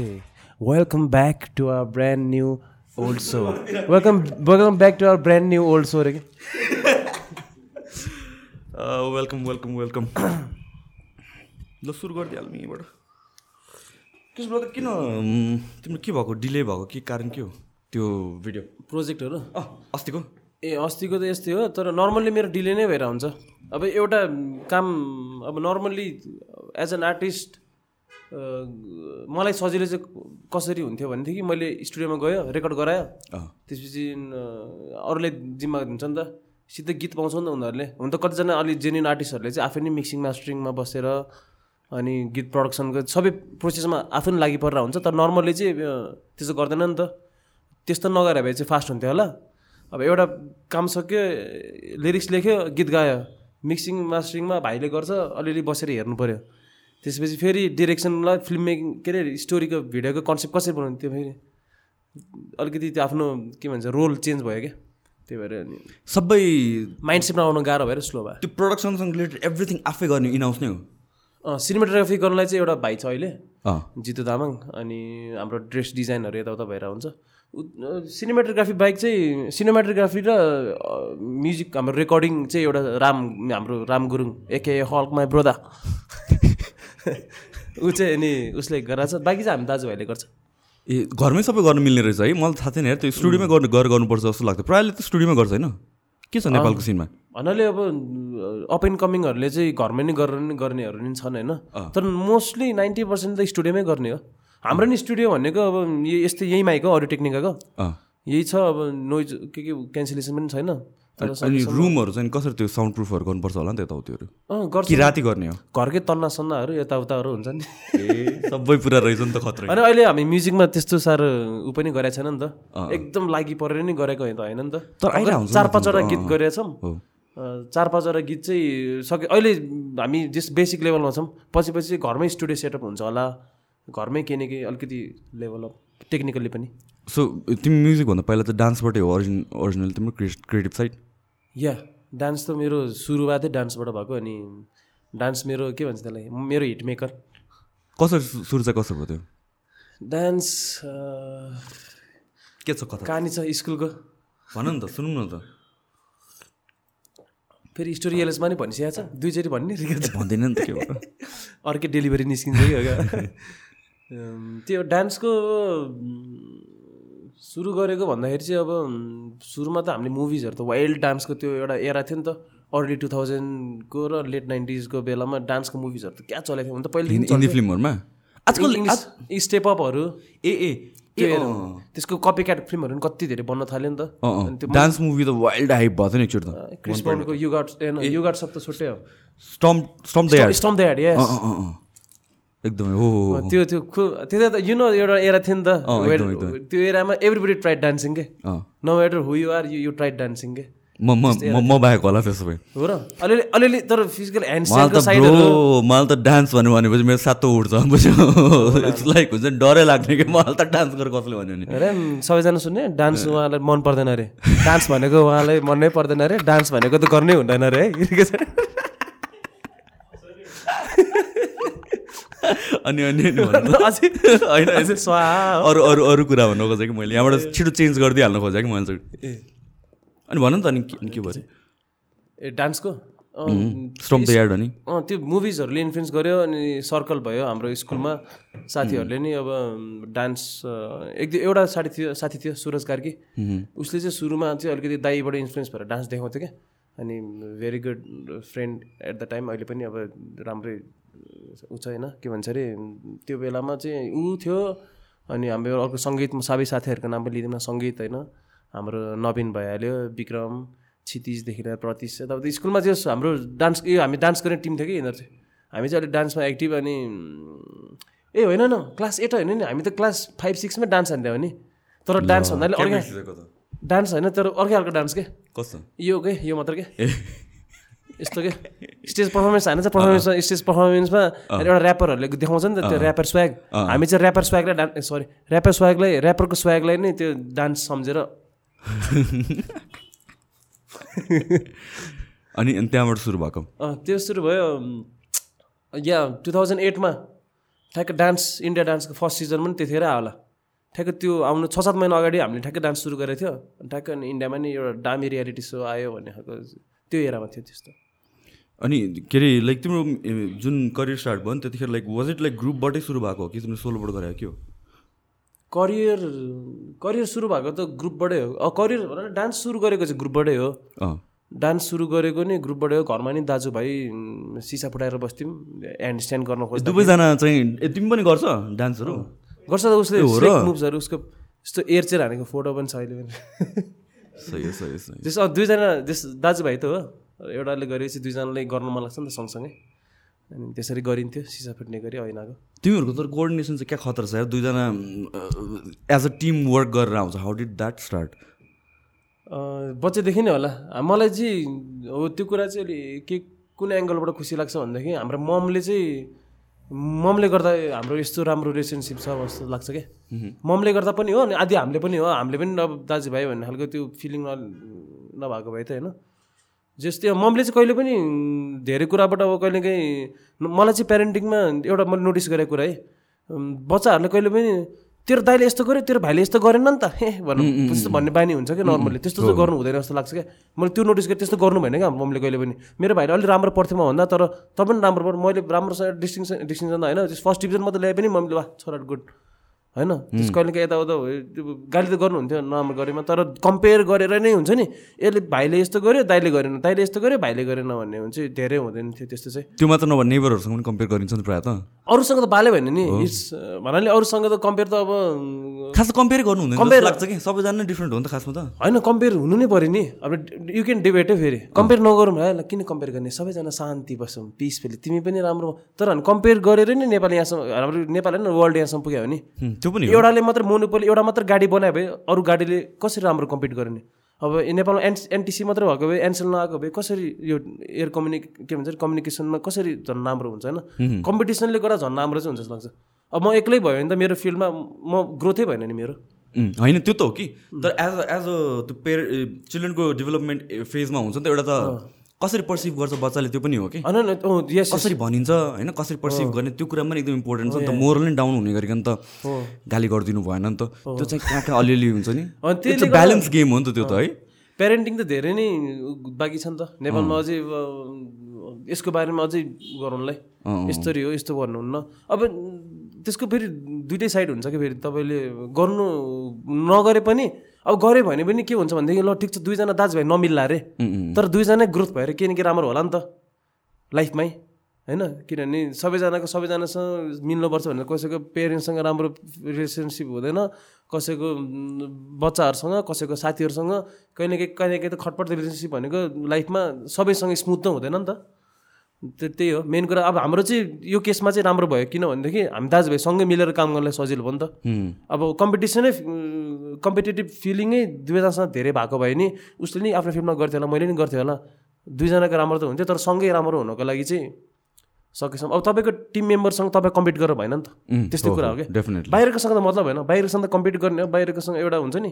Namaste. Welcome back to our brand new old show. Welcome, welcome back to our brand new old show. रे के। Welcome welcome welcome ल सुरु गरिदिइहालौँ यहीँबाट त्यसो भए त किन तिम्रो के भएको डिले भएको के कारण के हो त्यो भिडियो प्रोजेक्टहरू अँ अस्तिको ए अस्तिको त यस्तै हो तर नर्मल्ली मेरो डिले नै भएर हुन्छ अब एउटा काम अब नर्मल्ली एज एन आर्टिस्ट मलाई सजिलो चाहिँ कसरी हुन्थ्यो भनेदेखि मैले स्टुडियोमा गयो रेकर्ड गरायो। त्यसपछि अरूले जिम्मा दिन्छ नि त सिधै गीत पाउँछ नि त उनीहरूले। हुन त कतिजना अलिक जेन्युन आर्टिस्टहरूले चाहिँ आफै नै मिक्सिङ मास्टरिङमा बसेर अनि गीत प्रडक्सनको सबै प्रोसेसमा आफै लागि परेर हुन्छ तर नर्मल्ली चाहिँ अ, त्यसो गर्दैन नि त। त्यस्तो नगरे भए चाहिँ फास्ट हुन्थ्यो होला। अब एउटा काम सक्यो लिरिक्स लेख्यो गीत गायो। मिक्सिङ मास्टरिङमा भाइले गर्छ अलिअलि बसेर हेर्नु पऱ्यो त्यसपछि फेरि डिरेक्सनलाई फिल्म मेकिङ के अरे स्टोरीको भिडियोको कन्सेप्ट कसरी बनाउने त्यो फेरि? अलिकति त्यो आफ्नो के भन्छ रोल चेन्ज भयो क्या? त्यही भएर अनि सबै माइन्ड सेटमा आउनु गाह्रो भएर स्लो भयो। त्यो प्रडक्सनसँग रिलेटेड एभ्रिथिङ आफै गर्ने इनाउस नै हो? सिनेमाटोग्राफी गर्नलाई चाहिँ एउटा भाइ छ अहिले जितु तामाङ अनि हाम्रो ड्रेस डिजाइनहरू यताउता भएर हुन्छ। सिनेमाटोग्राफी बाइक चाहिँ सिनेमाटोग्राफी र म्युजिक हाम्रो रेकर्डिङ चाहिँ एउटा राम हाम्रो Ram Gurung aka Hulk my brother ऊ चाहिँ अनि उसले गराएको छ बाँकी चाहिँ हामी दाजुभाइले गर्छ। ए घरमै सबै गर्नु मिल्ने रहेछ है? मलाई थाहा थिएन त्यो स्टुडियोमै गर्नु गएर गर्नुपर्छ जस्तो लाग्थ्यो। प्रायःले त स्टुडियोमै गर्छ होइन? के छ नेपालको सिनमा? भन्नाले अब अप एन्ड कमिङहरूले चाहिँ घरमै नै गरेर नै गर्नेहरू नि छन् होइन। तर मोस्टली नाइन्टी पर्सेन्ट त स्टुडियोमै गर्ने हो। हाम्रो नि स्टुडियो भनेको अब यस्तै यही माइक हो अडियो टेक्निकाको। यही छ अब नोइज के के क्यान्सलेसन पनि छैन। अनि रुमहरू चाहिँ कसरी त्यो साउन्ड प्रुफहरू गर्नुपर्छ होला नि त यताउतिहरू गर्छ। कि राति गर्ने हो? घरकै तन्ना सन्नाहरू यताउताहरू हुन्छ नि। सबै पुरा रहेछ नि त खतरा। अनि अहिले हामी म्युजिकमा त्यस्तो साह्रो ऊ पनि गरेको छैन नि त। एकदम लागि परेर नै गरेको होइन होइन नि त। तर हुन्छ चार पाँचवटा गीत गरेका छौँ। हो। अँ, चार पाँचवटा गीत चाहिँ सक्यो अहिले हामी जस बेसिक लेभलमा छौँ। पछि पछि घरमै स्टुडियो सेटअप हुन्छ होला। घरमै केही न केही अलिकति लेभल अफ टेक्निकल्ली पनि। सो तिमी म्युजिकभन्दा पहिला त डान्सबाटै हो ओरिजिन ओरिजिनल तिम्रो क्रिएटिभ साइड? या डान्स त मेरो सुरुवातै डान्सबाट भएको अनि डान्स मेरो के भन्छ त्यसलाई? मेरो हिट मेकर कसरी सुरु चाहिँ कसरी भयो त्यो डान्स के छ कथा? कहानी छ स्कुलको। भन नि त सुनौँ न त। फेरि स्टोरी एलएसमा नि भनिसकेको छ। दुईचोटि भन्ने भन्दैन नि त के अर्कै डेलिभरी निस्किन्छ कि त्यो डान्सको सुरु गरेको भन्दाखेरि चाहिँ अब सुरुमा त हामीले मुभिजहरू त वाइल्ड डान्सको त्यो एउटा एरा थियो नि त। अर्ली टु थाउजन्डको र लेट नाइन्टिजको बेलामा डान्सको मुभिजहरू त क्या चलेको थियो। हुन त पहिला हिन्दी फिल्महरूमा? आजकल स्टेप अपहरू ए ए त्यसको कपी क्याट फिल्महरू पनि कति धेरै बन्न थाल्यो नि त। डान्स मुभी त वाइल्ड हाइप भएको थियो नि एकचोटि त। क्रिस ब्राउनको यु गाट यु गाट सब त छुट्टै हो। Stomp stomp the yard stomp the यस एकदमै हो त्यो त्यो त्यो त यु नो एउटा एरा थियो नि त। त्यो एरामा एभ्रीबडी ट्राइड डान्सिङ के? No matter who you are you you tried dancing के? म म बाहेक होला त्यसो भए। हो र? अलिअलि अलिअलि तर फिजिकल ह्यान्ड मलाई त मलाई डान्स भन्यो भनेपछि मेरो सातो उठ्छ बुझ्यो? इट्स लाइक हुन्छ नि डरै लाग्ने कि? मलाई त डान्स गरेर कसले भन्यो भने। अरे सबैजना सुन्ने डान्स उहाँलाई मन पर्दैन अरे। डान्स भनेको उहाँलाई मनै पर्दैन अरे डान्स भनेको त गर्नै हुँदैन अरे है के छ? अनि अनि। अझै। होइन स्वाहा। हो। अरू अरू अरू कुरा भन्नु खोजेँ कि मैले? यहाँबाट छिटो चेन्ज गरिदिइहाल्नु खोजेँ कि मैले? चाहिँ अनि भन नि त अनि के भयो? ए डान्सको? स्टम द यार्ड अनि अँ त्यो मुभिजहरूले इन्फ्लुएन्स गर्यो अनि सर्कल भयो हाम्रो स्कुलमा। साथीहरूले नि अब डान्स एक एउटा साथी थियो साथी थियो सुरज कार्की। उसले चाहिँ सुरुमा चाहिँ अलिकति दाईबाट इन्फ्लुएन्स भएर डान्स देखाउँथ्यो क्या। अनि very good friend at the time अहिले पनि अब राम्रै ऊ छ होइन। के भन्छ अरे त्यो बेलामा चाहिँ ऊ थियो अनि हाम्रो अर्को सङ्गीत सबै साथीहरूको नाम पनि लिँदैन सङ्गीत होइन। हाम्रो नवीन भइहाल्यो विक्रम क्षितिजदेखि लिएर प्रतिश। यताउता स्कुलमा चाहिँ हाम्रो डान्स यो हामी डान्स गर्ने टिम थियो कि यिनीहरू चाहिँ। हामी चाहिँ अलिक डान्समा एक्टिभ अनि ए होइन न क्लास एट होइन नि हामी त क्लास फाइभ सिक्समै डान्स हान्थ्यौँ नि। तर डान्स भन्नाले अर्कै डान्स होइन तर अर्कै खालको डान्स के? कस्तो? यो के? यो मात्र के? यस्तो के? स्टेज पर्फर्मेन्स हान्छ पर्फर्मेन्स स्टेज पर्फर्मेन्समा एउटा ऱ्यापरहरूले देखाउँछ नि त त्यो ऱ्यापर स्वाग हामी चाहिँ ऱ्यापर स्वागलाई डान्स सरी ऱ्यापर स्वागलाई ऱ्यापरको स्वागलाई नै त्यो डान्स सम्झेर। अनि त्यहाँबाट सुरु भएको? अँ, त्यो सुरु भयो या टु थाउजन्ड एटमा ठ्याक्क डान्स इन्डिया डान्सको फर्स्ट सिजन पनि त्यतिखेरै होला ठ्याक्क त्यो आउनु छ सात महिना अगाडि हामीले ठ्याक्कै डान्स सुरु गरेको थियो। ठ्याक्क अनि इन्डियामा नि एउटा दामी रियालिटी सो आयो भन्ने खालको त्यो एरामा थियो त्यस्तो। अनि के अरे लाइक तिम्रो जुन करियर स्टार्ट भयो नि त्यतिखेर लाइक वाज इट लाइक ग्रुपबाटै सुरु भएको हो कि तिम्रो सोलोबाट गरेको के हो? करियर करियर सुरु भएको त ग्रुपबाटै हो। अ करियर भन न डान्स सुरु गरेको चाहिँ ग्रुपबाटै हो। डान्स सुरु गरेको नि ग्रुपबाटै हो। घरमा नि दाजुभाइ सिसा फुटाएर बस्थ्यौँ। ह्यान्ड स्ट्यान्ड गर्न खोज्दा दुवैजना चाहिँ तिमी पनि गर्छ डान्सहरू गर्छ त उसले हो र? मुभ्सहरू उसको यस्तो एयर चेयर हानेको फोटो पनि छ अहिले पनि। सही सही सही। त्यस दुईजना त्यस दाजुभाइ त हो। एउटाले गरेपछि दुईजनाले गर्नु मन लाग्छ नि त सँगसँगै। अनि त्यसरी गरिन्थ्यो सिसा फुट्ने गरी ऐनाको। तिमीहरूको त कोअर्डिनेसन चाहिँ क्या खतर छ यार? दुईजना एज अ टिम वर्क गरेर आउँछ। हाउ डिड द्याट स्टार्ट बच्चादेखि नै होला। मलाई चाहिँ हो त्यो कुरा चाहिँ अलि के कुन एङ्गलबाट खुसी लाग्छ भनेदेखि हाम्रो ममले चाहिँ ममले गर्दा हाम्रो यस्तो राम्रो रिलेसनसिप छ जस्तो लाग्छ क्या। ममले गर्दा पनि हो अनि आदि हामीले पनि हो। हामीले पनि अब दाजुभाइ भन्ने खालको त्यो फिलिङ नभएको भए त होइन। जस्तै अब ममले चाहिँ कहिले पनि धेरै कुराबाट अब कहिलेकाहीँ मलाई चाहिँ प्यारेन्टिङमा एउटा मैले नोटिस गरेको कुरा है। बच्चाहरूले कहिले पनि तेरो दाइले यस्तो गर्यो तेरो भाइले यस्तो गरेन नि त हे भन्नु त्यस्तो भन्ने बानी हुन्छ क्या नर्मली त्यस्तो चाहिँ गर्नु हुँदैन जस्तो लाग्छ क्या। मैले त्यो नोटिस गरेँ त्यस्तो गर्नु भएन क्या मम्मीले कहिले पनि। मेरो भाइले अलिक राम्रो पढ्थ्यो म भन्दा तर तँ पनि राम्रो पढ मैले राम्रोसँग डिस्टिङसन डिस्टिङसन होइन फर्स्ट डिभिजन मात्रै ल्याए पनि मम्मीले वा छोरा गुड। होइन? त्यस कहिले काहीँ यताउता गाली त गर्नुहुन्थ्यो नराम्रो गरेमा तर कम्पेयर गरेर नै हुन्छ नि। यसले भाइले यस्तो गर्यो दाइले गरेन दाइले यस्तो गर्यो भाइले गरेन भन्ने हुन्छ। धेरै हुँदैन थियो त्यस्तो चाहिँ। त्यो मात्र नभए नेबरहरूसँग पनि कम्पेयर गरिन्छ नि प्रायः त। अरूसँग त बाले भएन नि। इट्स भन्नाले अरूसँग त कम्पेयर त अब खास कम्पेयर गर्नु हुँदैन जस्तो लाग्छ कि? सबैजना नै डिफ्रेन्ट हो नि त खासमा त। होइन कम्पेयर हुनु नै पऱ्यो नि। अब यु क्यान डिबेटै फेरि। कम्पेयर नगरौँ है ल किन कम्पेयर गर्ने? सबैजना शान्ति बसौँ पिसफुली तिमी पनि राम्रो। तर कम्पेयर गरेर नै नेपाल यहाँसम्म हाम्रो नेपाल होइन वर्ल्ड यहाँसम्म पुग्यो भने। हुँ, त्यो पनि एउटाले मात्र मोनोपोली एउटा मात्र गाडी बनायो भए अरू गाडीले कसरी राम्रो कम्पिट गर्ने? अब नेपालमा एन एनटिसी मात्रै भएको भए एनसेल नआएको भए कसरी यो एयर कम्युनिक के भन्छ कम्युनिकेसनमा कसरी झन् राम्रो हुन्छ होइन? कम्पिटिसनले गर्दा झन् राम्रो चाहिँ हुन्छ जस्तो लाग्छ। अब म एक्लै भयो भने त मेरो फिल्डमा म ग्रोथै भएन नि मेरो। होइन त्यो त हो कि। तर एज अ एज अ त्यो पेर चिल्ड्रेनको डेभलपमेन्ट फेजमा हुन्छ नि त एउटा त कसरी पर्सिभ गर्छ बच्चाले त्यो पनि हो कि? कसरी भनिन्छ होइन? कसरी पर्सिभ गर्ने? त्यो कुरा पनि एकदम इम्पोर्टेन्ट छ नि त। मोरल नै डाउन हुने गरिकन त गाली गरिदिनु भएन नि त। त्यो चाहिँ कहाँ कहाँ अलिअलि हुन्छ नि? त्यो ब्यालेन्स गेम हो नि त त्यो त है? प्यारेन्टिङ त धेरै नै बाँकी छ नि त। नेपालमा अझै यसको बारेमा अझै गरौँलाई यस्तरी हो यस्तो गर्नुहुन्न अब त्यसको फेरि दुइटै साइड हुन्छ कि फेरि? तपाईँले गर्नु नगरे पनि अब गऱ्यो भने पनि के हुन्छ भनेदेखि ल ठिक छ दुईजना दाजुभाइ नमिल्ला अरे तर दुईजना ग्रोथ भएर के न के राम्रो होला नि त लाइफमै। होइन? किनभने सबैजनाको सबैजनासँग मिल्नुपर्छ भनेर कसैको पेरेन्ट्ससँग राम्रो रिलेसनसिप हुँदैन कसैको बच्चाहरूसँग कसैको साथीहरूसँग। कहीँ न कहीँ कहीँ न कहीँ त खटपट रिलेसनसिप भनेको लाइफमा सबैसँग स्मुथ त हुँदैन नि त। त्यही हो। मेन कुरा अब हाम्रो चाहिँ यो केसमा चाहिँ राम्रो भयो। किनभनेदेखि हामी दाजुभाइ सँगै मिलेर काम गर्नलाई सजिलो भयो नि त। अब कम्पिटिसनै कम्पिटेटिभ फिलिङै दुवैजनासँग धेरै भएको भए नि उसले नि आफ्नो फिल्ममा गर्थ्यो होला मैले नि गर्थेँ होला। दुईजनाको राम्रो त हुन्थ्यो तर सँगै राम्रो हुनको लागि चाहिँ सकेसम्म। अब तपाईँको टिम मेम्बरसँग तपाईँ कम्पिट गरेर भएन नि त। त्यस्तै कुरा हो, क्या? definitely. बाहिरकोसँग त मतलब होइन बाहिरकोसँग त कम्पिट गर्ने हो बाहिरकोसँग एउटा हुन्छ नि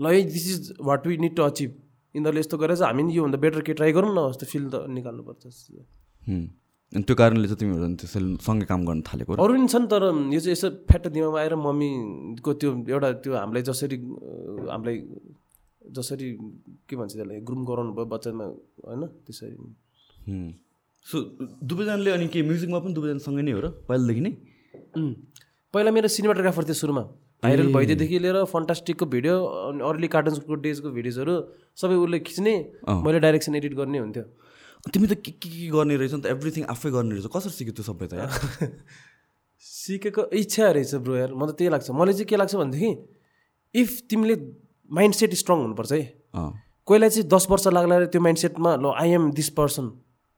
ल है this is what we need to achieve यिनीहरूले यस्तो गरेर चाहिँ हामी नि योभन्दा बेटर के ट्राई गरौँ न जस्तो फिल त निकाल्नुपर्छ अनि त्यो कारणले चाहिँ तिमीहरू त्यसरी सँगै काम गर्न थालेको? अरू पनि छन् तर यो चाहिँ यसो फ्याट दिमागमा आएर मम्मीको त्यो एउटा त्यो हामीलाई जसरी हामीलाई जसरी के भन्छ त्यसलाई ग्रुम गराउनु भयो बच्चामा होइन त्यसरी. सो दुवैजनाले अनि के म्युजिकमा पनि दुवैजनासँगै नै हो र पहिलादेखि नै. पहिला मेरो सिनेमाटोग्राफर थियो सुरुमा भाइरल भइदिएदेखि लिएर फन्टास्टिकको भिडियो अनि अर्ली कार्टुन्सको डेजको भिडियोजहरू सबै उसले खिच्ने मैले डाइरेक्सन एडिट गर्ने हुन्थ्यो। तिमी त के के के गर्ने रहेछ नि त? एभ्रिथिङ आफै गर्ने रहेछ। कसरी सिक्यो त्यो सबै त सिकेको इच्छा रहेछ ब्रो यार। मलाई त्यही लाग्छ। मलाई चाहिँ के लाग्छ भनेदेखि इफ तिमीले माइन्ड सेट स्ट्रङ हुनुपर्छ है। कोहीलाई चाहिँ दस वर्ष लाग्ला रे त्यो माइन्डसेटमा ल आई एम दिस पर्सन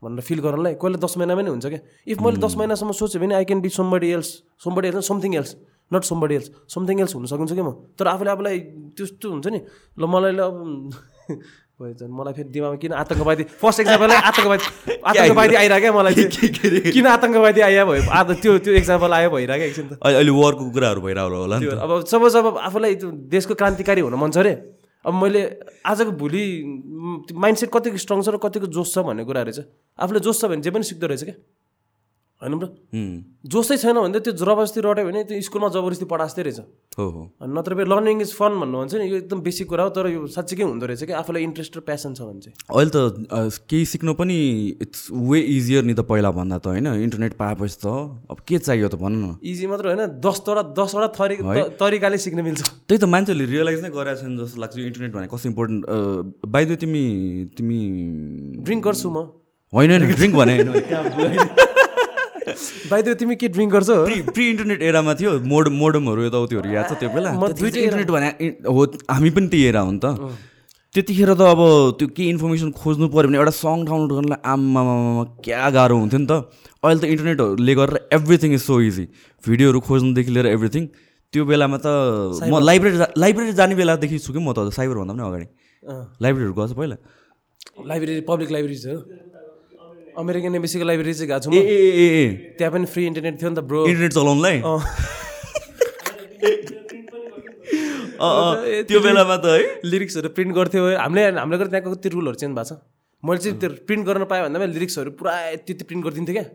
भनेर फिल गर्नलाई कोहीलाई दस महिनामै नै हुन्छ क्या। इफ मैले दस महिनासम्म सोचेँ भने I can be somebody else somebody else something else not somebody else something else हुन सकिन्छ कि म? तर आफूले आफूलाई त्यस्तो हुन्छ नि। ल मलाई ल अब भयो झन् मलाई फेरि दिमागमा किन आतङ्कवादी? फर्स्ट एक्जाम्पल आतङ्कवादी आतङ्कवादी आइरहेको? क्या मलाई किन आतङ्कवादी आइया भयो? आज त्यो त्यो एक्जाम्पल आयो भइरहेको एकछिन त। अहिले वरको कुराहरू भइरहेको होला अब जब जब आफूलाई त्यो देशको क्रान्तिकारी हुन मन छ अरे। अब मैले आजको भोलि माइन्डसेट कतिको स्ट्रङ छ र कतिको जोस छ भन्ने कुरा रहेछ आफूले जोस छ भने जे पनि सिक्दो रहेछ क्या। होइन ब्रो? उम्, जोसै छैन भने त्यो जबरजस्ती रट्यो भने त्यो स्कुलमा जबरजस्ती पढाजस्तै रहेछ। हो हो। नत्र फेरि लर्निङ इज फन भन्नुहुन्छ नि यो एकदम बेसिक कुरा हो तर यो साँच्चीकै हुँदो रहेछ कि आफूलाई इन्ट्रेस्ट र प्यासन छ भने चाहिँ। अहिले त केही सिक्नु पनि इट्स वे इजियर नि त पहिला भन्दा त होइन? इन्टरनेट पाएपछि त अब के चाहियो त भन्नु न। इजी मात्र होइन दसवटा दसवटा थरी त- तरिकाले सिक्न मिल्छ। त्यही त मान्छेहरूले रियलाइज नै गरेको छैन जस्तो लाग्छ इन्टरनेट भनेको कस्तो इम्पोर्टेन्ट बाइद तिमी तिमी ड्रिङ्क गर्छु म। होइन होइन ड्रिङ्क भने बाइद तिमी के ड्रिङ्क गर्छौ? प्रि प्रि इन्टरनेट एरामा थियो। मोड मोडमहरू यताउतिहरू याद छ त्यो बेला? चाहिँ इन्टरनेट भने हो हामी पनि त्यही एरा हो नि त। त्यतिखेर त अब त्यो केही इन्फर्मेसन खोज्नु पऱ्यो भने एउटा सङ डाउनलोड गर्नलाई आम्मामा क्या गाह्रो हुन्थ्यो नि त। अहिले त इन्टरनेटहरूले गरेर एभ्रिथिङ इज सो इजी भिडियोहरू खोज्नुदेखि लिएर एभ्रिथिङ त्यो बेलामा त म लाइब्रेरी जा- लाइब्रेरी जाने बेलादेखि छु कि म त साइबरभन्दा पनि अगाडि। लाइब्रेरीहरू गएको छ पहिला। लाइब्रेरी पब्लिक लाइब्रेरीहरू अमेरिकन एम्बेसीको लाइब्रेरी चाहिँ गएको छु ए त्यहाँ पनि फ्री इन्टरनेट थियो नि त ब्रो। इन्टरनेट चलाउनुलाई त्यो बेलामा त है। लिरिक्सहरू प्रिन्ट गर्थ्यो। हामीले हामीले गरेर त्यहाँको कति रुलहरू चेन्ज भएको छ? मैले चाहिँ त्यो प्रिन्ट गर्न पाएँ भन्दा मैले लिरिक्सहरू पुरा त्यति प्रिन्ट गरिदिन्थेँ क्या।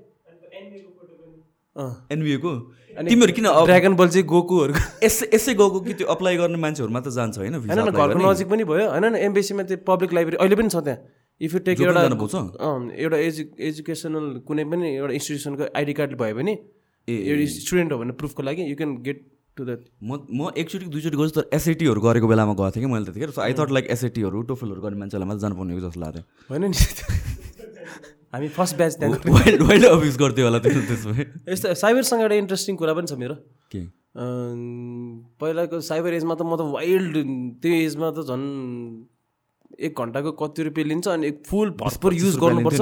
एनबिएको? तिमीहरू किन ड्रागन बल चाहिँ गोकुहरूको यसै यसै गएको कि त्यो अप्लाई गर्ने मान्छेहरू मात्र जान्छ होइन घरको? नजिक पनि भयो। होइन एमबिसीमा त्यो पब्लिक लाइब्रेरी अहिले पनि छ त्यहाँ। इफ यु टेक एउटा एउटा एजु एजुकेसनल कुनै पनि एउटा इन्स्टिट्युसनको आइडी कार्ड भयो भने एउटा स्टुडेन्ट हो भने प्रुफको लागि you can get to that म म एकचोटि दुईचोटि गएछु तर एसएटीहरू गरेको बेलामा गएको थिएँ कि मैले त्यतिखेर। सो आई थट लाइक एसएटीहरू टोफलहरू गर्ने मान्छेलाई मात्र जानु पर्ने जस्तो लाग्थ्यो। होइन नि। हामी फर्स्ट ब्याच त्यहाँ वाइल्ड अफिस गर्थ्यो होला त्यो त्यसमा? यस्तो साइबरसँग एउटा इन्ट्रेस्टिङ कुरा पनि छ मेरो। के? पहिलाको साइबर एजमा त म त वाइल्ड त्यो एजमा त झन् एक घन्टाको कति रुपियाँ लिन्छ अनि एक फुल भरपुर युज गर्नुपर्छ।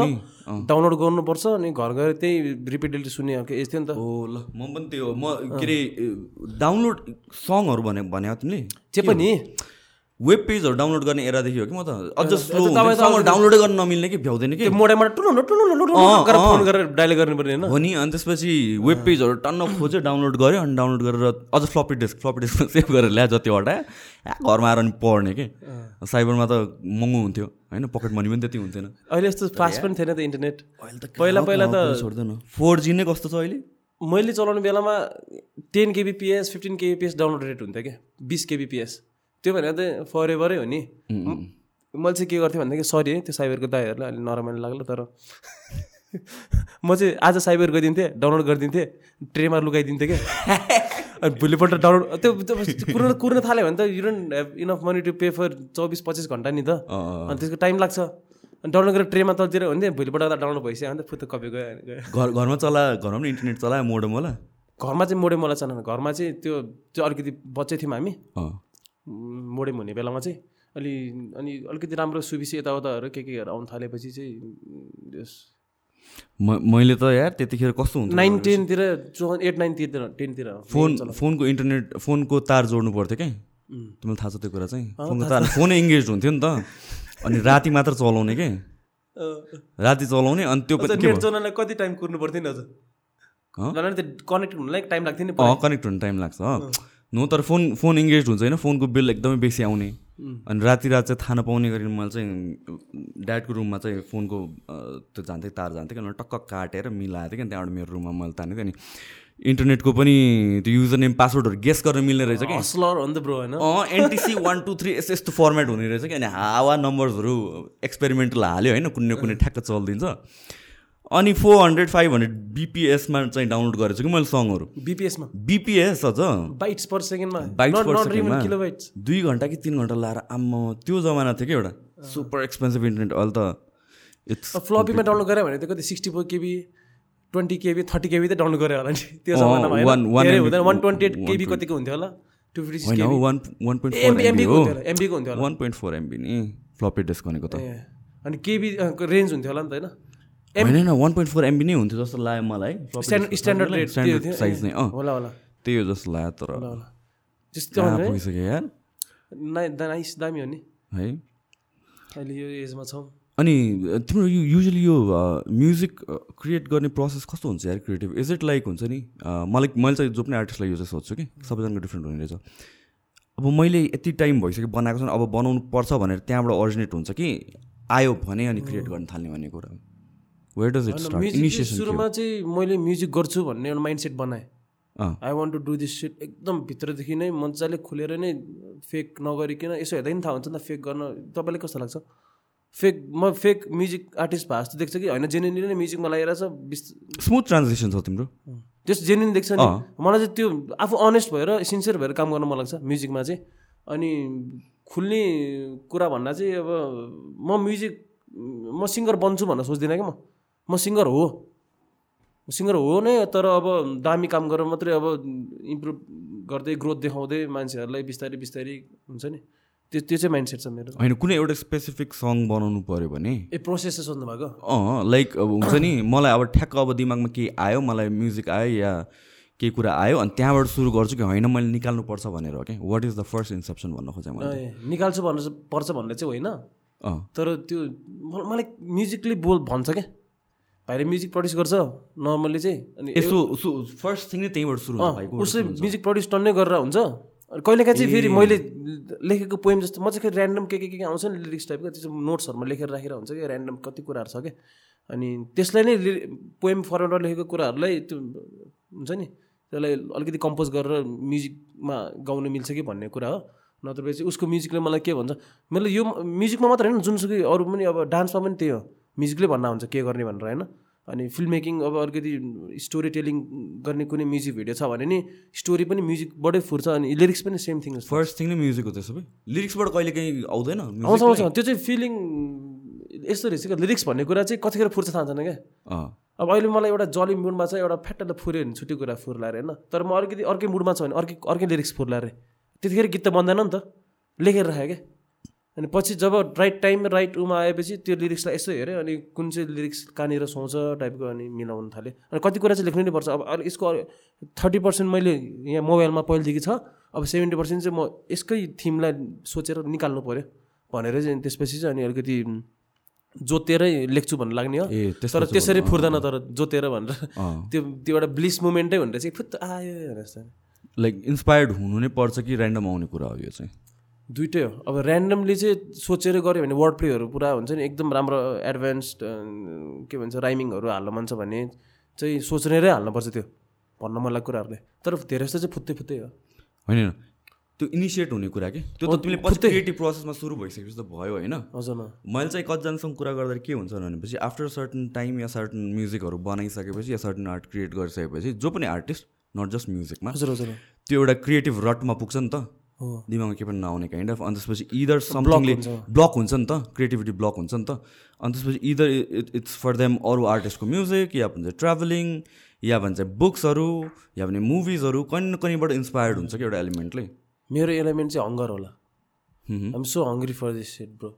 डाउनलोड गर्नुपर्छ अनि घर गएर त्यही रिपिटेडली एज थियो नि त। ओ ल म पनि त्यो म के अरे डाउनलोड सङहरू भने भने तिमीले जे पनि वेब पेजहरू डाउनलोड गर्ने एरादेखि हो कि म त? अझ स्लो डाउनलोडै गर्न नमिल्ने कि भ्याउँदैन कि? डायल गर्नुपर्ने हो नि अनि त्यसपछि वेब पेजहरू टन्न खोज्यो डाउनलोड गऱ्यो अनि डाउनलोड गरेर अझ फ्लपी डिस्क फ्लपी डिस्कमा सेभ गरेर ल्यायो जति हटायो आ, घरमा आएर अनि पढ्ने के? साइबरमा त महँगो हुन्थ्यो होइन? पकेट मनी पनि त्यति हुन्थेन। अहिले यस्तो फास्ट पनि थिएन त इन्टरनेट पहिला पहिला त छोड्दैन। फोर जी नै कस्तो छ अहिले? मैले चलाउने बेलामा ten KBPS fifteen KBPS download rate हुन्थ्यो क्या बिस केबिपिएस त्यो भनेर चाहिँ फर एभरै हो नि। मैले चाहिँ के गर्थेँ भनेदेखि सरी है त्यो साइबरको दाईहरूलाई अलिक नरमाइलो लाग्यो तर म चाहिँ आज साइबर गरिदिन्थेँ डाउनलोड गरिदिन्थेँ ट्रेमा लुगाइदिन्थेँ क्या। अनि भोलिपल्ट डाउनलोड त्यो कुर्न कुर्न थाल्यो भने त you don't have enough money to pay for चौबिस पच्चिस घन्टा नि त। अनि त्यसको टाइम लाग्छ। अनि डाउनलोड गरेर ट्रेमा तलतिर भन्थेँ भोलिपल्ट त डाउनलोड भइसक्यो भने त फुत्त कपी गयो घर घरमा चला घरमा पनि इन्टरनेट चलायो मोडम होला? घरमा चाहिँ मोडेम वाला छैन घरमा चाहिँ त्यो त्यो अलिकति बच्चै थियौँ हामी। मोडेम हुने बेलामा चाहिँ अलि अनि अलिकति राम्रो सुबिसी यताउताहरू के केहरू आउनु थालेपछि चाहिँ यस म- मैले त यार त्यतिखेर कस्तो हुन्थ्यो नाइन टेनतिर एट नाइनतिर टेनतिर फोन फोनको इन्टरनेट फोनको तार जोड्नु पर्थ्यो क्या? तिमीलाई थाहा छ त्यो कुरा चाहिँ? फोनको तार फोनै इङ्गेज हुन्थ्यो नि त। अनि राति मात्र चलाउने के? राति चलाउने अनि त्यो कति टाइम कुर्नु पर्थ्यो नि अझ? कनेक्ट हुनलाई टाइम लाग्थ्यो नि कनेक्ट हुनु टाइम लाग्छ। नो तर फोन फोन इङ्गेज हुन्छ होइन फोनको बिल एकदमै बेसी आउने। अनि राति रात चाहिँ थाहा नपाउने गरी मैले चाहिँ ड्याडको रुममा चाहिँ फोनको त्यो जान्थेँ तार जान्थेँ कि टक्क काटेर मिलाएको थिएँ कि त्यहाँबाट मेरो रुममा मैले तानेको थिएँ। अनि इन्टरनेटको पनि त्यो युजर नेम पासवर्डहरू गेस गर्न मिल्ने रहेछ कि? हस्लर हो नि त ब्रो होइन? एनटिसी वान टू थ्री यस्तो यस्तो फर्मेट हुने रहेछ कि? अनि हावा नम्बर्सहरू एक्सपेरिमेन्टल हाल्यो होइन कुनै कुनै ठ्याक्क चलिदिन्छ। अनि फोर हन्ड्रेड फाइभ हन्ड्रेड बिपिएसमा चाहिँ डाउनलोड गरेको छु कि मैले सङहरू? बिपिएसमा बिपिएस अझ? बाइट्स पर सेकेन्डमा बाइट्स पर सेकेन्डमा दुई घन्टा कि तिन घन्टा लाएर आम्मा त्यो जमाना थियो कि एउटा? सुपर एक्सपेन्सिभ इन्टरनेट अहिले त। इट्स फ्लपीमा डाउनलोड गऱ्यो भने त कति? Sixty four KB twenty KB thirty KB त डाउनलोड गऱ्यो होला नि। त्यो जमानामा हुँदैन। वान ट्वेन्टी एट केबी कतिको हुन्थ्यो होला? Two fifty one one point एमबीको हुन्थ्यो एमबीको हुन्थ्यो वान पोइन्ट फोर एमबी नि। फ्लपी डिस्क भनेको त। अनि केबी रेन्ज हुन्थ्यो होला नि त होइन? होइन होइन वान पोइन्ट फोर एमबी नै हुन्थ्यो जस्तो लाग्यो मलाई. स्ट्यान्ड स्ट्यान्डर्ड साइज नै अँ। होला होला। त्यही हो जस्तो लाग्यो तर त्यस्तो पुगिसक्यो यार? नाइ नाइस दामी हो नि। है। अहिले यो एजमा छौँ। अनि तिम्रो यो युजली यो म्युजिक क्रिएट गर्ने प्रोसेस कस्तो हुन्छ यार क्रिएटिभ इज इट लाइक हुन्छ नि मलाई मैले चाहिँ जो पनि आर्टिस्टलाई यो चाहिँ सोध्छु कि सबैजनाको डिफ्रेन्ट हुने रहेछ। अब मैले यति टाइम भइसक्यो बनाएको छ अब बनाउनु पर्छ भनेर त्यहाँबाट अरिजिनेट हुन्छ कि आयो भने अनि क्रिएट गर्न थाल्ने भन्ने कुरा। Where does it start initiation सुरुमा चाहिँ मैले म्युजिक गर्छु भन्ने एउटा माइन्ड सेट बनाएँ I want to do this shit एकदम भित्रदेखि नै मजाले खुलेर नै फेक नगरिकन यसो हेर्दा नि थाहा हुन्छ नि त फेक गर्न। तपाईँलाई कस्तो लाग्छ? फेक म फेक म्युजिक आर्टिस्ट भए जस्तो देख्छ कि? होइन जेन्युनली नै म्युजिकमा लागिरहेछ बिस स्मुथ ट्रान्जेक्सन छ तिम्रो। त्यस जेन्युन देख्छ नि। मलाई चाहिँ त्यो आफू अनेस्ट भएर सिन्सियर भएर काम गर्न मन लाग्छ म्युजिकमा चाहिँ। अनि खुल्ने कुरा भन्दा चाहिँ अब म म्युजिक म सिङ्गर बन्छु भन्न सोच्दिनँ क्या म। म सिङ्गर हो। सिङ्गर हो नै तर अब दामी काम गरेर मात्रै अब इम्प्रुभ गर्दै ग्रोथ देखाउँदै मान्छेहरूलाई बिस्तारै बिस्तारै हुन्छ नि। त्यो त्यो चाहिँ माइन्ड सेट छ मेरो। होइन कुनै एउटा स्पेसिफिक सङ बनाउनु पऱ्यो भने? ए प्रोसेस चाहिँ सोध्नु भएको? अँ लाइक अब हुन्छ नि मलाई अब ठ्याक्क अब दिमागमा केही आयो मलाई म्युजिक आयो या केही कुरा आयो अनि त्यहाँबाट सुरु गर्छु कि होइन मैले निकाल्नुपर्छ भनेर हो क्या what is the first inception भन्न खोजेँ मैले निकाल्छु भन्नु पर्छ भन्ने चाहिँ होइन। अँ। तर त्यो मलाई म्युजिकले बोल भन्छ क्या। भाइले म्युजिक प्रड्युस गर्छ नर्मल्ली चाहिँ। अनि यसो फर्स्ट थिङ नै त्यहीँबाट सुरु भाइको उसले म्युजिक प्रड्युस टन्नै गरेर हुन्छ। अनि कहिलेकाहीँ चाहिँ फेरि मैले लेखेको पोइम जस्तो म चाहिँ फेरि ऱ्यान्डम के के के के आउँछ नि लिरिक्स टाइपको त्यो चाहिँ नोट्सहरूमा लेखेर राखेर हुन्छ कि ऱ्यान्डम कति कुराहरू छ क्या। अनि त्यसलाई नै पोएम फर्मेटमा लेखेको कुराहरूलाई त्यो हुन्छ नि त्यसलाई अलिकति कम्पोज गरेर म्युजिकमा गाउनु मिल्छ कि भन्ने कुरा हो। नत्र चाहिँ उसको म्युजिकले मलाई के भन्छ मैले यो म्युजिकमा मात्र होइन जुनसुकै अरू पनि अब डान्समा पनि त्यही हो। म्युजिकले भन्न हुन्छ के गर्ने भनेर होइन? अनि फिल्म मेकिङ अब अलिकति स्टोरी टेलिङ गर्ने कुनै म्युजिक भिडियो छ भने नि स्टोरी पनि म्युजिकबाटै फुर्छ अनि लिरिक्स पनि सेम थिङ फर्स्ट थिङ नै म्युजिक हो त्यसो भए लिरिक्सबाट कहिले काहीँ आउँदैन आउँछ आउँछ। त्यो चाहिँ फिलिङ यस्तो रहेछ क्या। लिरिक्स भन्ने कुरा चाहिँ कतिखेर फुर्छ थाहा छैन क्या। अब अहिले मलाई एउटा जली मुडमा छ एउटा फ्याट्टले फुऱ्यो भने छुट्टी कुरा फुर्ला अरे होइन? तर म अलिकति अर्कै मुडमा छ भने अर्कै अर्कै लिरिक्स फुर्ला अरे त्यतिखेर गीत त बन्दैन नि त। लेखेर राखेँ क्या। अनि पछि जब राइट टाइम राइट उमा आएपछि त्यो लिरिक्सलाई यसो हेऱ्यो अनि कुन चाहिँ लिरिक्स कहाँनिर सुहाउँछ टाइपको अनि मिलाउनु थालेँ। अनि कति कुरा चाहिँ लेख्नु नै पर्छ। अब अरू यसको थर्टी पर्सेन्ट मैले यहाँ मोबाइलमा पहिलेदेखि छ। अब सेभेन्टी पर्सेन्ट चाहिँ म यसकै थिमलाई सोचेर निकाल्नु पऱ्यो भनेर चाहिँ त्यसपछि चाहिँ अनि अलिकति जोतेरै लेख्छु भन्नु लाग्ने हो। तर त्यसरी फुर्दैन तर जोतेर भनेर। त्यो त्यो एउटा ब्लिस मुमेन्टै भनेर चाहिँ फुत्त आयो लाइक इन्सपायर्ड हुनु नै पर्छ कि ऱ्यान्डम आउने कुरा हो यो चाहिँ? दुइटै हो। अब ऱ्यान्डमली चाहिँ सोचेर गऱ्यो भने वर्ड प्लेहरू पुरा हुन्छ नि। एकदम राम्रो एडभान्स्ड के भन्छ राइमिङहरू हाल्न मन छ भने चाहिँ सोचेरै हाल्नुपर्छ त्यो भन्न मन लाग्ने कुराहरूले। तर धेरै जस्तो चाहिँ फुत्तै फुत्तै हो। होइन त्यो इनिसिएट हुने कुरा कि? त्यो त तिमीले पछि क्रिएटिभ प्रोसेसमा सुरु भइसकेपछि त भयो होइन? हजुर मैले चाहिँ कतिजनासँग कुरा गर्दा के हुन्छ भनेपछि आफ्टर सर्टन टाइम या सर्टन म्युजिकहरू बनाइसकेपछि या सर्टन आर्ट क्रिएट गरिसकेपछि जो पनि आर्टिस्ट नट जस्ट म्युजिकमा हजुर हजुर त्यो एउटा क्रिएटिभ रटमा पुग्छ नि त। दिमागमा केही पनि नआउने काइन्ड अफ अनि त्यसपछि इदर समथिङले। ब्लक हुन्छ। नि त क्रिएटिभिटी ब्लक हुन्छ नि त। अनि त्यसपछि either it it's for them अरू आर्टिस्टको म्युजिक या भन्छ ट्राभलिङ या भन्छ बुक्सहरू या भने मुभिजहरू कहीँ न कहीँबाट इन्सपायर्ड हुन्छ कि एउटा एलिमेन्टले मेरो एलिमेन्ट चाहिँ हङ्गर होला. I'm so hungry for this shit bro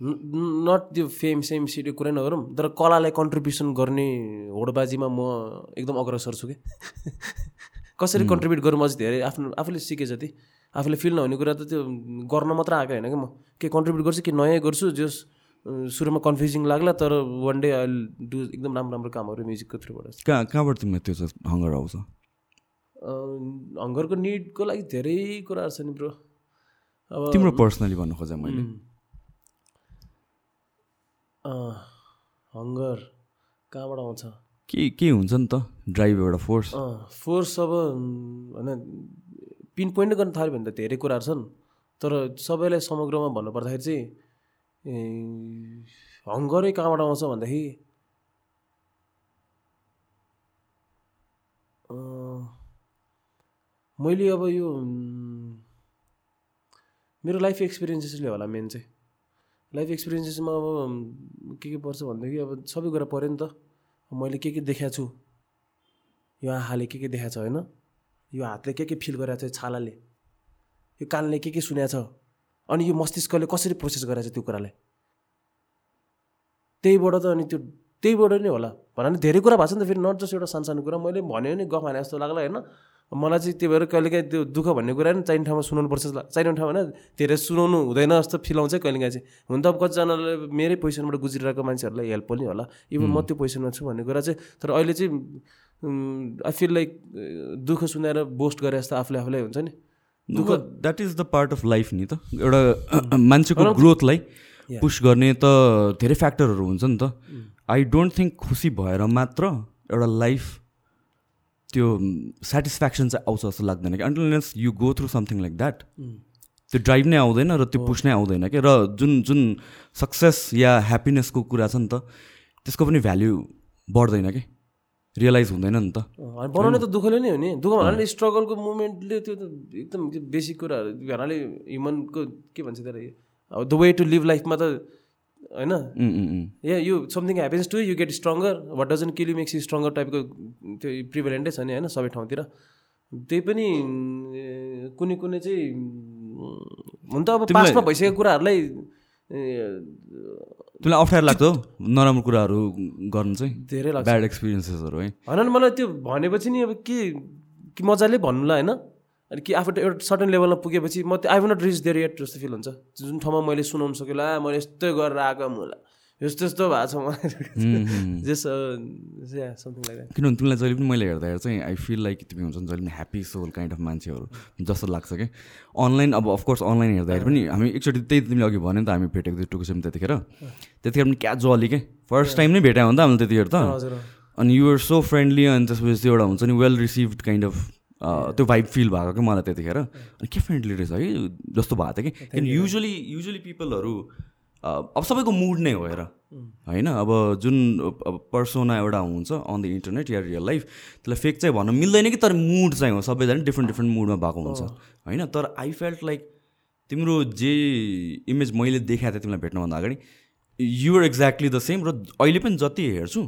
not त्यो फेम सेम सिट कुरा नगरौँ। तर कलालाई कन्ट्रिब्युसन गर्ने होडबाजीमा म एकदम अग्रसर छु कि कसरी कन्ट्रिब्युट गरौँ अझ धेरै आफ्नो आफूले सिके जति। आफूले फिल नहुने कुरा त त्यो गर्न मात्र आएको होइन कि म? के कन्ट्रिब्युट गर्छु कि नयाँ गर्छु? जस सुरुमा कन्फ्युजिङ लाग्ला तर वान डे आई डु एकदम राम्रो राम्रो कामहरू म्युजिकको थ्रुबाट कहाँ कहाँबाट तिमीलाई त्यो हङ्गर आउँछ? हङ्गरको निडको लागि धेरै कुराहरू छ नि ब्रो अब तिम्रो पर्सनली भन्नु खोजेँ मैले। हङ्गर कहाँबाट आउँछ? के के हुन्छ नि त? ड्राइभ एउटा फोर्स फोर्स अब होइन पिन पोइन्ट गर्न थाल्यो भने त धेरै कुराहरू छन्। तर सबैलाई समग्रमा भन्नुपर्दाखेरि चाहिँ हङ्गरै कहाँबाट आउँछ भन्दाखेरि मैले अब यो मेरो लाइफ एक्सपिरियन्सेसले होला मेन चाहिँ। लाइफ एक्सपिरियन्सेसमा अब के के पर्छ भनेदेखि अब सबै कुरा पऱ्यो नि त। मैले के के देखाएको छु? यो आँखाले के के देखाएको छ होइन? यो हातले के के फिल गरेको छ छालाले? यो कानले के के सुनेको छ? अनि यो मस्तिष्कले कसरी प्रोसेस गरेको छ त्यो कुरालाई? त्यहीबाट त अनि त्यो त्यहीबाट नै होला। भन नि धेरै कुरा भएको छ नि त फेरि नट जस्ट एउटा सानसानो कुरा। मैले भन्यो नि गफ हाने जस्तो लाग्ला होइन मलाई चाहिँ त्यही भएर कहिलेकाहीँ त्यो दुःख भन्ने कुरा नि चाहिने ठाउँमा सुनाउनु पर्छ चाहिने ठाउँमा होइन धेरै सुनाउनु हुँदैन जस्तो फिल आउँछ कहिलेकाहीँ चाहिँ। हुन त अब कतिजनाले मेरै पोजिसनबाट गुज्रिरहेको मान्छेहरूलाई हेल्प पनि होला। इभन म त्यो पोजिसनमा छु भन्ने कुरा चाहिँ तर अहिले चाहिँ आई फिल लाइक दुःख सुनाएर बोस्ट गरे जस्तो आफूले आफूलाई हुन्छ नि। दुःख that is the part of life नि त। एउटा मान्छेको ग्रोथलाई पुस गर्ने त धेरै फ्याक्टरहरू हुन्छ नि त। आई डोन्ट थिङ्क खुसी भएर मात्र एउटा लाइफ त्यो सेटिस्फ्याक्सन चाहिँ आउँछ जस्तो लाग्दैन कि। Unless you go through something like that त्यो ड्राइभ नै आउँदैन र त्यो पुस नै आउँदैन कि। र जुन जुन सक्सेस या ह्याप्पिनेसको कुरा छ नि त त्यसको पनि भ्याल्यु बढ्दैन कि। रियलाइज हुँदैन नि त। बनाउने त दुःखले नै हो नि। दुःख भन्नाले स्ट्रगलको मुमेन्टले त्यो त एकदम बेसिक कुराहरू भन्नाले ह्युमनको के भन्छ त्यसलाई अब द वे टु लिभ लाइफमा त होइन। Um. Yeah you something happens to you get stronger what doesn't kill you makes you stronger टाइपको त्यो प्रिभेलेन्टै छ नि होइन सबै ठाउँतिर। त्यही पनि ए, कुनै कुनै चाहिँ हुन त अब पासमा भइसकेको कुराहरूलाई ए, तिमीलाई अप्ठ्यारो लाग्छ नराम्रो कुराहरू गर्नु चाहिँ? धेरै लाग्छ। ब्याड एक्सपिरियन्सेसहरू है? होइन मलाई त्यो भनेपछि नि अब के कि मजाले भन्नुला होइन? अनि कि आफू एउटा सर्टन लेभलमा पुगेपछि म त्यो I not reach there at जस्तो फिल हुन्छ। जुन ठाउँमा मैले सुनाउनु सक्यो ला मैले यस्तै गरेर आएको मलाई यस्तो यस्तो भएको छ मलाई किनभने तिमीलाई जहिले पनि मैले हेर्दाखेरि चाहिँ आई फिल लाइक तिमी हुन्छ नि जहिले पनि ह्याप्पी सोल काइन्ड अफ मान्छेहरू जस्तो लाग्छ कि अनलाइन अब अफकोर्स अनलाइन हेर्दाखेरि पनि हामी एकचोटि त्यही तिमीले अघि भन्यो नि त हामी भेटेको थियो टुकुसम्म त्यतिखेर त्यतिखेर पनि क्या जली के फर्स्ट टाइम नै भेटायो भने त हामीले त्यतिखेर त अनि युआर सो फ्रेन्डली अनि त्यसपछि त्यो एउटा हुन्छ नि वेल रिसिभड काइन्ड अफ त्यो भाइब फिल भएको क्या मलाई त्यतिखेर अनि के फ्रेन्डली रहेछ है जस्तो भएको थियो कि किन युजली युजली पिपलहरू अब सबैको मुड नै हो होइन अब जुन पर्सोना एउटा हुन्छ अन द इन्टरनेट या रियल लाइफ त्यसलाई फेक चाहिँ भन्न मिल्दैन कि तर मुड चाहिँ हो सबैजना डिफ्रेन्ट डिफ्रेन्ट मुडमा भएको हुन्छ। होइन तर आई फेल्ट लाइक तिम्रो जे इमेज मैले देखाएको थिएँ तिमीलाई भेट्नुभन्दा अगाडि युआर एक्ज्याक्टली द सेम र अहिले पनि जति हेर्छु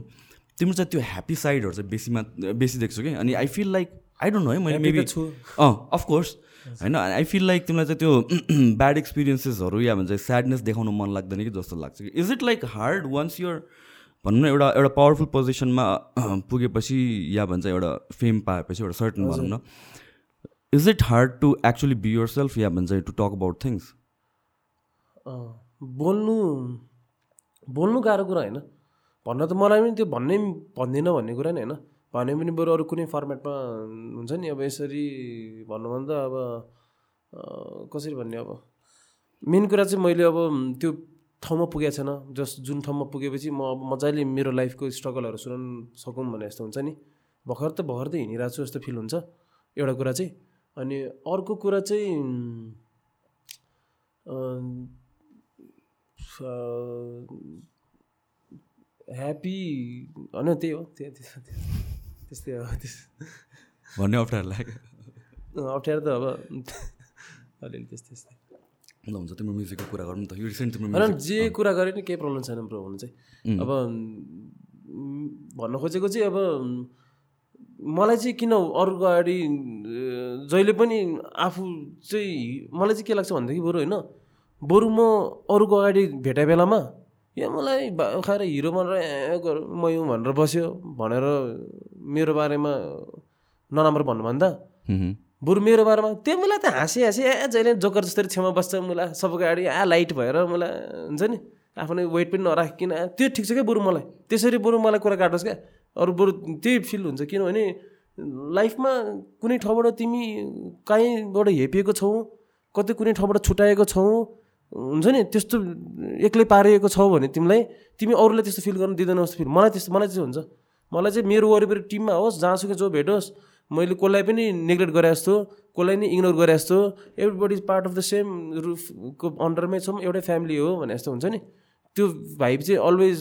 तिम्रो चाहिँ त्यो ह्याप्पी साइडहरू चाहिँ बेसीमा बेसी देख्छु कि। अनि I feel like I don't know है मैले मेबी छु। अँ अफकोर्स होइन आई फिल लाइक तिमीलाई चाहिँ त्यो ब्याड एक्सपिरियन्सेसहरू या भन्छ स्याडनेस देखाउन मन लाग्दैन कि जस्तो लाग्छ कि is it like hard once your भनौँ न एउटा एउटा पावरफुल पोजिसनमा पुगेपछि या भन्छ एउटा फेम पाएपछि एउटा सर्टन भनौँ न is it hard to actually be yourself या भन्छ टु टक अबाउट थिङ्स बोल्नु बोल्नु गाह्रो कुरा होइन। भन्न त मलाई पनि त्यो भन्नै भन्दिनँ भन्ने कुरा नि होइन। भने पनि बरु अरू कुनै फर्मेटमा हुन्छ नि? अब यसरी भन्नु भन्दा अब कसरी भन्ने अब? मेन कुरा चाहिँ मैले अब त्यो ठाउँमा पुगेको छैन। जस जुन ठाउँमा पुगेपछि म अब मजाले मेरो लाइफको स्ट्रगलहरू सुनाउनु सकौँ भने जस्तो हुन्छ नि। भर्खर त भर्खर त हिँडिरहेको छु जस्तो फिल हुन्छ एउटा कुरा चाहिँ। अनि अर्को कुरा चाहिँ ह्याप्पी होइन त्यही हो। त्यही त्यस्तै हो त्यस भन्ने अप्ठ्यारो लाग्यो। अप्ठ्यारो त अब। अलिअलि त्यस्तै त्यस्तै। ल हुन्छ तिम्रो म्युजिकको कुरा गरौँ त। यो रिसेन्ट तिम्रो जे कुरा गरे नि केही प्रब्लम छैन ब्रो हुनु चाहिँ। अब भन्न खोजेको चाहिँ अब मलाई चाहिँ किन अरूको अगाडि जहिले पनि आफू चाहिँ मलाई चाहिँ के लाग्छ भनेदेखि बरु होइन बरु म अरूको अगाडि भेटाए बेलामा या मलाई खाएर हिरो भनेर ए गर म हुँ भनेर बस्यो भनेर मेरो बारेमा नराम्रो भन्नुभन्दा बरु मेरो बारेमा त्यो मलाई त हाँसी हाँसी ए जहिले जोकर जस्तै छेउमा बस्छ मलाई सबैको अगाडि आ लाइट भएर मलाई हुन्छ नि आफ्नो वेट पनि नराखिकन त्यो ठिक छ क्या बरु मलाई? त्यसरी बरु मलाई कुरा काटोस् क्या। अरू बरु त्यही फिल हुन्छ किनभने लाइफमा कुनै ठाउँबाट तिमी कहीँबाट हेपिएको छौ कतै कुनै ठाउँबाट छुट्याएको छौ हुन्छ नि? त्यस्तो एक्लै पारिएको छौ भने तिमीलाई तिमी अरूलाई त्यस्तो फिल गर्नु दिँदैन जस्तो फिल मलाई त्यस्तो मलाई चाहिँ हुन्छ। मलाई चाहिँ मेरो वरिपरि टिममा होस् जहाँसुकै जो भेटोस् मैले कसलाई पनि नेग्लेक्ट गरे जस्तो कसलाई नि इग्नोर गरे जस्तो everybody is part of the same रुफको अन्डरमै छौँ एउटै फ्यामिली हो भने जस्तो हुन्छ नि। त्यो भाइब चाहिँ अलवेज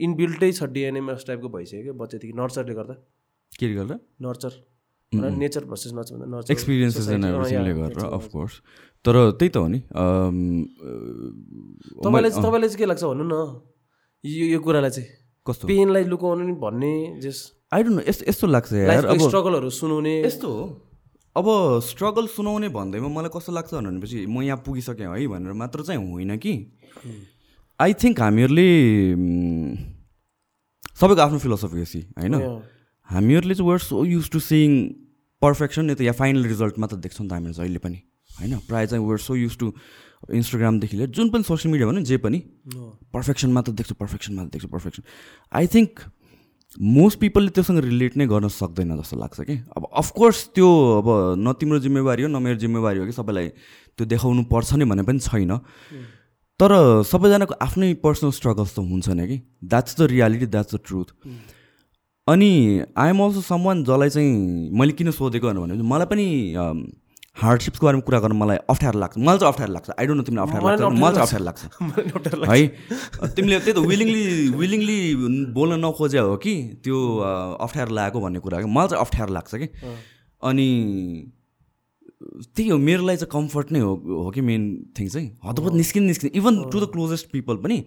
इनबिल्टै छ डिएनएमा यस्तो टाइपको भइसक्यो क्या बच्चादेखि नर्चरले गर्दा। के गरेर नर्चर नेचर भर्सेस नर्चर गरेर अफकोर्स तर त्यही त हो नि। तपाईँलाई चाहिँ तपाईँलाई चाहिँ के लाग्छ भन्नु न? यो यो कुरालाई चाहिँ। कस्तो? पेनलाई लुकाउनु नि भन्ने जस आई डोन्ट नो यस्तो यस्तो लाग्छ यार। लाइफको अब स्ट्रगलहरू सुनाउने। यस्तो हो। अब स्ट्रगल सुनाउने भन्दैमा मलाई कस्तो लाग्छ भनेपछि म यहाँ पुगिसकेँ है भनेर मात्र चाहिँ होइन कि। आई थिङ्क हामीहरूले सबैको आफ्नो फिलोसफी हो सी होइन हामीहरूले चाहिँ we're so used to seeing perfection नि त या फाइनल रिजल्ट मात्र देख्छौँ नि त हामीहरू जहिले पनि। होइन प्रायः चाहिँ वेआर सो युज टु इन्स्टाग्रामदेखि लिएर जुन पनि सोसियल मिडिया भनौँ जे पनि पर्फेक्सन मात्र देख्छु पर्फेक्सन मात्र देख्छु पर्फेक्सन आई थिङ्क मोस्ट पिपलले त्योसँग रिलेट नै गर्न सक्दैन जस्तो लाग्छ कि। अब अफकोर्स त्यो अब न तिम्रो जिम्मेवारी हो न मेरो जिम्मेवारी हो कि सबैलाई त्यो देखाउनु पर्छ नै भने पनि छैन। तर सबैजनाको आफ्नै पर्सनल स्ट्रगल्स त हुन्छ नि कि। That's the reality that's the truth अनि आइएम अल्सो सम वान जसलाई चाहिँ मैले किन सोधेको भने मलाई पनि हार्डसिप्सको बारेमा कुरा गर्न मलाई अप्ठ्यारो लाग्छ। मलाई चाहिँ अप्ठ्यारो लाग्छ। आई डोन्ट नो तिमीलाई अप्ठ्यारो लाग्छ। मलाई चाहिँ अप्ठ्यारो लाग्छ। है? तिमीले त्यही त विलिङली विलिङली बोल्न नखोजे हो कि? त्यो अप्ठ्यारो लागेको भन्ने कुरा हो मलाई चाहिँ अप्ठ्यारो लाग्छ कि? अनि त्यही हो। मेरो लागि चाहिँ कम्फर्ट नै हो हो कि मेन थिङ चाहिँ? हतपत निस्किन निस्किन। Even to the closest people पनि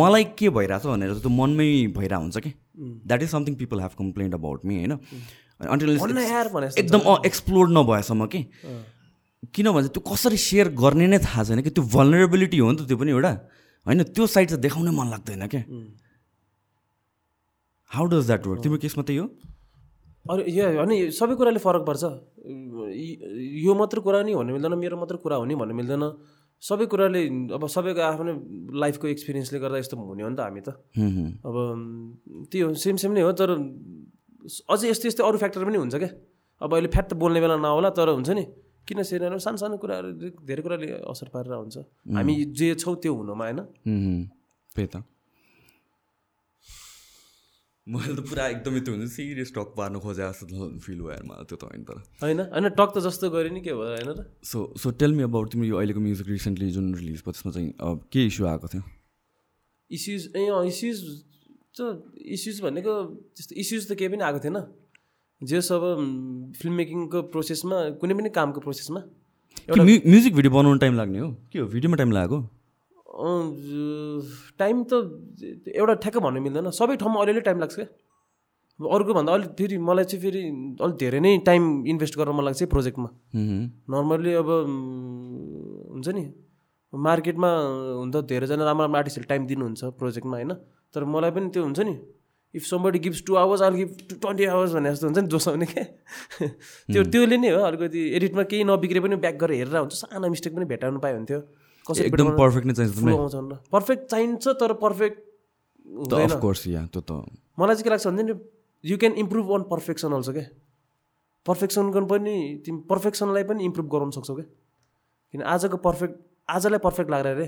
मलाई के भइरहेछ भनेर त्यो मनमै भइरहेको हुन्छ कि? That is something people have complained about me होइन? एकदम एक्सप्लोर नभएसम्म कि? किनभने त्यो कसरी सेयर गर्ने नै थाहा छैन कि? त्यो भलरेबिलिटी हो नि त त्यो पनि एउटा। होइन त्यो साइड चाहिँ देखाउनै मन लाग्दैन क्या हाउ डज द्याट वर्क तिम्रो केसमा त्यही हो? अरू यो अनि सबै कुराले फरक पर्छ। यो मात्र कुरा नि भन्नु मिल्दैन मेरो मात्र कुरा हो नि भन्नु मिल्दैन। सबै कुराले अब सबैको आफ्नो लाइफको एक्सपिरियन्सले गर्दा यस्तो हुने हो नि त हामी त। अब त्यो सेम सेम नै हो तर अझै यस्तो यस्तै अरू फ्याक्टर पनि हुन्छ क्या? अब अहिले फ्याट त बोल्ने बेला नहोला तर हुन्छ नि। किन सेरियल सानो सानो कुराहरू धेरै कुराले असर पारेर हुन्छ। हामी जे छौँ त्यो हुनुमा होइन? त्यही त। मैले त पुरा एकदमै त्यो हुन्छ सिरियस टक पार्नु खोजे जस्तो फिल भयो मलाई त्यो त होइन तर। होइन? होइन टक त जस्तो गऱ्यो नि के भयो होइन र so so tell me about तिम्रो यो अहिलेको म्युजिक रिसेन्टली जुन रिलिज भयो त्यसमा चाहिँ के इस्यु आएको थियो? इस्युज ए इस्युज त्यो इस्युज भनेको त्यस्तो इस्युज त केही पनि आएको थिएन। जे सब फिल्म मेकिङको प्रोसेसमा कुनै पनि कामको प्रोसेसमा म्युजिक भिडियो बनाउनु टाइम लाग्ने हो? के हो? भिडियोमा टाइम लागेको? टाइम त एउटा ठ्याक्क भन्नु मिल्दैन। सबै ठाउँमा अलिअलि टाइम लाग्छ क्या। अर्को भन्दा अलिक फेरि मलाई चाहिँ फेरि अलिक धेरै नै टाइम इन्भेस्ट गर्न मन लाग्छ प्रोजेक्टमा नर्मल्ली अब हुन्छ नि। मार्केटमा हुन त धेरैजना राम्रो राम्रो आर्टिस्टहरूले टाइम दिनुहुन्छ प्रोजेक्टमा होइन? तर मलाई पनि त्यो हुन्छ नि if somebody gives two hours all give two twenty hours भने जस्तो हुन्छ नि जोसाउने क्या। त्यो त्योले नै हो अलिकति एडिटमा केही नबिग्रे पनि ब्याक गरेर हेरेर हुन्छ। सानो मिस्टेक पनि भेटाउनु पायो हुन्थ्यो कसरी एकदम पर्फेक्ट नै चाहिन्छ पर्फेक्ट चाहिन्छ तर पर्फेक्ट मलाई चाहिँ के लाग्छ भने you can improve on perfection also क्या। पर्फेक्सनको पनि तिमी पर्फेक्सनलाई पनि इम्प्रुभ गराउनु सक्छौ क्या। किन आजको पर्फेक्ट आजलाई पर्फेक्ट लाग्छ अरे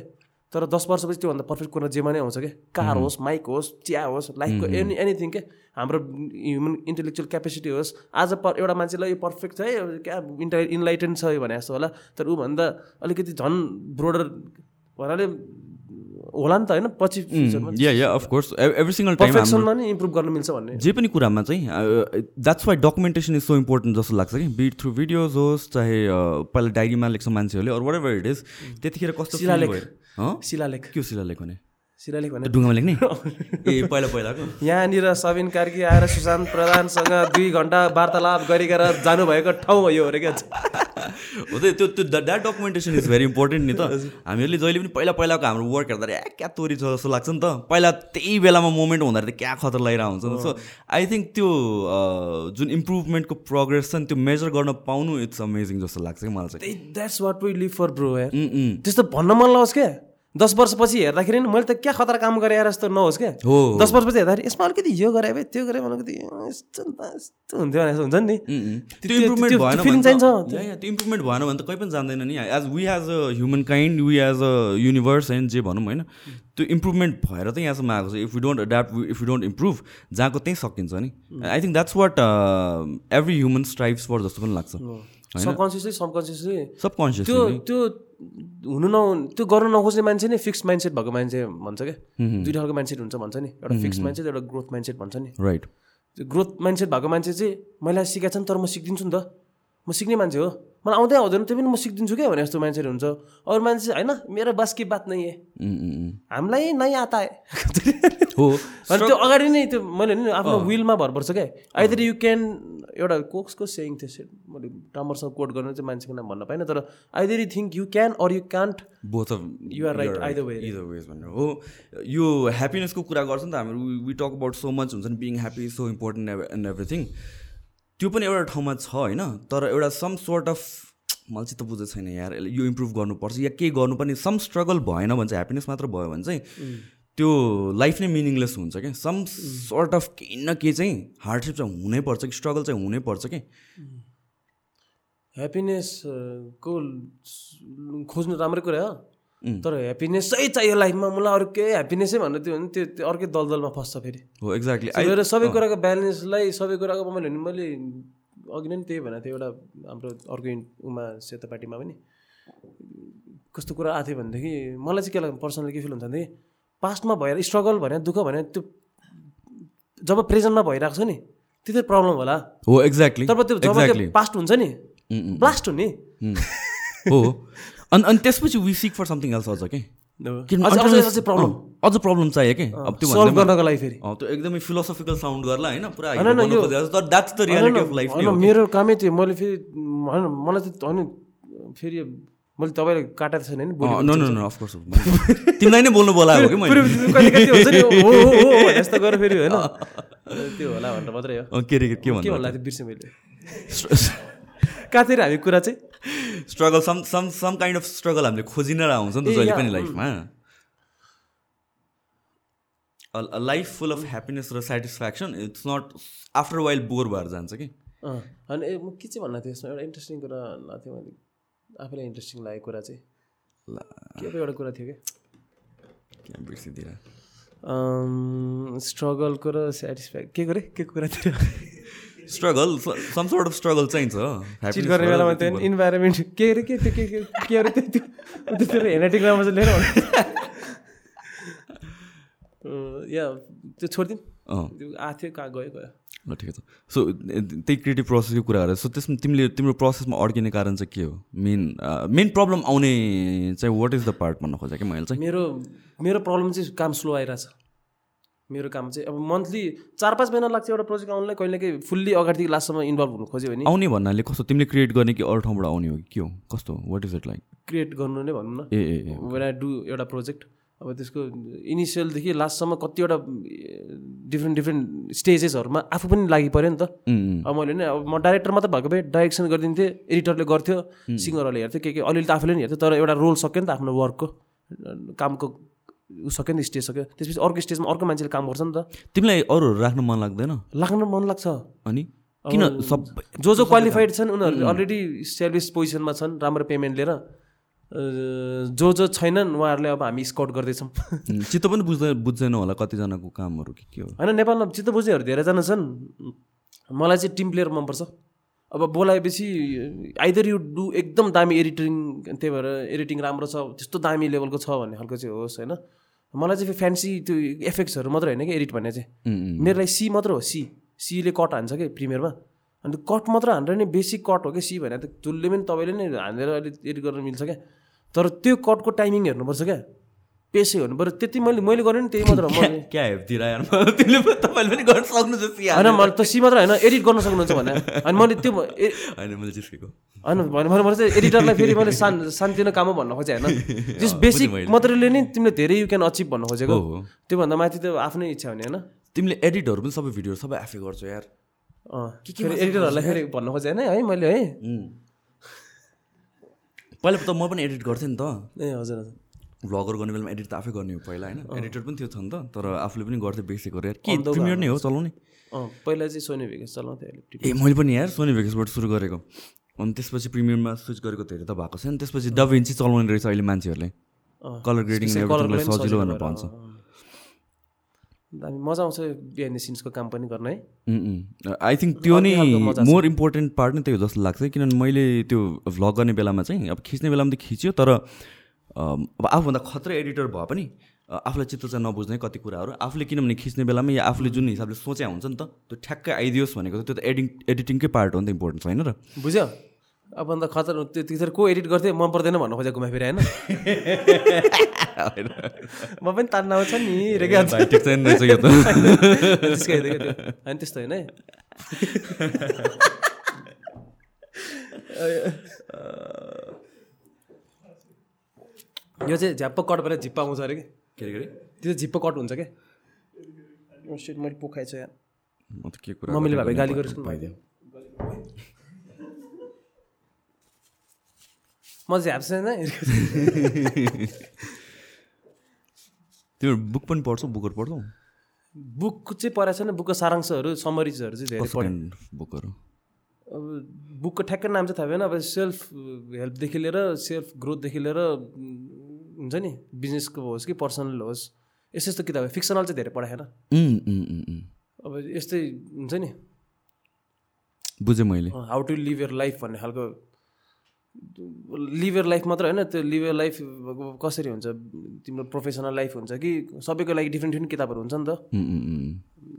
तर दस वर्षपछि त्योभन्दा पर्फेक्ट कुरा जेमा नै आउँछ क्या कार होस् माइक होस् चिया होस् लाइफको एनी एनिथिङ क्या हाम्रो ह्युमन इन्टेलेक्चुअल क्यापेसिटी होस्। आज प एउटा मान्छेलाई यो पर्फेक्ट छ है क्या इन्टा इन्लाइटेन छ भने जस्तो होला। तर ऊभन्दा अलिकति झन् ब्रोडर भन्नाले होला नि त होइन पछि yeah yeah of course every single पर्फेक्सनमा नि इम्प्रुभ गर्न मिल्छ भन्ने। जे पनि कुरामा चाहिँ that's why documentation is so important जस्तो लाग्छ कि। बिट थ्रु भिडियोज होस् चाहे पहिला डायरीमा लेख्छ मान्छेहरूले अरू वाट एभर इट इज त्यतिखेर कस्तो शिलालेख के शिलालेख भने शिलालेख भने। ढुङ्गामा लेख्ने ए पहिला पहिलाको। यहाँनिर सबिन कार्की आएर सुशान्त प्रधानसँग दुई घन्टा वार्तालाप गरिकन जानुभएको ठाउँ हो यो अरे क्या। हो त त्यो त्यो that documentation is very important नि त। हामीहरूले जहिले पनि पहिला पहिलाको हाम्रो वर्क हेर्दा ए क्या तोरी छ जस्तो लाग्छ नि त। पहिला त्यही बेलामा मोमेन्ट हुँदाखेरि क्या खतर लगाइरहेको हुन्छ। सो आई थिङ्क त्यो जुन इम्प्रुभमेन्टको प्रोग्रेस छ नि त्यो मेजर गर्न पाउनु इट्स अमेजिङ जस्तो लाग्छ कि मलाई चाहिँ। That's what we live for bro त्यस्तो भन्न मन लागोस् क्या। दस वर्षपछि हेर्दाखेरि मैले त क्या खतरा काम गरे जस्तो नहोस् क्या हो। दस वर्षपछि हेर्दाखेरि यसमा अलिकति यो गरे भाइ त्यो गरे अलिकति यस्तो यस्तो हुन्थ्यो भने हुन्छ नि। त्यो इम्प्रुभमेन्ट भएन फिलिङ चाहिन्छ। त्यो इम्प्रुभमेन्ट भएन भने त कहीँ पनि जान्दैन नि। As we as a human kind we as a universe होइन जे भनौँ होइन त्यो इम्प्रुभमेन्ट भएर त यहाँसम्म आएको छ। If you don't adapt if you don't improve जहाँको त्यहीँ सकिन्छ नि। I think that's what every human strives for जस्तो पनि लाग्छ। सबकन्सियसली सबकन्सियसली सबकन्सियस त्यो त्यो हुनु न त्यो गर्नु नखोज्ने मान्छे नै फिक्स माइन्डसेट भएको मान्छे भन्छ क्या दुइटा खालको माइन्डसेट हुन्छ भन्छ नि। एउटा फिक्स माइन्डसेट एउटा ग्रोथ माइन्डसेट भन्छ नि। राइट त्यो ग्रोथ माइन्डसेट भएको मान्छे चाहिँ मैले सिकाएको छ नि तर म सिकिदिन्छु नि त। म सिक्ने मान्छे हो। मलाई आउँदै आउँदैन त्यो पनि म सिकिदिन्छु क्या भने जस्तो मान्छेहरू हुन्छ। अरू मान्छे होइन मेरो बस कि बात नै हामीलाई नै आता हो। अनि त्यो अगाडि नै त्यो मैले नि आफ्नो विलमा भर पर्छ क्या। आइदर यु क्यान एउटा कोक्सको सेङ थियो सेट मैले राम्रोसँग कोट गर्नु चाहिँ मान्छेको नाम भन्न पाइनँ तर either you think you can or you can't both of you're right either way either ways भनेर। हो यो ह्याप्पिनेसको कुरा गर्छ नि त हाम्रो we talk about so much हुन्छ नि being happy so important and everything त्यो पनि एउटा ठाउँमा छ होइन तर एउटा सम सोर्ट अफ मलाई चाहिँ त बुझेको छैन यार यो इम्प्रुभ गर्नुपर्छ या केही गर्नु पनि सम स्ट्रगल भएन भने चाहिँ ह्याप्पिनेस मात्र भयो भने चाहिँ त्यो लाइफ नै मिनिङलेस हुन्छ क्या। सम सर्ट अफ केही न केही चाहिँ हार्डसिप चाहिँ हुनैपर्छ कि स्ट्रगल चाहिँ हुनैपर्छ कि। ह्याप्पिनेस को खोज्नु राम्रै कुरा हो। तर ह्याप्पिनेसै चाहियो लाइफमा मलाई अरू केही ह्याप्पिनेसै भन्नु त्यो भने त्यो अर्कै दलदलमा फस्छ फेरि। हो एक्ज्याक्टली तर सबै कुराको ब्यालेन्सलाई सबै कुराको मैले मैले अघि नै त्यही भनेको थिएँ एउटा हाम्रो अर्को उमा सेतोपाटीमा पनि। कस्तो कुरा आएको थियो भनेदेखि मलाई चाहिँ के लाग्छ पर्सनली के फिल हुन्छ भनेदेखि पास्टमा भएर स्ट्रगल भने दुःख भने त्यो जब प्रेजेन्टमा भइरहेको छ नि त्यो चाहिँ प्रब्लम होला। हो एक्ज्याक्टली तब त्यो जब पास्ट हुन्छ नि ब्लास्ट हुने। हो। अनि अनि त्यसपछि we seek for something else अझ के प्रब्लम अझ प्रब्लम चाहियो कि अब त्यो सल्भ गर्नको लागि फेरि। अँ, त्यो एकदमै फिलोसफिकल साउन्ड गर्ला होइन? पुरा that's the reality of life मेरो कामै त्यो मैले फेरि होइन मलाई चाहिँ होइन फेरि मैले तपाईँलाई काटेको छैन नि बोली नो नो नो अफकोर्स तिमीलाई नै बोल्नु बोलाएको कि मैले? कहिले कहिले हुन्छ नि हो हो हो हो भने जस्तो गरेर फेरि होइन? त्यो होला भनेर मात्रै हो। के रे के के भन्नु होला त्यो बिर्सेँ मैले? कहाँ थियो हामी कुरा चाहिँ? Struggle some some some kind of struggle हामीले खोजि नै हुन्छ नि त जहिले पनि लाइफमा। लाइफ फुल अफ ह्याप्पिनेस र satisfaction it's not after while bore भएर जान्छ कि। अनि ए, म के चाहिँ भन्न थियो यसमा? एउटा इन्ट्रेस्टिङ कुरा भन्नु थियो मैले। आफूलाई इन्ट्रेस्टिङ लागेको कुरा चाहिँ। के एउटा कुरा थियो क्या बिर्सिदिएर स्ट्रगलको र सेटिस्फ्याक्ट के गरे? के कुरा थियो? Struggle some sort of struggle चाहिन्छ चिट गर्ने बेलामा त्यो इन्भाइरोमेन्ट के अरे के त्यो के के के अरे त्यो त्यो त्यो तेरो हेनेटिक राम्रो चाहिँ लिएर। या त्यो छोडिदिउँ आएको थियो कहाँ गयो गयो ल ठिकै छ सो त्यही क्रिएटिभ प्रोसेसको कुरा गरेर सो त्यसमा तिमीले तिम्रो प्रोसेसमा अड्किने कारण चाहिँ के हो? मेन मेन प्रब्लम आउने चाहिँ वाट इज द पार्ट भन्न खोजेँ कि मैले चाहिँ मेरो मेरो प्रब्लम चाहिँ काम स्लो आइरहेछ मेरो काम चाहिँ अब मन्थली चार पाँच महिना लाग्छ एउटा प्रोजेक्ट आउनलाई कहिले काहीँ फुल्ली अगाडिदेखि लास्टसम्म इन्भल्भ हुनु खोज्यो भने। आउने भन्नाले कस्तो तिमीले क्रिएट गर्ने कि अरू ठाउँबाट आउने हो कि? के हो? कस्तो? What is it like create गर्नु नै भनौँ न। ए वेन आई डु एउटा प्रोजेक्ट अब त्यसको इनिसियलदेखि लास्टसम्म कतिवटा डिफ्रेन्ट डिफ्रेन्ट स्टेजेसहरूमा आफू पनि लागि पऱ्यो नि त। अब मैले नि अब म डाइरेक्टर मात्र भएको भए डाइरेक्सन गरिदिन्थेँ एडिटरले गर्थ्यो सिङ्गरहरूले हेर्थ्यो के के अलिअलि त आफूले पनि हेर्थ्यो तर एउटा रोल सक्यो नि त आफ्नो वर्कको कामको उ सक्यो नि त स्टेज सक्यो। त्यसपछि अर्को स्टेजमा अर्को मान्छेले काम गर्छ नि त। तिमीलाई अरूहरू राख्न मन लाग्दैन? लाग्न मन लाग्छ। अनि? किन सब जो जो क्वालिफाइड छन् उनीहरू अलरेडी सर्भिस पोजिसनमा छन् राम्रो पेमेन्ट लिएर। जो जो छैनन् उहाँहरूले अब हामी स्काउट गर्दैछौँ। चित्त पनि बुझ्दैन बुझ्दैन होला कतिजनाको कामहरू कि के हो। होइन नेपालमा चित्त बुझ्नेहरू धेरैजना छन्। मलाई चाहिँ टिम प्लेयर मनपर्छ। अब बोलाएपछि आइदर यु डु एकदम दामी एडिटिङ त्यही भएर एडिटिङ राम्रो छ त्यस्तो दामी लेभलको छ भन्ने खालको चाहिँ होस् होइन? मलाई चाहिँ फ्यान्सी त्यो इफेक्ट्सहरू मात्र होइन कि एडिट भन्ने चाहिँ। मेरो लागि सी मात्र हो सी सीले कट हान्छ कि प्रिमियरमा अन्त कट मात्र हानेर नि बेसिक कट हो कि सी भने त जसले पनि तपाईँले नै हानेर अलिक एडिट गर्न मिल्छ क्या। तर त्यो कटको टाइमिङ हेर्नुपर्छ क्या। पेसै हुनु। पऱ्यो त्यति मैले मैले गरेँ नि त्यही मात्र क्या हेप्तिर तपाईँले पनि गर्न सक्नुहुन्छ होइन मैले त सी मात्र होइन एडिट गर्न सक्नुहुन्छ भने। अनि मैले त्यो होइन मैले जिस्केको होइन मैले चाहिँ एडिटरलाई फेरि मैले सान सानतिनो काम हो भन्न खोजेँ होइन। जस बेसिक मटेरियलले नै तिमीले धेरै यु क्यान अचिभ भन्न खोजेको। त्योभन्दा माथि त आफ्नै इच्छा हुने होइन। तिमीले एडिटहरू पनि सबै भिडियोहरू सबै आफै गर्छौ यार। अँ फेरि एडिटरहरूलाई फेरि भन्न खोजेँ होइन है मैले है. पहिला त म पनि एडिट गर्थेँ नि त। ए हजुर हजुर। भ्लगर गर्ने बेलामा एडिट त आफै गर्ने हो पहिला होइन? एडिटर पनि थियो नि त तर आफूले पनि गर्थेँ बेसिकहरू यार के प्रिमियर नै हो चलाउने। पहिला चाहिँ सोनी भेकेस चलाउँथेँ ए मैले पनि यार सोनी भेकेसबाट सुरु गरेको। अनि त्यसपछि प्रिमियरमा स्विच गरेको धेरै त भएको छैन त्यसपछि डभिन्ची चलाउने रहेछ अहिले मान्छेहरूले। कलर ग्रेडिङ सजिलो भनेर भन्छ। दामी मजा आउँछ बिहान सिन्सको काम पनि गर्न है? आई थिङ्क त्यो नै। मोर इम्पोर्टेन्ट पार्ट नै त्यो हो जस्तो लाग्छ किनभने मैले त्यो भ्लग गर्ने बेलामा चाहिँ अब खिच्ने बेलामा त खिच्यो तर अब आफूभन्दा खत्रै एडिटर भए पनि आफूलाई चित्त चाहिँ नबुझ्ने कति कुराहरू आफूले किनभने खिच्ने बेलामा या आफूले जुन हिसाबले सोचे हुन्छ नि त त्यो ठ्याक्कै आइदियोस् भनेको त त्यो त एडिङ एडिटिङकै पार्ट हो नि त इम्पोर्टेन्ट होइन र? बुझ्यो? अब अन्त खतर त्यो त्यतिखेर को एडिट गर्थेँ मन पर्दैन भन्न खोजेको घुमा फेरि होइन। म पनि तान्न आउँछ नि छैन होइन त्यस्तो होइन है। यो चाहिँ झ्याप्प कट भएर झिप्पा आउँछ अरे कि? के अरे त्यो चाहिँ झिप्प कट हुन्छ क्या मैले पोखाइ छ यहाँ। म त के कुरा मम्मीले भए गाली गरेको भइदियो। म चाहिँ झ्याप्छ त्यो बुक पनि पढ्छौ? बुकहरू पढ्छौ? बुक चाहिँ पढाएको छैन। बुकको सारांशहरू समरिजहरू चाहिँ धेरै पढेँ। बुकहरू? अब बुकको ठ्याक्कै नाम चाहिँ थाहा भएन। अब सेल्फ हेल्पदेखि लिएर सेल्फ ग्रोथदेखि लिएर हुन्छ नि बिजनेसको होस् कि पर्सनल होस् यस्तो यस्तो किताब फिक्सनल चाहिँ धेरै पढाएन। अब यस्तै हुन्छ नि। बुझेँ मैले। How to live your life भन्ने खालको लिभ यर लाइफ मात्र होइन त्यो लिभ यर लाइफ कसरी हुन्छ तिम्रो प्रोफेसनल लाइफ हुन्छ कि सबैको लागि डिफ्रेन्ट डिफ्रेन्ट किताबहरू हुन्छ नि त।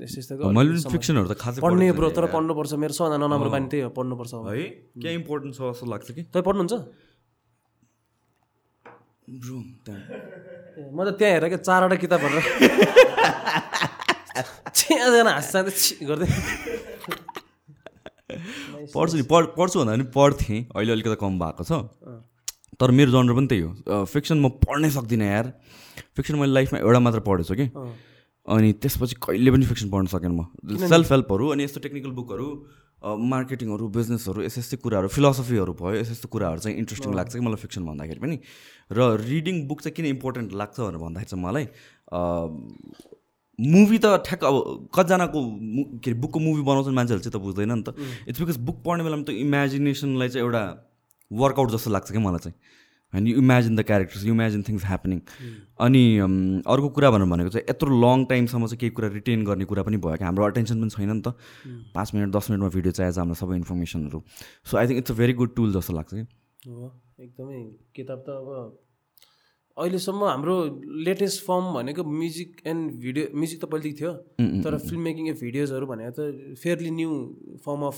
यस्तो पनि फिक्सनहरू त खासै पढ्ने ब्रो तर पढ्नुपर्छ मेरो सबभन्दा नराम्रो बानी त्यही हो पढ्नुपर्छ अब। है? क्या इम्पोर्टेन्ट छ जस्तो लाग्छ कि? तपाईँ पढ्नुहुन्छ? ब्रो ए, म त त्यहाँ हेरेर क्या चारवटा किताबहरू छ्याजना हाँस्छ छि गर्दै पढ्छु नि पढ पढ्छु भन्दा पनि पढ्थेँ अहिले अलिकति कम भएको छ। तर मेरो जनर पनि त्यही हो। फिक्सन म पढ्नै सक्दिनँ यार। फिक्सन मैले लाइफमा एउटा मात्र पढेछु कि। अनि त्यसपछि कहिले पनि फिक्सन पढ्न सकेन म। सेल्फ हेल्पहरू अनि यस्तो टेक्निकल बुकहरू मार्केटिङहरू बिजनेसहरू यस्तो यस्तै कुराहरू फिलोसफीहरू भयो यस्तो यस्तो कुराहरू चाहिँ इन्ट्रेस्टिङ लाग्छ कि मलाई फिक्सन भन्दाखेरि पनि? र रिडिङ बुक चाहिँ किन इम्पोर्टेन्ट लाग्छ भनेर भन्दाखेरि चाहिँ मलाई मुभी त ठ्याक्क अब कतिजनाको के अरे बुकको मुभी बनाउँछन् मान्छेहरू चाहिँ त बुझ्दैन नि त। इट्स बिकज बुक पढ्ने बेलामा त इमेजिनेसनलाई चाहिँ एउटा वर्कआउट जस्तो लाग्छ क्या मलाई चाहिँ। होइन you imagine the characters you imagine things happening अनि अम, अर्को कुरा भनेर भनेको चाहिँ यत्रो लङ टाइमसम्म चाहिँ केही कुरा रिटेन गर्ने कुरा पनि भयो कि हाम्रो अटेन्सन पनि छैन नि त। पाँच मिनट दस मिनटमा भिडियो चाहिन्छ हामीलाई सबै इन्फर्मेसनहरू so I think it's a very good tool जस्तो लाग्छ कि हो एकदमै। किताब त अब अहिलेसम्म हाम्रो लेटेस्ट फर्म भनेको म्युजिक एन्ड भिडियो म्युजिक त पहिलेदेखि थियो तर फिल्म मेकिङ ए भिडियोजहरू भनेको त fairly new form of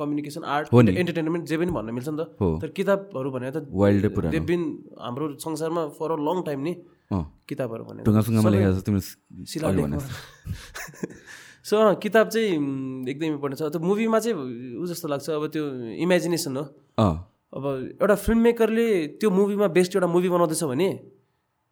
communication art. Entertainment जे पनि भन्न मिल्छ नि। त। तर किताबहरू भनेको त वाइल्डै पुरा दे बिन हाम्रो संसारमा फर अ लङ टाइम नि किताबहरू भनेको। सो अँ, किताब चाहिँ एकदमै इम्पोर्टेन्ट छ। त्यो मुभीमा चाहिँ ऊ जस्तो लाग्छ अब त्यो इमेजिनेसन हो। अब एउटा फिल्म मेकरले त्यो मुभीमा बेस्ट एउटा मुभी बनाउँदैछ भने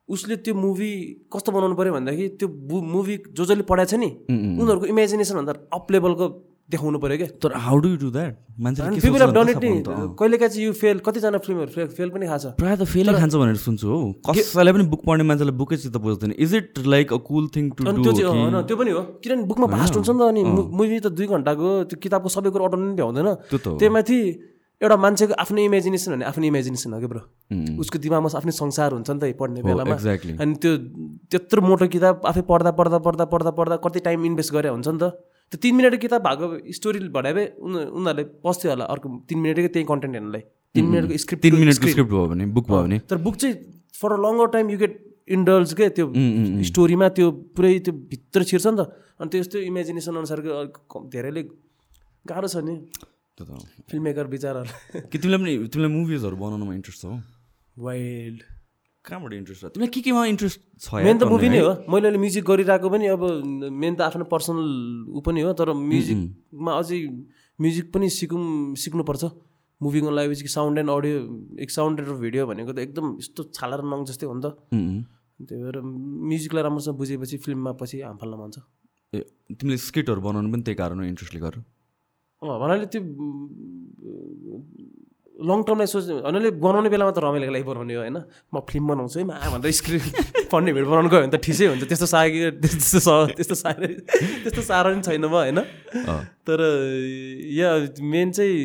उसले त्यो मुभी कस्तो बनाउनु पऱ्यो भन्दाखेरि त्यो मुभी जो जसले पढाएको छ नि उनीहरूको इमेजिनेसन भन्दा अप लेभलको देखाउनु पऱ्यो क्या। तर हाउ डु डु द्याट अँ। कहिलेकाहीँ चाहिँ यु फेल कतिजना फिल्महरू फेल फेल पनि खान्छ प्रायः त फेलै खान्छ भनेर सुन्छु हौ। कसैलाई पनि बुक पढ्ने मान्छेलाई बुकै चित्त बुझ्दैन is it like a cool thing to do त्यो चाहिँ त्यो पनि हो। किनभने बुकमा भास्ट हुन्छ नि त अनि मुभी त दुई घन्टाको त्यो किताबको सबै कुरो अटाउनु पनि भ्याउँदैन। त्यो त त्यही माथि एउटा मान्छेको आफ्नो इमेजिनेसन भने आफ्नो इमेजिनेसन हो कि ब्रो? उसको दिमागमा आफ्नै संसार हुन्छ नि त पढ्ने बेलामा। अनि त्यो त्यत्रो मोटो किताब आफै पढ्दा पढ्दा पढ्दा पढ्दा पढ्दा कति टाइम इन्भेस्ट गरे हुन्छ नि त। त्यो तिन मिनटको किताब भएको स्टोरी भए भए उनी- उनीहरूले पस्थ्यो होला अर्को तिन मिनटकै त्यही कन्टेन्ट हेर्नलाई। तिन मिनटको स्क्रिप्ट तिन मिनटको स्क्रिप्ट भयो भने बुक भयो भने। तर बुक चाहिँ for a longer time you get indulge के त्यो स्टोरीमा त्यो पुरै त्यो भित्र छिर्छ नि त। अनि त्यो यस्तो इमेजिनेसन अनुसारको धेरैले गाह्रो छ नि। फिल्म मेकर विचारहरूलाई कि तिमीलाई पनि तिमीलाई मुभिजहरू बनाउनुमा इन्ट्रेस्ट छ हो? वाइल्ड कहाँबाट इन्ट्रेस्ट छ? तिमीलाई के केमा इन्ट्रेस्ट छ मेन त मुभी? नै हो। मैले अहिले म्युजिक गरिरहेको पनि अब मेन त आफ्नो पर्सनल ऊ पनि हो तर म्युजिकमा अझै म्युजिक पनि सिकौँ सिक्नुपर्छ। मुभीको लागि कि साउन्ड एन्ड अडियो एक साउन्ड र भिडियो भनेको त एकदम यस्तो छाला र नङ जस्तै हो नि त। त्यही भएर म्युजिकलाई राम्रोसँग बुझेपछि फिल्ममा पछि हाम फाल्न मान्छ ए तिमीले स्किटहरू बनाउनु पनि त्यही कारण इन्ट्रेस्टले गर भन्नाले त्यो लङ टर्मलाई सोच भन्नाले बनाउने बेलामा त रमाइलोको लागि बनाउने हो होइन? म फिल्म बनाउँछु है मा भनेर स्क्रिप्ट पढ्ने भिड बनाउनु गयो भने त ठिकै हुन्छ। त्यस्तो साह्रो त्यस्तो स- त्यस्तो साह्रो त्यस्तो साह्रो पनि छैन म होइन? तर या मेन चाहिँ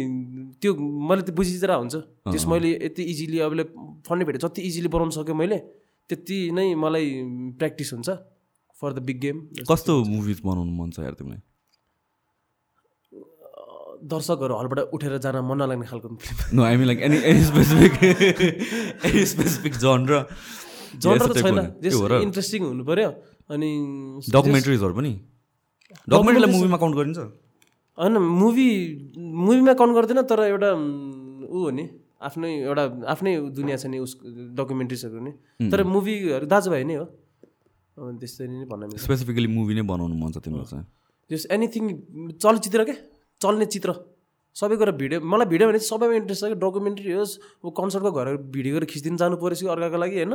त्यो मैले त्यो बुझिदिएर हुन्छ। त्यस मैले यति इजिली अबले फन्ने भेटेँ जति इजिली बनाउनु सक्यो मैले त्यति नै मलाई प्र्याक्टिस हुन्छ फर द बिग गेम कस्तो मुभिज बनाउनु मन छ यार तिमीलाई? दर्शकहरू हलबाट उठेर जान मन नलाग्ने खालको film no I mean like any any specific any specific genre genre त छैन। इन्ट्रेस्टिङ हुनु पऱ्यो अनि डकुमेन्ट्रिजहरू पनि। डकुमेन्ट्रीलाई मुभीमा काउन्ट गरिन्छ? होइन मुभी मुभीमा काउन्ट गर्दैन तर एउटा ऊ हो नि। आफ्नै एउटा आफ्नै दुनियाँ छ नि उसको डकुमेन्ट्रिजहरू नि। तर मुभीहरू दाजुभाइ नै हो। त्यस्तै नै भन्न स्पेसिफिकली मुभी नै बनाउनु मन छ तिमीलाई चाहिँ। जस एनिथिङ चलचित्र के? चल्ने चित्र सबै कुरा भिडियो मलाई भिडियो भने चाहिँ सबैमा इन्ट्रेस्ट छ कि डकुमेन्ट्री होस् अब कन्सर्टको घर भिडियो गरेर खिचिदिनु जानु कि अर्काको लागि होइन?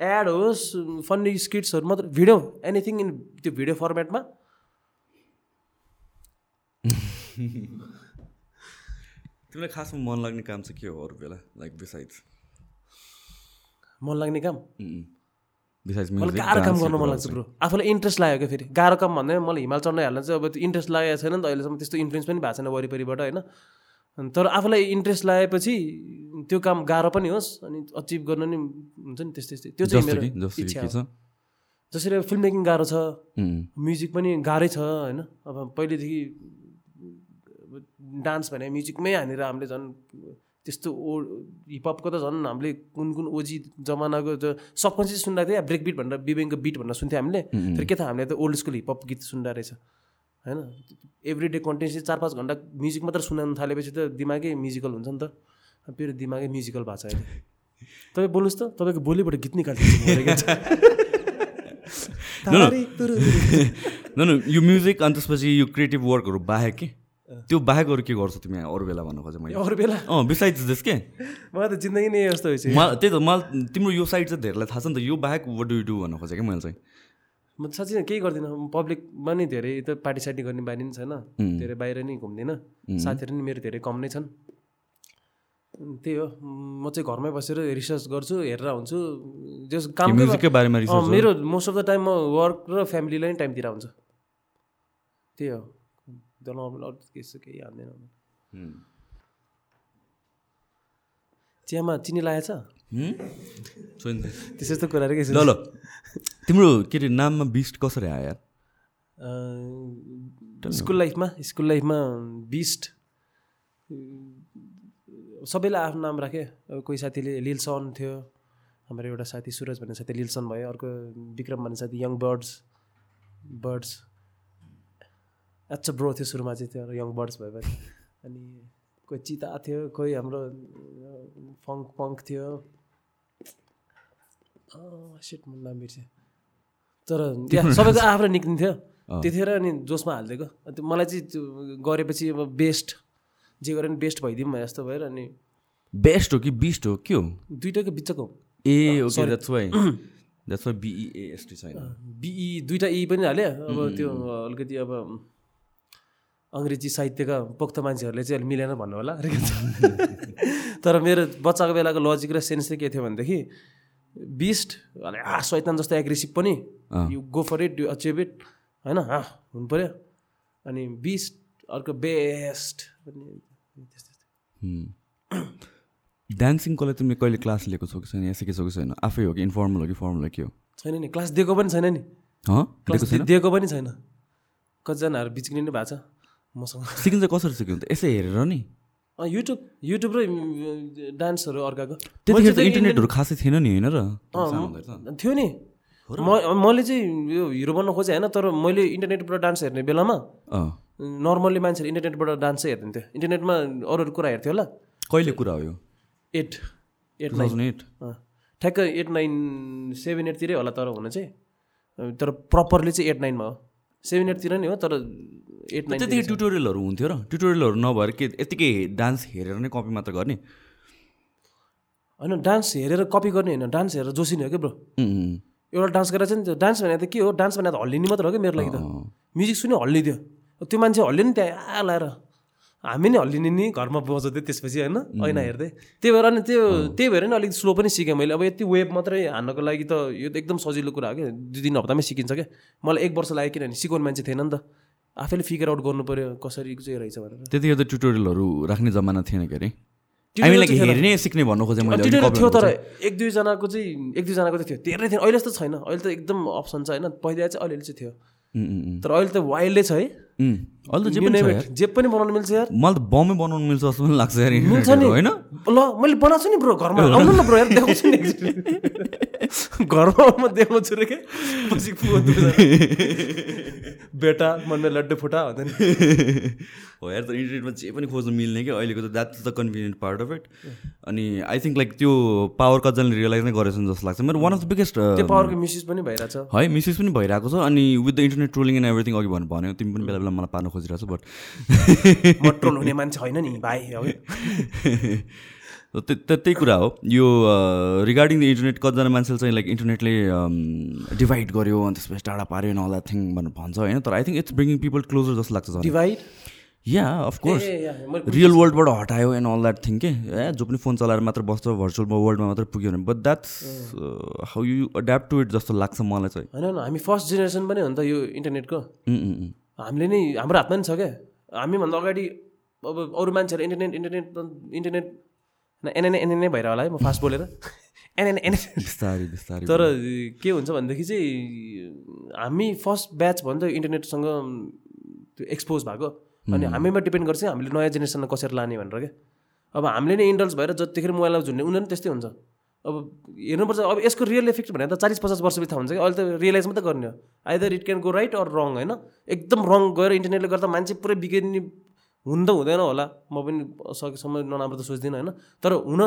एड होस् फन्नी स्किट्सहरू मात्र भिडियो एनिथिङ इन त्यो भिडियो फर्मेटमा तिमीलाई खासमा मन लाग्ने काम चाहिँ के हो अरू बेला लाइक बिसाइड्स मन लाग्ने काम? मलाई गाह्रो काम गर्न मन लाग्छ ब्रो आफूलाई इन्ट्रेस्ट लाग्यो क्या फेरि? गाह्रो काम भन्दा मलाई हिमाल चढ्न हाल्न चाहिँ अब त्यो इन्ट्रेस्ट लागेको छैन नि त अहिलेसम्म त्यस्तो इन्फ्लुएन्स पनि भएको छैन वरिपरिबाट होइन? तर आफूलाई इन्ट्रेस्ट लागेपछि त्यो काम गाह्रो पनि होस् अनि अचिभ गर्न नि हुन्छ नि त्यस्तै त्यस्तै। त्यो चाहिँ मेरो इच्छा छ? जसरी अब फिल्म मेकिङ गाह्रो छ म्युजिक पनि गाह्रै छ होइन? अब पहिलेदेखि डान्स भने म्युजिकमै हानेर हामीले झन् त्यस्तो ओ हिपहपको त झन् हामीले कुन कुन ओजी जमानाको त सबकन्सियस सुनिरहेको थियो ब्रेक बिट भनेर बिबेङको बिट भनेर सुन्थ्यो हामीले। फेरि के थाहा हामीले त ओल्ड स्कुल हिपहप गीत सुन्दा रहेछ। होइन? एभ्री डे कन्टिन्युसली चार पाँच घन्टा म्युजिक मात्र सुनाउनु थालेपछि त दिमागै म्युजिकल हुन्छ नि त। मेरो दिमागै म्युजिकल भएको छ अहिले। तपाईँ बोल्नुहोस् त तपाईँको बोलीबाट गीत निकाल्छ यो म्युजिक अनि त्यसपछि यो क्रिएटिभ वर्कहरू बाहेक के? त्यो बाहेक अरू के गर्छौ तिमी अरू बेला भन्नु खोजेँ मैले? अरू बेला? अँ बिसाइड्स दिस के? मलाई त जिन्दगी नै यस्तो भइसक्यो। मलाई त्यही त मलाई तिम्रो यो साइड चाहिँ धेरैलाई थाहा छ नि त यो बाहेक वाट डु डु भन्नु खोजेँ कि मैले चाहिँ? म साँच्चै केही गर्दिनँ। पब्लिकमा नि धेरै त पार्टी सार्टी गर्ने बानी नि छैन। धेरै बाहिर नि घुम्दिनँ। साथीहरू नि मेरो धेरै कम नै छन्। त्यही हो। म चाहिँ घरमै बसेर रिसर्च गर्छु हेरेर हुन्छु जस काम बारेमा मेरो मोस्ट अफ द टाइम म वर्क र फ्यामिलीलाई नै टाइम दिएर हुन्छ त्यही हो। के छ केही हान्दैन चियामा चिनी लागेको छ त्यस्तो यस्तो कुराहरू के ल ल तिम्रो के अरे नाममा बिस्ट कसरी आयो स्कुल लाइफमा स्कुल लाइफमा बिस्ट सबैलाई आफ्नो नाम राखेँ अब कोही साथीले लिलसन थियो हाम्रो एउटा साथी सुरज भन्ने साथी लिलसन भयो अर्को विक्रम भन्ने साथी यङ बर्ड्स बर्ड्स अच्छा ब्रो थियो सुरुमा चाहिँ त्यो यङ बर्ड्स भयो भने अनि कोही चिता थियो कोही हाम्रो फङ्क पङ्क थियो। सिट म नाम बिर्सेँ। तर त्यहाँ सबैको आफ्नो निक्लिन्थ्यो त्यतिखेर अनि जोसमा हालिदिएको। त्यो मलाई चाहिँ त्यो गरेपछि अब बेस्ट जे गरे पनि बेस्ट भइदिउँ भने जस्तो भएर अनि बेस्ट हो कि बिस्ट हो? के हो? दुइटाको बिचको ए वाइ बिइएएसटी छैन। बिई दुइटा ई पनि हाल्यो। अब त्यो अलिकति अब अङ्ग्रेजी साहित्यका पोख्त मान्छेहरूले चाहिँ अलिक मिलेन भन्नु होला तर मेरो बच्चाको बेलाको लजिक र सेन्स चाहिँ के थियो भनेदेखि बिस्ट अरे आ शैतान जस्तो एग्रेसिभ पनि you go for it you achieve it होइन? हा हुनु पऱ्यो। अनि बिस्ट अर्को बेस्ट अनि त्यस्तो। डान्सिङको लागि तिमीले कहिले क्लास लिएको छौ कि छैन? या सिकेछौ कि छैन? आफै हो कि इन्फर्मल हो कि फर्मल हो के हो? छैन नि क्लास दिएको पनि छैन नि। क्लास दिएको पनि छैन। कतिजनाहरू बिच्किने नै भएको छ। मसँग। सिकिन्छ कसरी सिक्यो त? यसै हेरेर नि। युट्युब युट्युब र डान्सहरू अर्काको। त्यतिखेर त इन्टरनेटहरू खासै थिएन नि होइन र। थियो नि। म मैले चाहिँ यो हिरो बन्न खोजेँ होइन तर मैले इन्टरनेटबाट डान्स हेर्ने बेलामा नर्मल्ली मान्छेहरू इन्टरनेटबाट डान्स चाहिँ हेर्दैन्थ्यो। इन्टरनेटमा अरू अरू कुरा हेर्थ्यो होला। कहिले कुरा हो यो? Eight eight nine. एट ठ्याक्क एट नाइन सेभेन एटतिरै होला तर हुन चाहिँ। तर प्रपरली चाहिँ एट नाइनमा हो। सेभेन एटतिर नि हो तर एट नाइन त्यतिकै ट्युटोरियलहरू हुन्थ्यो र ट्युटोरियलहरू नभएर के यत्तिकै डान्स हेरेर नै कपी मात्र गर्ने? होइन डान्स हेरेर कपी गर्ने होइन डान्स हेरेर जोसिने हो कि ब्रो एउटा डान्स गरेर चाहिँ डान्स भने त के हो? डान्स भने त हल्लिने मात्र हो कि मेरो लागि त? म्युजिक सुन्यो हल्लिदियो त्यो मान्छे हल्लियो नि त्यहाँ आ लाएर हामी नै हल्लिने नि घरमा बजाउँदै त्यसपछि होइन ऐना हेर्दै। त्यही भएर नि त्यो त्यही भएर नि अलिक स्लो पनि सिकेँ मैले। अब यति वेब मात्रै हान्नको लागि त यो त एकदम सजिलो कुरा हो क्या। दुई तिन हप्तामै सिकिन्छ क्या। मलाई एक वर्ष लाग्यो किनभने सिकाउने मान्छे थिएन नि त। आफैले फिगर आउट गर्नु पऱ्यो कसरी चाहिँ रहेछ भनेर। त्यतिखेर त ट्युटोरियलहरू राख्ने जमाना थिएन के अरे। हेर्ने सिक्ने भन्नु खोजेँ मैले ट्युटोरियल थियो तर एक दुईजनाको चाहिँ एक दुईजनाको चाहिँ थियो। धेरै थियो अहिले जस्तो छैन। अहिले त एकदम अप्सन छ होइन। पहिला चाहिँ अलिअलि चाहिँ थियो। तर अहिले त वाइल्डै छ है। अहिले त जे पनि. जे पनि बनाउनु मिल्छ यार। मलाई त बमै बनाउनु मिल्छ जस्तो पनि लाग्छ यार मिल्छ नि। होइन? ल मैले बनाएको छु नि ब्रो घरमा। आउनु न ब्रो यार देखाउँछु नि। घरमा म देखाउँछु रे के पछि। बेटा मनमै लड्डु फुटा भन्दा नि। हो यार त इन्टरनेटमा जे पनि खोज्नु मिल्ने कि अहिलेको त that's the convenient part of it अनि आई थिङ्क लाइक त्यो पावर कतिजनाले रियलाइज नै गरेछन् जस्तो लाग्छ। मेरो वान अफ द बिगेस्ट त्यो पावरको मिसयुज पनि भइरहेछ। है मिसयुज पनि भइरहेको छ। अनि with the internet trolling and everything अघि भन्नु भन्यो। तिमी पनि बेला बेला मलाई पार्न खोजिरहेको छ बट म ट्रोल हुने मान्छे होइन नि भाइ त्यही कुरा हो। यो रिगार्डिङ द इन्टरनेट कतिजना मान्छेले चाहिँ लाइक इन्टरनेटले डिभाइड गर्यो अनि त्यसपछि टाढा पाऱ्यो एन्ड अल द्याट थिङ भनेर भन्छ होइन? तर I think it's bringing people closer जस्तो लाग्छ डिभाइड या अफकोर्स रियल वर्ल्डबाट हटायो एन्ड अल द्याट थिङ के? ए जो पनि फोन चलाएर मात्र बस्छ भर्चुअल वर्ल्डमा मात्र पुग्यो भने। But that's how you adapt to it जस्तो लाग्छ मलाई चाहिँ। होइन हामी फर्स्ट जेनेरेसन पनि हो नि त यो इन्टरनेटको उम्, उम्, उम्। हामीले नै हाम्रो हातमा नि छ क्या हामीभन्दा अगाडि अब अरू मान्छेहरू इन्टरनेट इन्टरनेट इन्टरनेट एनएनए एनएनए भएर होला है म फास्ट बोलेर। एनएनए एनएनए बिस्तारै बिस्तारै तर के हुन्छ भनेदेखि चाहिँ हामी फर्स्ट ब्याच भन्छ इन्टरनेटसँग त्यो एक्सपोज भएको। अनि हामीमा। डिपेन्ड गर्छ हामीले नयाँ जेनेरेसनलाई कसरी लाने भनेर क्या। अब हामीले नै इन्डल्स भएर जतिखेर मोबाइलमा झुन्ने उनीहरू पनि त्यस्तै हुन्छ। अब हेर्नुपर्छ अब यसको रियल इफेक्ट भनेर त चालिस पचास वर्ष बित्था हुन्छ कि अहिले त रियलाइज मात्रै गर्ने हो। Either it can go right or wrong होइन? एकदम रङ गएर इन्टरनेटले गर्दा मान्छे पुरै बिग्रिने हुन त हुँदैन होला। म पनि सकेसम्म नराम्रो त सोच्दिनँ होइन? तर हुन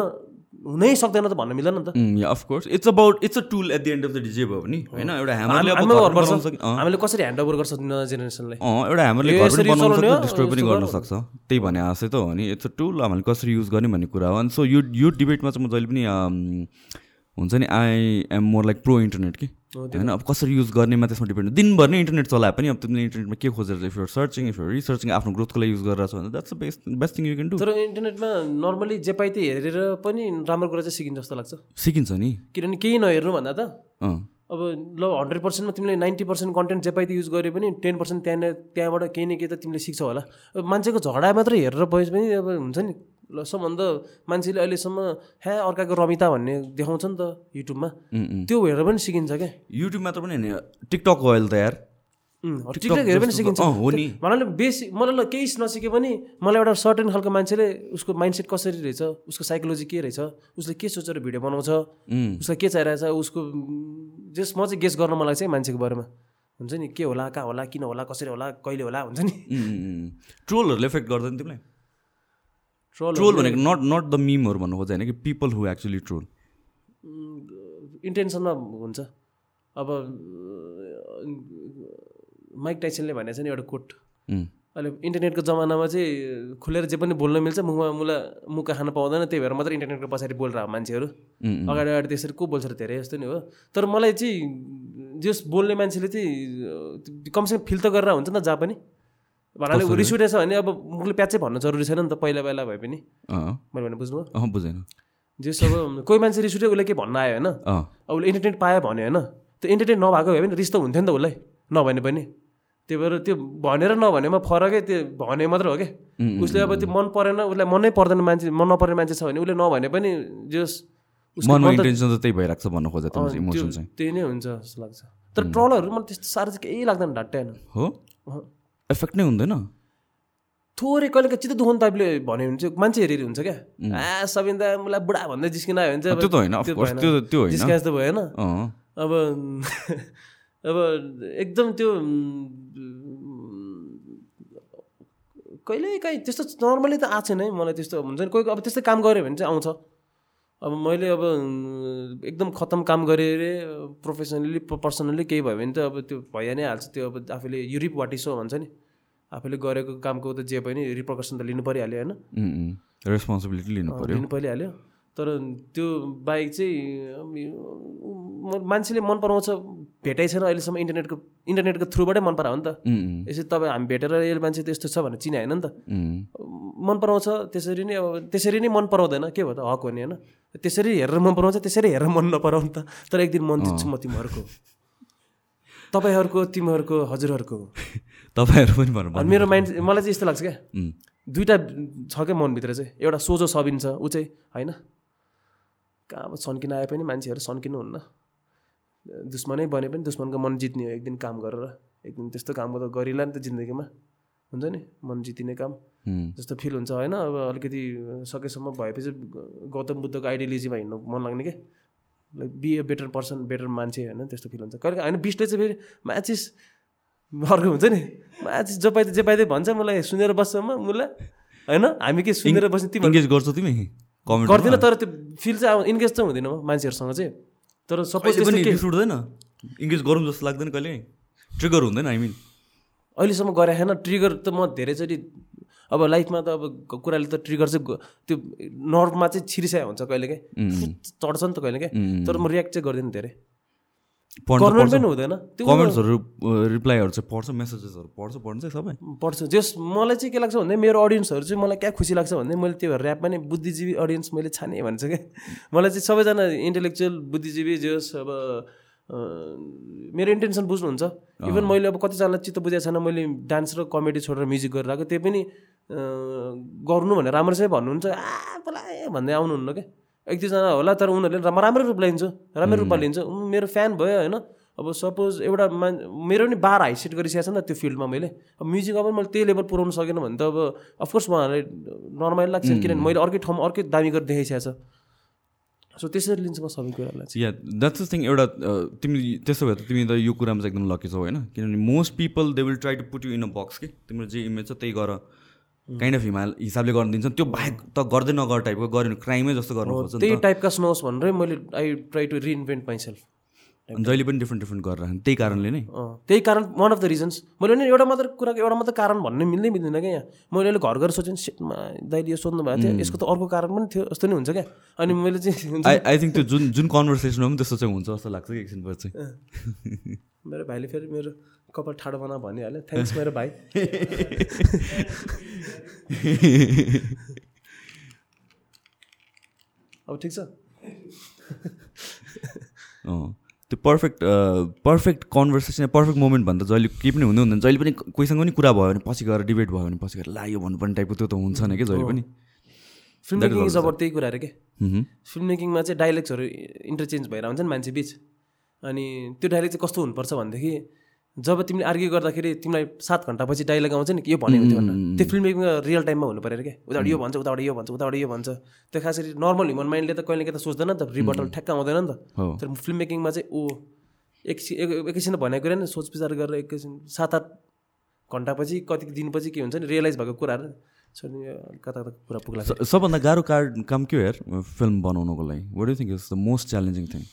हुनै सक्दैन त भन्न मिल्दैन नि त। Of course it's about it's a tool at the end of the day भयो भने होइन? एउटा हामीले कसरी ह्यान्ड ओभर गर्छ नयाँ जेनेरेसनलाई एउटा ह्यामरले यो घर पनि यसरी बनाउन चलाउने सक्छ हो, डिस्ट्रोय पनि गर्न गर- सक्छ। त्यही भने आशय त हो नि इट्स अ टुल हामीले कसरी युज गर्ने भन्ने कुरा हो। अनि सो यो यो डिबेटमा चाहिँ म जहिले पनि हुन्छ नि I am more like pro internet कि? होइन अब कसरी युज गर्नेमा त्यसमा डिपेन्ड दिनभर नै इन्टरनेट चलाए पनि अब तिमीले इन्टरनेटमा के खोजेर if you're searching if you're researching आफ्नो ग्रोथको लागि युज गरेर छ भने that's best best thing you can do तर इन्टरनेटमा नर्मली जे पाइ हेरेर पनि राम्रो कुरा चाहिँ सिकिन्छ जस्तो लाग्छ। सिकिन्छ नि। किनभने केही नहेर्नु भन्दा त। अब ल हन्ड्रेड पर्सेन्टमा तिमीले नाइन्टी पर्सेन्ट कन्टेन्ट जे पाइ त्यही युज गरे पनि टेन पर्सेन्ट त्यहाँ त्यहाँबाट केही न केही त तिमीले सिक्छौ होला। अब मान्छेको झगडा मात्रै हेरेर बयस पनि अब हुन्छ नि ल सबभन्दा मान्छेले अहिलेसम्म ह्या अर्काको रमिता भन्ने देखाउँछ नि त युट्युबमा। त्यो हेरेर पनि सिकिन्छ क्या। युट्युब मात्र पनि होइन टिकटक गयो अहिले त यार। टिकटक हेरेर पनि सिकिन्छ। अँ, हो नि। मलाई बेसी मलाई केही नसिके पनि मलाई एउटा सर्टेन खालको मान्छेले उसको माइन्डसेट कसरी रहेछ उसको साइकोलोजी के रहेछ उसले के सोचेर भिडियो बनाउँछ उसलाई के चाहिरहेछ उसको जस म चाहिँ गेस गर्न मलाई चाहिँ मान्छेको बारेमा। हुन्छ नि के होला कहाँ होला किन होला कसरी होला कहिले होला हुन्छ नि। ट्रोलहरूले इफेक्ट गर्दैन तिमीलाई? ट्रोल ट्रोल भनेको नट नट द मिमहरू भन्नु खोजेँ होइन कि पिपल हु एक्चुली ट्रोल इन्टेन्सनमा हुन्छ। अब माइक टाइसनले भनेको छ नि एउटा कोट। अहिले इन्टरनेटको जमानामा चाहिँ खुलेर जे पनि बोल्न मिल्छ मुखमा मुला मुख खान पाउँदैन त्यही भएर मात्रै इन्टरनेटको पछाडि बोलिरहेको मान्छेहरू। अगाडि अगाडि त्यसरी को बोल्छ र धेरै जस्तो नि हो। तर मलाई चाहिँ जस बोल्ने मान्छेले चाहिँ कमसेकम फिल त गरेर हुन्छ नि त जहाँ पनि। भन्नाले रिस उठेछ भने अब मुखले प्याचै भन्नु जरुरी छैन नि त पहिला पहिला भए पनि। मैले भने बुझ्नु बुझेन। जस अब कोही मान्छे रिस उठ्यो उसले के भन्न आयो होइन? अब उसले इन्टरटेन पायो भन्यो होइन? त्यो इन्टरटेन नभएको भए पनि रिस त हुन्थ्यो नि त उसलाई। नभने पनि। त्यही भएर त्यो भनेर नभनेमा फरकै त्यो भने मात्र हो क्या उसले अब त्यो मन परेन उसलाई मनै पर्दैन मान्छे मन नपर्ने मान्छे छ भने उसले नभने पनि जस त- इन्टेन्सन त त्यही भइरहेको छ भन्नु खोजेँ त्यही नै हुन्छ जस्तो लाग्छ। तर ट्रलहरू मलाई त्यस्तो साह्रो चाहिँ केही लाग्दैन ढाट्टै होइन। हो। इफेक्ट नै हुँदैन। थोरै कहिले काहीँ चित्त दुखाउने टाइपले भन्यो भने चाहिँ मान्छे हेरी हुन्छ क्या। आ सबिन त मलाई बुढा भन्दै जिस्किन आयो भने चाहिँ त्यो त होइन। त्यो जस्तो भएन अब अब एकदम त्यो कहिले काहीँ त्यस्तो नर्मली त आएको छैन है मलाई त्यस्तो हुन्छ नि कोही अब त्यस्तै काम गऱ्यो भने चाहिँ आउँछ। अब मैले अब एकदम खतम काम गरेँ अरे प्रोफेसनली पर्सनल्ली केही भयो भने त अब त्यो भइ नै हाल्छ। त्यो अब आफूले युरिप वाट इस हो भन्छ नि। आफूले गरेको कामको त जे पनि रिप्रकसन त लिनु परिहाल्यो होइन? रेस्पोन्सिबिलिटी लिनु पऱ्यो लिनु परिहाल्यो। तर त्यो बाइक चाहिँ मान्छेले मन पराउँछ भेटाइ छैन अहिलेसम्म इन्टरनेटको इन्टरनेटको थ्रुबाटै मन परायो नि त। यसरी तपाईँ हामी भेटेर यो मान्छे त्यस्तो छ भनेर चिने होइन नि त। मन पराउँछ त्यसरी नै अब त्यसरी नै मन पराउँदैन के भयो त? हक हो नि होइन। त्यसरी हेरेर मन पराउँछ त्यसरी हेरेर मन नपराउनु त। तर एक दिन मन जित्छु म तिमीहरूको। तपाईँहरूको तिमीहरूको हजुरहरूको। तपाईँहरू पनि भन्नु मेरो माइन्ड मलाई चाहिँ यस्तो लाग्छ क्या। दुइटा छ क्या मनभित्र चाहिँ। एउटा सोझो सबिन छ ऊ चाहिँ होइन? कहाँ अब सन्किन आए पनि मान्छेहरू सन्किनु हुन्न दुश्मनै बने पनि दुश्मनको मन जित्ने हो एक दिन काम गरेर। एक दिन त्यस्तो काम त गरिला नि त जिन्दगीमा। हुन्छ नि? मन जितिने काम। जस्तो फिल हुन्छ होइन? अब अलिकति सकेसम्म भएपछि गौतम बुद्धको आइडियोलोजीमा हिँड्नु मन लाग्ने के? Like be a better person better मान्छे होइन? त्यस्तो फिल हुन्छ। कहिले होइन बिसले चाहिँ फेरि माचिस अर्को हुन्छ नि? माचिस जो पाइदियो जे पाइदियो भन्छ मलाई सुनेर बस्छ म मुला। होइन? हामी के सुनेर बस्ने तिमी इङ्गेज गर्छौ तिमी? गर्दिनँ तर त्यो फिल चाहिँ अब इन्गेज चाहिँ हुँदैन म मान्छेहरूसँग चाहिँ। तर सपोज उठ्दैन इङ्गेज गरौँ जस्तो लाग्दैन कहिले। ट्रिगर हुँदैन आई मिन अहिलेसम्म गरे छैन ट्रिगर त म धेरैचोटि अब लाइफमा त अब कुराले त ट्रिगर चाहिँ त्यो नर्भमा चाहिँ छिरिसकेको हुन्छ कहिलेकाहीँ चढ्छ नि त कहिलेकाहीँ तर म रियाक्ट चाहिँ गर्दिनँ धेरै। पढ्नु पनि हुँदैन। त्यो कमेन्ट्सहरू रिप्लाईहरू चाहिँ पढ्छ मेसेजेसहरू पढ्छ चाहिँ सबै। पढ्छु जस मलाई चाहिँ के लाग्छ भन्दा मेरो अडियन्सहरू चाहिँ मलाई क्या खुसी लाग्छ भन्दा मैले त्यो भएर ऱ्यापमा नै बुद्धिजीवी अडियन्स मैले छाने भन्छ क्या। मलाई चाहिँ सबैजना इन्टेलेक्चुअल बुद्धिजीवी जस अब मेरो इन्टेन्सन बुझ्नुहुन्छ। इभन मैले अब कतिजनालाई चित्त बुझाएको छैन मैले डान्स र कमेडी छोडेर म्युजिक गरेर आएको त्यही पनि गर्नु भनेर राम्रोसँग भन्नुहुन्छ। आ बोलाए भन्दै आउनुहुन्न क्या। एक दुईजना होला तर उनीहरूले राम्रो रूप लिन्छ राम्रो रूपमा लिन्छ। मेरो फ्यान भयो होइन अब सपोज एउटा मान मेरो पनि बार हाई सेट गरिसकेको छ नि त त्यो फिल्डमा मैले। अब म्युजिकमा पनि मैले त्यही लेभल पुऱ्याउनु सकेन भने त अब अफकोर्स उहाँहरूलाई नर्मल लाग्छ किनभने मैले अर्कै ठाउँमा अर्कै दामी गरेर देखाइसकेको छ। सो त्यसरी लिन्छु म सबै कुरालाई या द्याट्स द थिङ एउटा तिमी त्यसो भए त तिमी त यो कुरामा चाहिँ एकदम लकी छौ होइन? किनभने most people they will try to put you in a box कि? तिम्रो जे इमेज छ त्यही गर। काइन्ड अफ हिमाल हिसाबले गर्न दिन्छ त्यो बाहेक त गर्दै नगर टाइपको भने क्राइमै जस्तो गर्नु नि त्यही टाइपका सुनाओस् भनेरै मैले I try to reinvent myself जहिले पनि डिफ्रेन्ट डिफ्रेन्ट गरेर त्यही कारणले नै। त्यही कारण वान अफ द रिजन्स मैले भने एउटा मात्र कुराको एउटा मात्र कारण भन्ने मिल्दै मिल्दैन क्या यहाँ। मैले अहिले घर गएर सोचेँ दाइले यो सोध्नु भएको थियो। यसको त अर्को कारण पनि थियो जस्तो नि हुन्छ क्या? अनि मैले चाहिँ आई थिङ्क त्यो जुन जुन कन्भर्सेसनमा पनि त्यस्तो चाहिँ हुन्छ जस्तो लाग्छ कि एकछिनपछि। मेरो भाइले फेरि मेरो कपाल ठाडो बना भनिहाल्यो। थ्याङ्क्स मेरो भाइ। अब ठिक छ? त्यो perfect perfect conversation perfect moment भन्दा जहिले केही पनि हुँदै हुँदैन जहिले पनि कोहीसँग पनि कुरा भयो भने पछि गएर डिबेट भयो भने पछि गएर ला यो भन्नुपर्ने टाइपको त्यो त हुन्छ नै कि जहिले पनि। फिल्म मेकिङ इज अब त्यही कुराहरू के। फिल्म मेकिङमा चाहिँ डाइलेक्ट्सहरू इन्टरचेन्ज भएर हुन्छ नि मान्छे बिच। अनि त्यो डाइलेक्ट चाहिँ कस्तो हुनुपर्छ भनेदेखि जब तिमीले आर्ग्यु गर्दाखेरि तिमीलाई सात घन्टापछि डाइलग आउँछ नि यो भनेको थियो भनेर त्यो फिल्म मेकिङमा रियल टाइममा हुनु पऱ्यो क्या। उताबाट यो भन्छ उताबाट यो भन्छ उताबाट यो भन्छ। त्यो खास गरी नर्मल ह्युमन माइन्डले त कहिले काहीँ त सोच्दैन नि त। रिबटल ठ्याक्क आउँदैन नि त। तर फिल्म मेकिङमा चाहिँ ऊ एकछिन एक- एकैछिन त भनेको कुरा नि सोच विचार गरेर एकैछिन सात आठ घन्टापछि कति दिनपछि के हुन्छ नि रियलाइज भएको कुराहरू कता कता कुरा पुग्ला। सबभन्दा गाह्रो कार्ड काम के हो यार फिल्म बनाउनुको लागि? What you think is the most challenging thing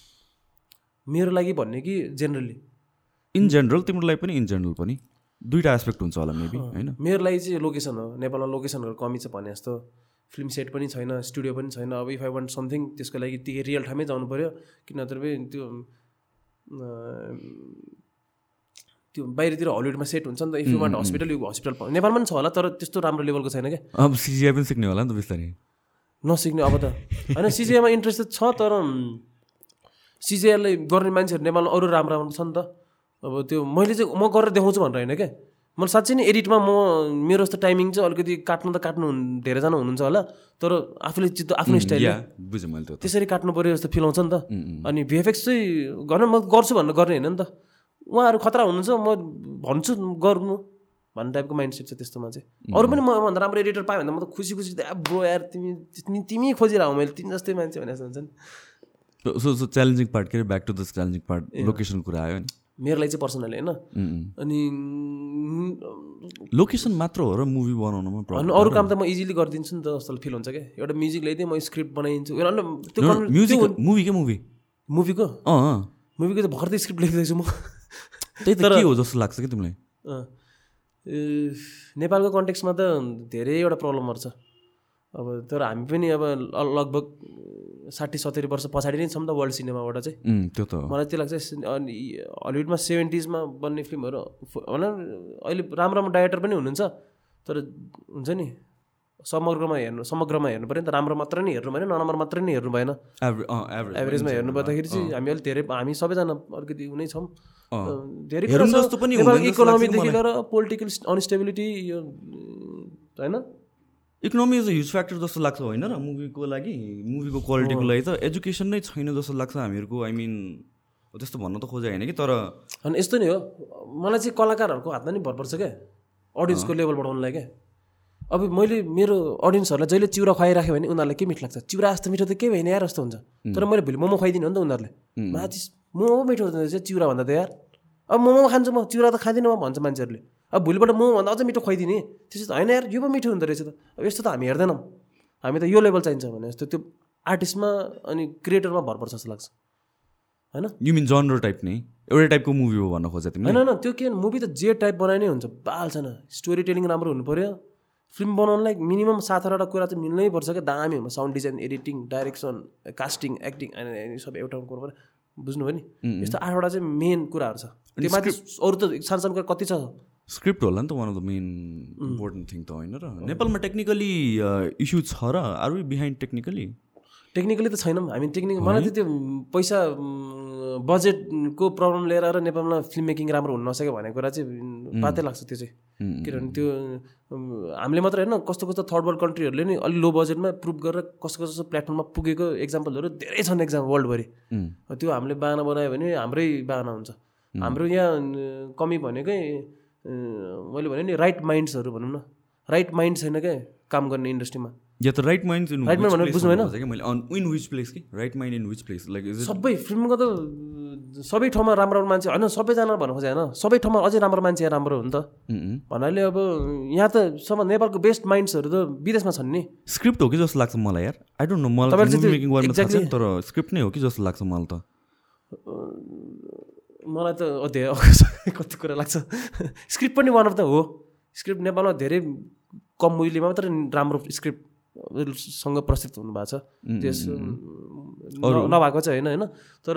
मेरो लागि भन्ने कि जेनरली इन जेनरल तिम्रो लागि पनि इन जेनरल पनि दुइटा एस्पेक्ट हुन्छ होला मेबी होइन? मेरो लागि चाहिँ लोकेसन हो। नेपालमा लोकेसनहरू कमी छ भने जस्तो फिल्म सेट पनि छैन स्टुडियो पनि छैन। अब इफ आई वान्ट समथिङ त्यसको लागि ती रियल ठाउँमै जानु पऱ्यो कि नत्र पनि त्यो त्यो बाहिरतिर हलिउडमा सेट हुन्छ नि त। इफ यु वान्ट हस्पिटल यो हस्पिटल नेपालमा पनि छ होला तर त्यस्तो राम्रो लेभलको छैन क्या। अब सिजिआई पनि सिक्ने होला नि त बिस्तारै। नसिक्ने अब त। होइन सिजिआईमा इन्ट्रेस्ट त छ तर सिजिआईलाई गर्ने मान्छेहरू नेपालमा अरू राम्रो राम्रो छ नि त। अब त्यो मैले चाहिँ म गरेर देखाउँछु भनेर होइन क्या मैले साँच्चै नै एडिटमा म मेरो जस्तो टाइमिङ चाहिँ अलिकति काट्नु त काट्नु धेरैजना हुनुहुन्छ होला तर आफूले चित्त आफ्नो स्टाइल बुझेँ मैले त्यो त। त्यसरी काट्नु पऱ्यो जस्तो फिल आउँछ नि त। अनि भिएफएक्स चाहिँ गर्न म गर्छु भनेर गर्ने होइन नि त। उहाँहरू खतरा हुनुहुन्छ म भन्छु गर्नु भन्ने टाइपको माइन्ड सेट छ त्यस्तोमा चाहिँ। अरू पनि मभन्दा राम्रो एडिटर पायो भने त म त खुसी खुसी अब यार तिमी तिमी खोजिरह मैले तिमी जस्तै मान्छे भने जस्तो हुन्छ नि। सो सो च्यालेन्जिङ पार्ट के अरे? Back to the challenging part location कुरा आयो नि। मेरो लागि चाहिँ पर्सनली होइन। अनि लोकेसन मात्र हो र मुभी बनाउनुमा अनि अरू काम त म इजिली गरिदिन्छु नि त जस्तो फिल हुन्छ क्या एउटा म्युजिक ल्याइदिएँ म स्क्रिप्ट बनाइदिन्छु। त्यो म्युजिक मुभी के मुभी मुभीको? अँ। मुभीको त भर्खर स्क्रिप्ट लेखिदिएको छु म। त्यही त के हो जस्तो लाग्छ कि तिमीलाई? नेपालको कन्टेक्समा त धेरैवटा प्रब्लमहरू छ। अब तर हामी पनि अब लगभग साठी सत्तरी वर्ष पछाडि नै छौँ त वर्ल्ड सिनेमाबाट चाहिँ। त्यो त मलाई त्यो लाग्छ अनि हलिउडमा सेभेन्टिजमा बन्ने फिल्महरू भनौँ अहिले राम्रो राम्रो डाइरेक्टर पनि हुनुहुन्छ तर हुन्छ नि समग्रमा हेर्नु समग्रमा हेर्नु पऱ्यो नि त राम्रो मात्र नै हेर्नु भएन नराम्रो मात्र नै हेर्नु भएन। एभरेजमा हेर्नु पर्दाखेरि चाहिँ हामी अलिक धेरै हामी सबैजना अलिकति उनै छौँ। धेरै इकोनोमीदेखि लिएर पोलिटिकल अनस्टेबिलिटी यो होइन? Economy is a huge factor जस्तो लाग्छ होइन र मुभीको लागि मुभीको क्वालिटीको लागि त एजुकेसन नै छैन जस्तो लाग्छ हामीहरूको आई मिन त्यस्तो भन्न त खोजे होइन कि तर अनि यस्तो नि हो मलाई चाहिँ कलाकारहरूको हातमा नि भर पर्छ क्या अडियन्सको लेभल बढाउनुलाई क्या। अब मैले मेरो अडियन्सहरूलाई जहिले चिउरा खुवाइराख्यो भने उनीहरूलाई के मिठो लाग्छ? चिउरा जस्तो मिठो त के भएन यार जस्तो हुन्छ। तर मैले भोलि मोमो खुवाइदिनु हो नि त उनीहरूले। माचिस मोमो मिठो हुँदो रहेछ चिउरा भन्दा त यार। अब मोमो खान्छु म चिउरा त खाँदिनँ म भन्छ मान्छेहरूले। अब भोलिबाट मोमो भन्दा अझ मिठो खुवाइदिने। त्यसो त होइन यार यो पो मिठो हुँदो रहेछ त। अब यस्तो त हामी हेर्दैनौँ। हामी त यो लेभल चाहिन्छ भने जस्तो त्यो आर्टिस्टमा अनि क्रिएटरमा भर पर्छ जस्तो लाग्छ। होइन? यु मिन जनर टाइप नै? एउटै टाइपको मुभी हो भन्न खोजे तिमीले? होइन त्यो के मुभी त जे टाइप बनाइ नै हुन्छ। बाल छैन। स्टोरी टेलिङ राम्रो हुनु पऱ्यो फिल्म बनाउनलाई मिनिमम सात आठवटा कुरा चाहिँ मिल्नै पर्छ क्या। दामी हुन्छ sound design editing direction casting acting सबै एउटा कुरो पऱ्यो बुझ्नुभयो नि? यस्तो आठवटा चाहिँ मेन कुराहरू छ। त्यो माथि अरू त सानो सानो कुरा कति छ? स्क्रिप्ट होला नि त one of the main important thing त होइन र। नेपालमा टेक्निकली इस्यु छ र। Are we behind technically technically त छैनौँ। हामी टेक्निक मलाई त त्यो पैसा बजेटको प्रब्लम लिएर आएर नेपालमा फिल्म मेकिङ राम्रो हुन नसक्यो भन्ने कुरा चाहिँ पातै लाग्छ त्यो चाहिँ। किनभने त्यो हामीले मात्रै होइन कस्तो कस्तो थर्ड वर्ल्ड कन्ट्रीहरूले नि अलिक लो बजेटमा प्रुभ गरेर कस्तो कस्तो प्लेटफर्ममा पुगेको एक्जाम्पलहरू धेरै छन् एक्जाम वर्ल्डभरि त्यो हामीले बाहना बनायो भने हाम्रै बाहना हुन्छ। हाम्रो यहाँ कमी भनेकै मैले भने नि राइट माइन्ड्सहरू भनौँ न। राइट माइन्ड छैन क्या काम गर्ने इन्डस्ट्रीमा या त राइट माइन्ड इन mind भनेर बुझ्नु भएन? कि मैले। अन इन विच प्लेस कि? Right mind in which place like is सबै फिल्मको त सबै ठाउँमा राम्रो राम्रो मान्छे होइन सबैजना भन्नु खोजेँ होइन। सबै ठाउँमा अझै राम्रो मान्छे राम्रो हो नि त। भन्नाले अब यहाँ त सब नेपालको बेस्ट माइन्ड्सहरू त विदेशमा छन् नि। स्क्रिप्ट हो कि जस्तो लाग्छ मलाई यार? आई डोन्ट नो मलाई तर स्क्रिप्ट नै हो कि जस्तो लाग्छ मलाई त। मलाई त धेरै कति कुरा लाग्छ। स्क्रिप्ट पनि वान अफ द हो। स्क्रिप्ट नेपालमा धेरै कम मूल्यमा मात्रै राम्रो स्क्रिप्ट सँग प्रस्तुत हुनुभएको छ। त्यस नभएको चाहिँ होइन होइन। तर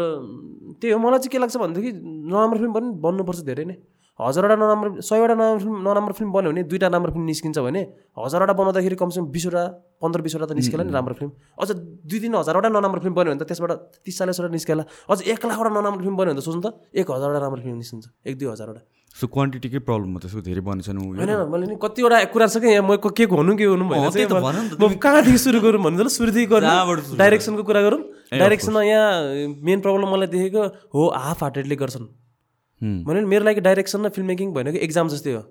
त्यही हो मलाई चाहिँ के लाग्छ भनेदेखि नराम्रो फिल्म पनि बन्नुपर्छ धेरै नै। हजारवटा नराम्रो सयवटा नराम्रो फिल्म नराम्रो फिल्म बन्यो भने दुईवटा राम्रो फिल्म निस्किन्छ भने हजारवटा बनाउँदाखेरि कमसेकम बिसवटा पन्ध्र बिसवटा त निस्केला नि राम्रो फिल्म। अझ दुई तिन हजारवटा नराम्रो फिल्म बन्यो भने त त्यसबाट तिस चालिसवटा निस्केला। अझ एक लाखवटा नराम्रो फिल्म बन्यो भने त सोच्नु त एक हजारवटा राम्रो फिल्म निस्किन्छ एक दुई हजारवटा। सो क्वान्टिटीकै प्रब्लम हो त्यसको धेरै बनेको छैन movie। होइन मैले नि कतिवटा कुरा छ कि यहाँ म के भन्नु के हुनु अँ, त्यही त भन नि त, म कहाँदेखि सुरु गरौँ भन्नु सुरुदेखि गरौँ डाइरेक्सनको कुरा गरौँ। डाइरेक्सनमा यहाँ मेन प्रब्लम मलाई देखेको हो हाफ हार्टेडले गर्छन्। भने मेरो लागि डाइरेक्सन र फिल्म मेकिङ भनेको एक्जाम जस्तै हो।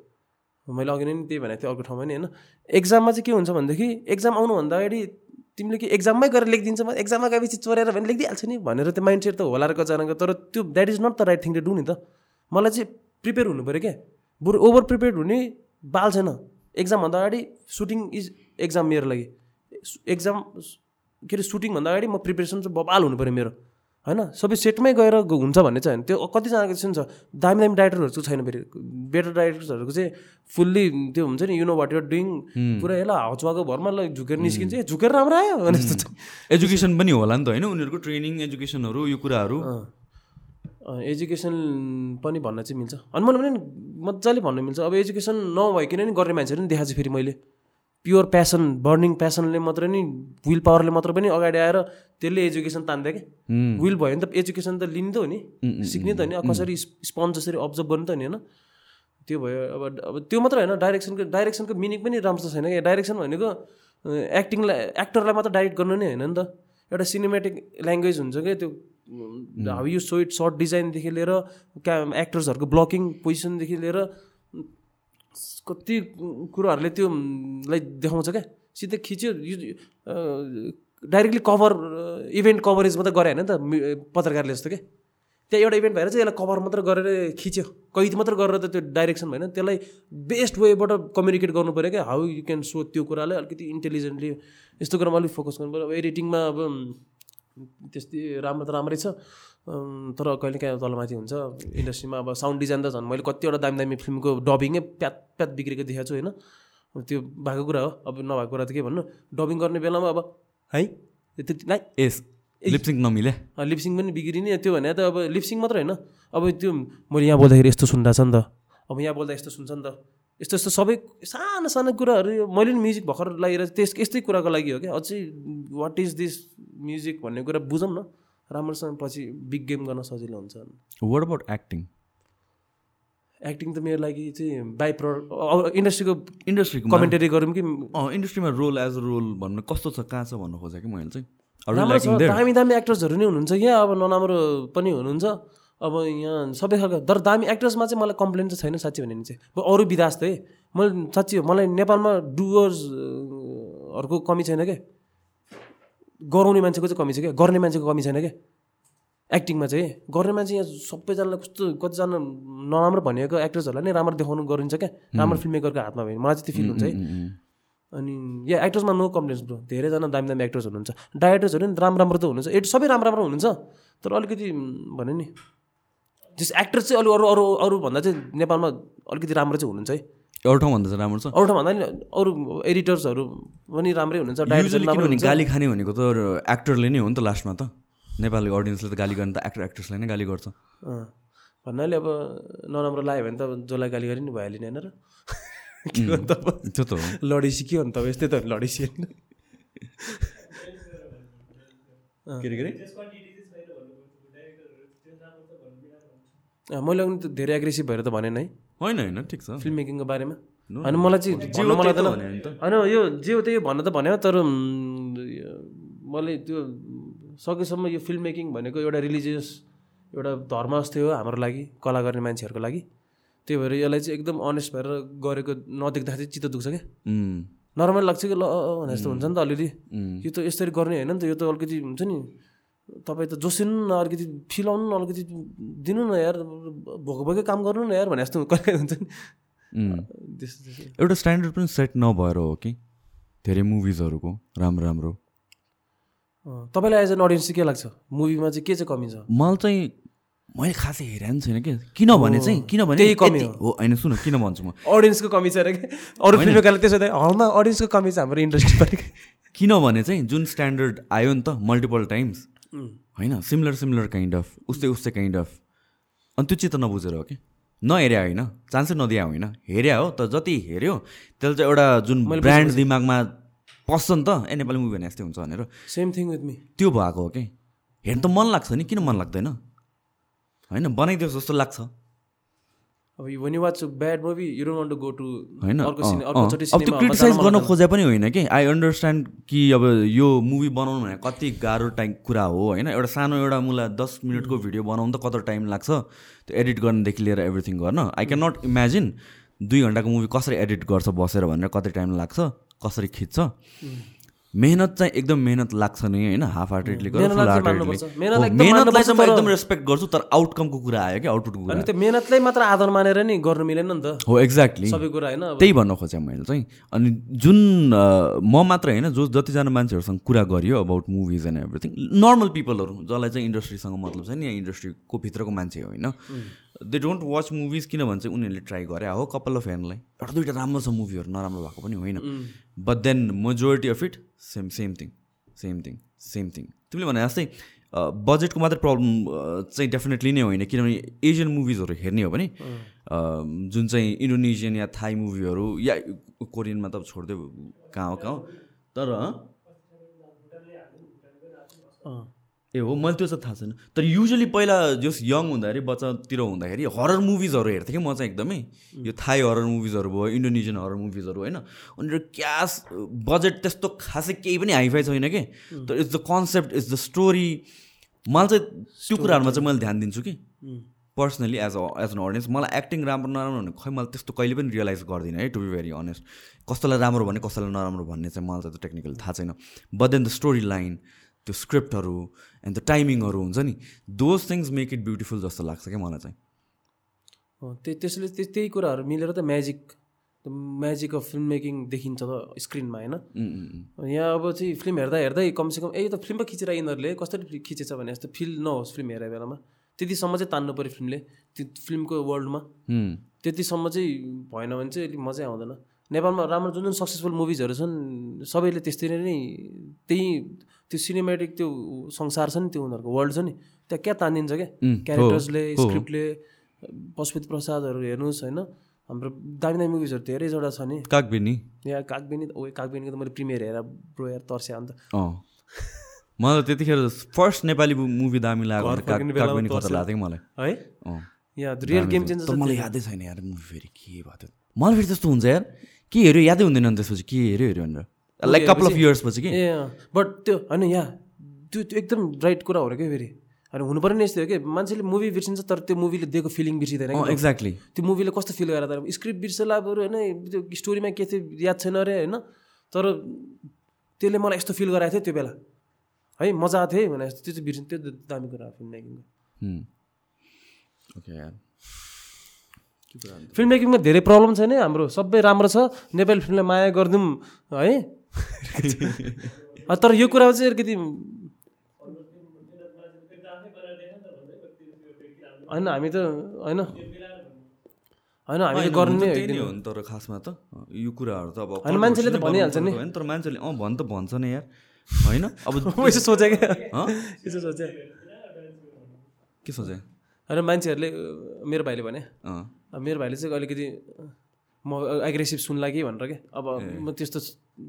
मैले अघि नै त्यही भनेको थिएँ अर्को ठाउँमा नि होइन। एक्जाममा चाहिँ के हुन्छ भनेदेखि एक्जाम आउनुभन्दा अगाडि तिमीले कि एक्जाममै गएर लेखिदिन्छ म एक्जाममा गएपछि चोरेर भने लेखिदिइहाल्छ नि भनेर त्यो माइन्ड सेट त होला र कतिजनाको तर त्यो that is not the right thing to do नि त। मलाई चाहिँ प्रिपेयर हुनु पऱ्यो क्या। बरु ओभर प्रिपेयर हुने बाल छैन। एक्जामभन्दा अगाडि सुटिङ इज एक्जाम मेरो लागि। एक्जाम के अरे सुटिङभन्दा अगाडि म प्रिपेरेसन चाहिँ बबाल हुनु पऱ्यो मेरो। होइन? सबै सेटमै गएर हुन्छ भन्ने चाहिँ होइन। त्यो कतिजनाको चाहिँ छ दामी दामी डाइरेक्टरहरू चाहिँ छैन फेरि। बेटर डाइरेक्टर्सहरूको चाहिँ फुल्ली त्यो हुन्छ नि you know what you're doing पुरा यसलाई हाउचुवाको भरमा ल झुकेर निस्किन्छ। ए झुकेर राम्रो आयो। भने जस्तो एजुकेसन पनि होला नि त होइन? उनीहरूको ट्रेनिङ एजुकेसनहरू यो कुराहरू। एजुकेसन पनि भन्न चाहिँ मिल्छ। अनि मैले भने नि मजाले भन्न मिल्छ। अब एजुकेसन नभइकन नि गर्ने मान्छेहरू नि देखाएको छु फेरि मैले। प्योर प्यासन बर्निङ प्यासनले मात्रै नि विल पावरले मात्र पनि अगाडि आएर त्यसले एजुकेसन तान्दै क्या। विल भयो भने त एजुकेसन त लिने त हो नि। सिक्ने त हो नि कसरी स्पन्ज जसरी अब्जर्भ गर्नु त हो नि होइन? त्यो भयो अब अब त्यो मात्र होइन डाइरेक्सनको डाइरेक्सनको मिनिङ पनि राम्रो छैन क्या। डाइरेक्सन भनेको एक्टिङलाई एक्टरलाई मात्र डाइरेक्ट गर्नु नै होइन नि त। एउटा सिनेमेटिक ल्याङ्ग्वेज हुन्छ क्या त्यो how you show it shot डिजाइनदेखि लिएर क्या एक्टर्सहरूको ब्लकिङ पोजिसनदेखि लिएर कति कुराहरूले त्यो लाई देखाउँछ क्या? सिधै खिच्यो डाइरेक्टली कभर इभेन्ट कभरेज मात्रै गरे होइन त पत्रकारले जस्तो क्या त्यहाँ एउटा इभेन्ट भएर चाहिँ यसलाई कभर मात्र गरेर खिच्यो। कैद मात्र गरेर त त्यो डाइरेक्सन भएन। त्यसलाई बेस्ट वेबाट कम्युनिकेट गर्नु पऱ्यो क्या। हाउ यु क्यान सो त्यो कुरालाई अलिकति इन्टेलिजेन्टली यस्तो कुरामा अलिक फोकस गर्नु पऱ्यो। अब एडिटिङमा अब त्यस्तै राम्रो त राम्रै छ। तर कहिले काहीँ तलमाथि हुन्छ। इन्डस्ट्रीमा अब साउन्ड डिजाइन त झन् मैले कतिवटा दामी दामी फिल्मको डबिङै प्यात प्यात बिग्रेको देखाएको छु होइन? त्यो भएको कुरा हो। अब नभएको कुरा त के भन्नु? डबिङ गर्ने बेलामा अब है? त्यति नाइ। S lip sync नमिले। लिप्सिङ पनि बिग्रिने त्यो भने त अब लिप्सिङ मात्र होइन। अब त्यो मैले यहाँ बोल्दाखेरि यस्तो सुन्दा छ नि त। अब यहाँ बोल्दा यस्तो सुन्छ नि त। यस्तो यस्तो सबै सानो सानो कुराहरू यो मैले नि म्युजिक भर्खर लागेर त्यस यस्तै कुराको लागि हो क्या। अझै वाट इज दिस म्युजिक भन्ने कुरा बुझौँ न। राम्रोसँग पछि बिग गेम गर्न सजिलो हुन्छ वाट अबाउट एक्टिङ एक्टिङ त मेरो लागि चाहिँ बाई प्रोडक्ट इन्डस्ट्रीको इन्डस्ट्रीको कमेन्टरी गरौँ कि इन्डस्ट्रीमा रोल एज अ रोल भन्नु कस्तो छ कहाँ छ भन्नु खोजेँ कि मैले चाहिँ? दामी दामी एक्टर्सहरू नै हुनुहुन्छ। यहाँ अब नराम्रो पनि हुनुहुन्छ। अब यहाँ सबै खालको तर दामी एक्टर्समा चाहिँ मलाई कम्प्लेन चाहिँ छैन साँच्ची भने चाहिँ। अब अरू विधास त है मैले साँच्ची हो, मलाई नेपालमा डुवर्सहरूको कमी छैन क्या गराउने मान्छेको चाहिँ कमी छ क्या? गर्ने मान्छेको कमी छैन क्या? एक्टिङमा चाहिँ। गर्ने मान्छे यहाँ सबैजनालाई कस्तो कतिजना नराम्रो भनेको एक्टर्सहरूलाई नै राम्रो देखाउनु गरिन्छ क्या? राम्रो फिल्म मेकरको हातमा भयो। मलाई चाहिँ त्यो फिल हुन्छ है। अनि या एक्टर्समा नो कम्प्लेन्स ब्रो धेरैजना दामी दामी एक्टर्स हुनुहुन्छ। डाइरेक्टर्सहरू नि राम्रो राम्रो त हुनुहुन्छ। एट सबै राम्रो राम्रो हुनुहुन्छ। तर अलिकति भने नि जस एक्टर चाहिँ अरू अरू अरू अरूभन्दा चाहिँ नेपालमा अलिकति राम्रो चाहिँ हुनुहुन्छ है। एउटा ठाउँभन्दा चाहिँ राम्रो छ। अरू ठाउँभन्दा नि अरू एडिटर्सहरू पनि राम्रै हुनुहुन्छ डाइरेक्टर गाली खाने भनेको त एक्टरले नै हो नि त लास्टमा त। नेपाली अडियन्सले त गाली गर्ने त एक्टर एक्ट्रेसलाई नै गाली गर्छ। भन्नाले अब नराम्रो लाग्यो भने त जसलाई गाली गरे नि भइहाल्यो नि होइन र? के गर्नु त त्यो त हो। लडेसी के हो नि त यस्तै त। लडेसी होइन के अरे के अरे अँ, मैले पनि त धेरै एग्रेसिभ भएर त भनेन है। होइन होइन ठिक छ। फिल्म मेकिङको बारेमा होइन मलाई चाहिँ मलाई त त त। होइन यो जे हो त्यही भन्न त भन्यो तर यो मैले त्यो सकेसम्म यो फिल्म मेकिङ भनेको एउटा रिलिजियस एउटा धर्म जस्तै हो हाम्रो लागि कला गर्ने मान्छेहरूको लागि। त्यही भएर यसलाई चाहिँ एकदम अनेस्ट भएर गरेको नदेख्दा चाहिँ चित्त दुख्छ क्या। नर्मल लाग्छ कि ल जस्तो हुन्छ नि त अलिअलि। यो त यसरी गर्ने होइन नि त यो त अलिकति हुन्छ नि। तपाईँ त जोसिनु न अलिकति फिल आउनु न अलिकति दिनु न यार भोको भोकै काम गर्नु न यार भने जस्तो कहिले हुन्छ नि। एउटा स्ट्यान्डर्ड पनि सेट नभएर हो कि? धेरै मुभिजहरूको राम्रो राम्रो। तपाईँलाई एज एन अडियन्स चाहिँ के लाग्छ? मुभीमा चाहिँ के चाहिँ कमी छ? मलाई चाहिँ मैले खासै हेरेको छैन कि? किनभने चाहिँ किनभने त्यही कमी यति- हो। होइन सुन किन भन्छु म? अडियन्सको कमी छ अरे क्या अरू फिल्मकाले त्यसो त हलमा अडियन्सको कमी छ हाम्रो इन्डस्ट्री किनभने चाहिँ जुन स्ट्यान्डर्ड आयो नि त मल्टिपल टाइम्स होइन सिमिलर सिमिलर काइन्ड अफ उस्तै उस्तै काइन्ड अफ अनि त्यो चित्त नबुझेर हो कि? नहेर्या होइन चान्सै नदिया होइन। हेऱ्या हो त जति हेऱ्यो त्यसले चाहिँ एउटा जुन ब्रान्ड दिमागमा पस्छ नि त ए नेपाली मुभी भने यस्तै हुन्छ भनेर। सेम थिङ विथ मी त्यो भएको हो कि? हेर्नु त मन लाग्छ नि किन मन लाग्दैन? होइन बनाइदियोस् जस्तो लाग्छ। अब watch a bad movie you don't want to go to होइन। अब त्यो क्रिटिसाइज गर्न खोजे पनि होइन कि। आई अन्डरस्ट्यान्ड कि अब यो मुभी बनाउनु भने कति गाह्रो टाइम कुरा हो होइन। एउटा सानो एउटा मुला दस मिनटको भिडियो बनाउनु त कति टाइम लाग्छ? त्यो एडिट गर्नदेखि लिएर एभ्रिथिङ गर्न। आई क्यान नट इमेजिन दुई घन्टाको मुभी कसरी एडिट गर्छ बसेर भनेर कति टाइम लाग्छ कसरी खिच्छ? मेहनत चाहिँ एकदम मेहनत लाग्छ नि होइन? हाफ हार्टेडली मेहनतलाई चाहिँ म एकदम रेस्पेक्ट गर्छु तर आउटकमको कुरा आयो कि आउटपुटको कुरा। त्यो मेहनतलाई मात्र आधार मानेर नि गर्नु मिलेन नि त। हो एक्ज्याक्टली सबै कुरा होइन? त्यही भन्न खोजेँ मैले चाहिँ। अनि जुन म मात्र होइन जो जतिजना मान्छेहरूसँग कुरा गरियो about movies and everything normal पिपलहरू जसलाई चाहिँ इन्डस्ट्रीसँग मतलब छ नि यहाँ इन्डस्ट्रीको भित्रको मान्छे होइन? दे डोन्ट वाच मुभिज किनभने चाहिँ उनीहरूले ट्राई गरे। हो कपाल अफ फ्यानलाई एउटा दुइटा राम्रो छ मुभीहरू नराम्रो भएको पनि होइन। But then majority of it same same thing same thing same thing तिमीले भने जस्तै बजेटको मात्रै प्रब्लम चाहिँ डेफिनेटली नै होइन। किनभने एसियन मुभिजहरू हेर्ने हो भने जुन चाहिँ इन्डोनेसियन या थाई मुभीहरू या कोरियनमा त छोडिदियो कहाँ हो कहाँ हो? तर। ए हो मैले त्यो चाहिँ थाहा छैन। तर युजली पहिला जस यङ हुँदाखेरि बच्चातिर हुँदाखेरि हरर मुभिजहरू हेर्थेँ कि म चाहिँ एकदमै। यो थाई हरर मुभिजहरू भयो इन्डोनेसियन हरर मुभिजहरू होइन? उनीहरू क्यास बजेट त्यस्तो खासै केही पनि हाइफाई छैन कि? तर it's the concept it's the story मलाई चाहिँ त्यो कुराहरूमा चाहिँ मैले ध्यान दिन्छु कि। Personally as a as an audience मलाई एक्टिङ राम्रो नराम्रो भने खै मैले त्यस्तो कहिले पनि रियलाइज गर्दिनँ है टु बी भेरी अनेस्ट कस्तोलाई राम्रो भने कस्तोलाई नराम्रो भन्ने चाहिँ मलाई चाहिँ टेक्निकल थाहा छैन। But then the story line त्यो स्क्रिप्टहरू एन्ड द टाइमिङहरू हुन्छ नि those things make it beautiful जस्तो लाग्छ क्या मलाई चाहिँ। अँ, त्य- त्यसले त्यस- त्यही कुराहरू मिलेर त magic magic of film making देखिन्छ त स्क्रिनमा होइन। यहाँ अब चाहिँ फिल्म हेर्दा हेर्दै कमसेकम ए यो त फिल्म पो खिचेर यिनीहरूले कसरी खिचेछ भने जस्तो फिल नहोस् फिल्म हेरेको बेलामा। त्यतिसम्म चाहिँ तान्नु पऱ्यो फिल्मले त्यो फिल्मको वर्ल्डमा त्यतिसम्म चाहिँ भएन भने चाहिँ अलिक मजै आउँदैन। नेपालमा राम्रो जुन जुन सक्सेसफुल मुभिजहरू छन् सबैले त्यस्तै नै त्यही त्यो सिनेमेटिक त्यो संसार छ नि त्यो उनीहरूको वर्ल्ड छ नि त्यहाँ क्या तानिन्छ क्या? क्यारेक्टर्सले। स्क्रिप्टले पशुपति प्रसादहरू हेर्नुहोस् होइन हाम्रो दामी दामी मुभिजहरू धेरैवटा छ नि। कागबेनी। यहाँ कागबेनी ओ कागबेनीको त मैले प्रिमियर हेरेर ब्रो यार तर्स्या अन्त। मलाई त्यतिखेर फर्स्ट नेपाली मुभी दामी लाग्यो मलाई? है? यहाँ रियल गेम चेन्जर मलाई यादै छैन यार मुभी फेरि के भयो त्यो? मलाई फेरि त्यस्तो हुन्छ यार। के हेऱ्यो? यादै हुँदैन त्यसपछि। के हेऱ्यो हेऱ्यो भनेर। लाइक कपाल अफ इयर्स पछि कि? बट त्यो होइन यहाँ त्यो त्यो एकदम राइट कुरा हो र क्या फेरि? होइन हुनु पर्ने यस्तै हो कि? मान्छेले मुभी बिर्सिन्छ तर त्यो मुभीले दिएको फिलिङ बिर्सिँदैन एक्ज्याक्टली त्यो? मुभीले कस्तो फिल गरेर तर स्क्रिप्ट बिर्सला बरु होइन त्यो स्टोरीमा के थियो याद छैन अरे होइन? तर त्यसले मलाई यस्तो फिल गराएको थियो त्यो बेला। है मजा आएको थियो है भने त्यो चाहिँ बिर्सिन्छ त्यो दामी कुरा हो फिल्म मेकिङको यार फिल्म मेकिङमा धेरै प्रब्लम छैन हाम्रो सबै राम्रो छ। नेपाली फिल्मलाई माया गरिदिउँ है? तर यो कुरा चाहिँ अलिकति होइन हामी त होइन। होइन हामीले गर्ने हो नि तर खासमा त यो कुराहरू त अब होइन, मान्छेले त भनिहाल्छ नि। होइन तर मान्छेले अँ भन् त भन्छ नि यार। होइन अब यसो सोचे क्या? यसो सोचे। के सोचे? होइन मान्छेहरूले मेरो भाइले भने। मेरो भाइले चाहिँ अलिकति म एग्रेसिभ सुन्ला कि भनेर क्या अब म त्यस्तो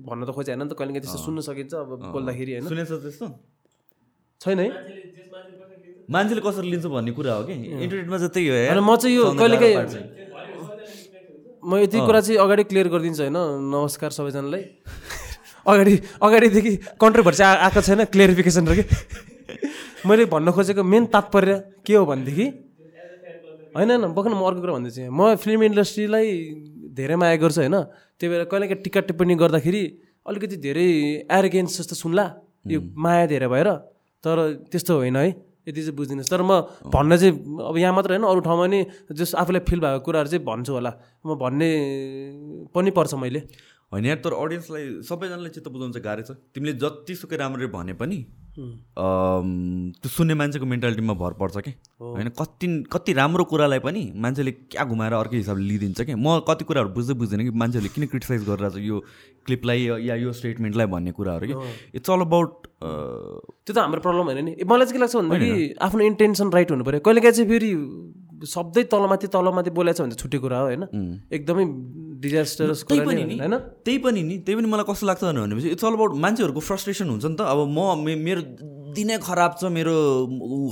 भन्न त खोजेँ होइन नि त कहिले त्यस्तो सुन्न सकिन्छ अब बोल्दाखेरि होइन। सुनेछ त्यस्तो? छैन है? मान्छेले कसरी लिन्छ? भन्ने कुरा हो कि? इन्टरनेटमा चाहिँ त्यही हो म चाहिँ यो कहिलेकाहीँ। म यति कुरा चाहिँ अगाडि क्लियर गरिदिन्छु होइन। नमस्कार सबैजनालाई। अगाडि अगाडिदेखि कन्ट्रोभर्सी आएको छैन क्लियरिफिकेसन र कि? मैले भन्न खोजेको मेन तात्पर्य के हो भनेदेखि? होइन होइन बखन म अर्को कुरा भन्दैछु। म फिल्म इन्डस्ट्रीलाई धेरै माया गर्छु होइन? त्यही भएर कहिलेकाहीँ टिका टिप्पणी गर्दाखेरि अलिकति धेरै एरोगेन्स जस्तो सुन्ला यो माया धेरै भएर। तर त्यस्तो होइन है यति चाहिँ बुझिदिनुहोस् तर म भन्न चाहिँ अब यहाँ मात्र होइन अरू ठाउँमा नि जस आफूलाई फिल भएको कुराहरू चाहिँ भन्छु होला। म भन्ने पनि पर्छ मैले। होइन यार तर अडियन्सलाई सबैजनालाई चित्त बुझाउनु चाहिँ गाह्रो छ। तिमीले जतिसुकै राम्ररी भने पनि त्यो सुन्ने मान्छेको मेन्टालिटीमा भर पर्छ कि? होइन कति कति राम्रो कुरालाई पनि मान्छेले क्या घुमाएर अर्कै हिसाबले लिइदिन्छ कि? म कति कुराहरू बुझ्दै बुझ्दैन कि मान्छेहरूले किन क्रिटिसाइज गरिरहेको छ यो क्लिपलाई या यो स्टेटमेन्टलाई भन्ने कुराहरू कि? इट्स अल अबाउट त्यो त हाम्रो प्रब्लम होइन नि। मलाई चाहिँ के लाग्छ भन्दाखेरि आफ्नो इन्टेन्सन राइट हुनु पऱ्यो। कहिलेकाहीँ चाहिँ फेरि शब्दै तलमाथि तलमाथि बोलेको छ भने चाहिँ छुट्टै कुरा हो होइन? एकदमै डिजास्टरस त्यही कुरा पनि नि होइन? त्यही पनि नि। त्यही पनि मलाई कस्तो लाग्छ भनेपछि इट्स अल अबाउट मान्छेहरूको फ्रस्ट्रेसन हुन्छ नि त। अब म मेरो दिनै खराब छ मेरो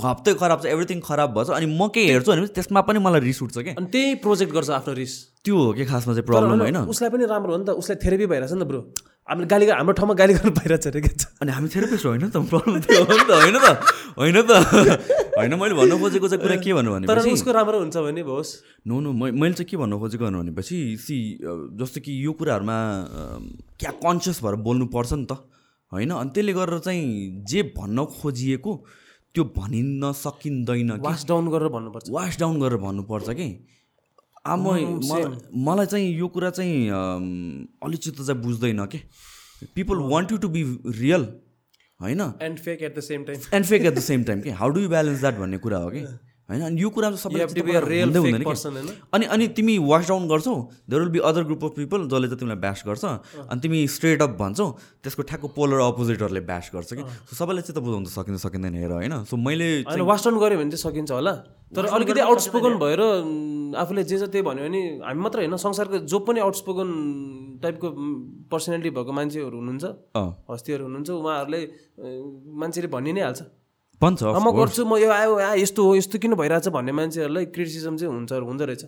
हप्तै खराब छ एभ्रिथिङ खराब भएछ अनि म केही हेर्छु भनेपछि त्यसमा पनि मलाई रिस उठ्छ क्या अनि त्यही प्रोजेक्ट गर्छ आफ्नो रिस। त्यो हो कि खासमा चाहिँ प्रब्लम होइन उसलाई पनि राम्रो हो नि त। उसलाई थेरेपी भइरहेछ नि त ब्रो हामीले गाली हाम्रो ठाउँमा गाली गर्नु भइरहेछ अरे के छ अनि हामी थेरापिस्ट होइन त? प्रब्लम त्यो हो नि त होइन त? होइन त? होइन मैले भन्नु खोजेको चाहिँ कुरा के भन्नु तर भनेपछि उसको राम्रो हुन्छ भने होस् नो नो मैले चाहिँ के भन्नु खोजेको भन्नु भनेपछि सी जस्तो कि यो कुराहरूमा क्या कन्सियस भएर बोल्नुपर्छ नि त होइन? अनि त्यसले गरेर चाहिँ जे भन्न खोजिएको त्यो भनिन्न सकिँदैन कि? वास डाउन गरेर भन्नुपर्छ। वास डाउन गरेर भन्नुपर्छ कि? आ म मलाई चाहिँ यो कुरा चाहिँ अम, अलिचित चाहिँ बुझ्दैन कि? People want you to be real होइन? And fake at the same time and fake at the same time कि how do you balance that भन्ने कुरा हो कि? होइन? अनि यो कुरा चाहिँ? अनि अनि तिमी वास डाउन गर्छौ there will be other group of people जसले चाहिँ तिमीलाई ब्यास गर्छ। अनि तिमी स्ट्रेट अप भन्छौ त्यसको ठ्याक्क पोलर अपोजिटहरूले ब्यास गर्छ कि? सो सबैलाई बुझाउनु त सकिन्छ सकिँदैन हेर होइन? सो मैले वास डाउन गऱ्यो भने चाहिँ सकिन्छ होला। तर अलिकति आउटस्पोकन भएर आफूले जे जति भन्यो भने हामी मात्र होइन संसारको जो पनि आउटस्पोकन टाइपको पर्सनालिटी भएको मान्छेहरू हुनुहुन्छ हस्तीहरू हुनुहुन्छ उहाँहरूले मान्छेले भनि नै हाल्छ। भन्छ म गर्छु म यो आयो यस्तो हो यस्तो किन भइरहेछ भन्ने मान्छेहरूलाई क्रिटिसिजम चाहिँ हुन्छ हुँदो रहेछ।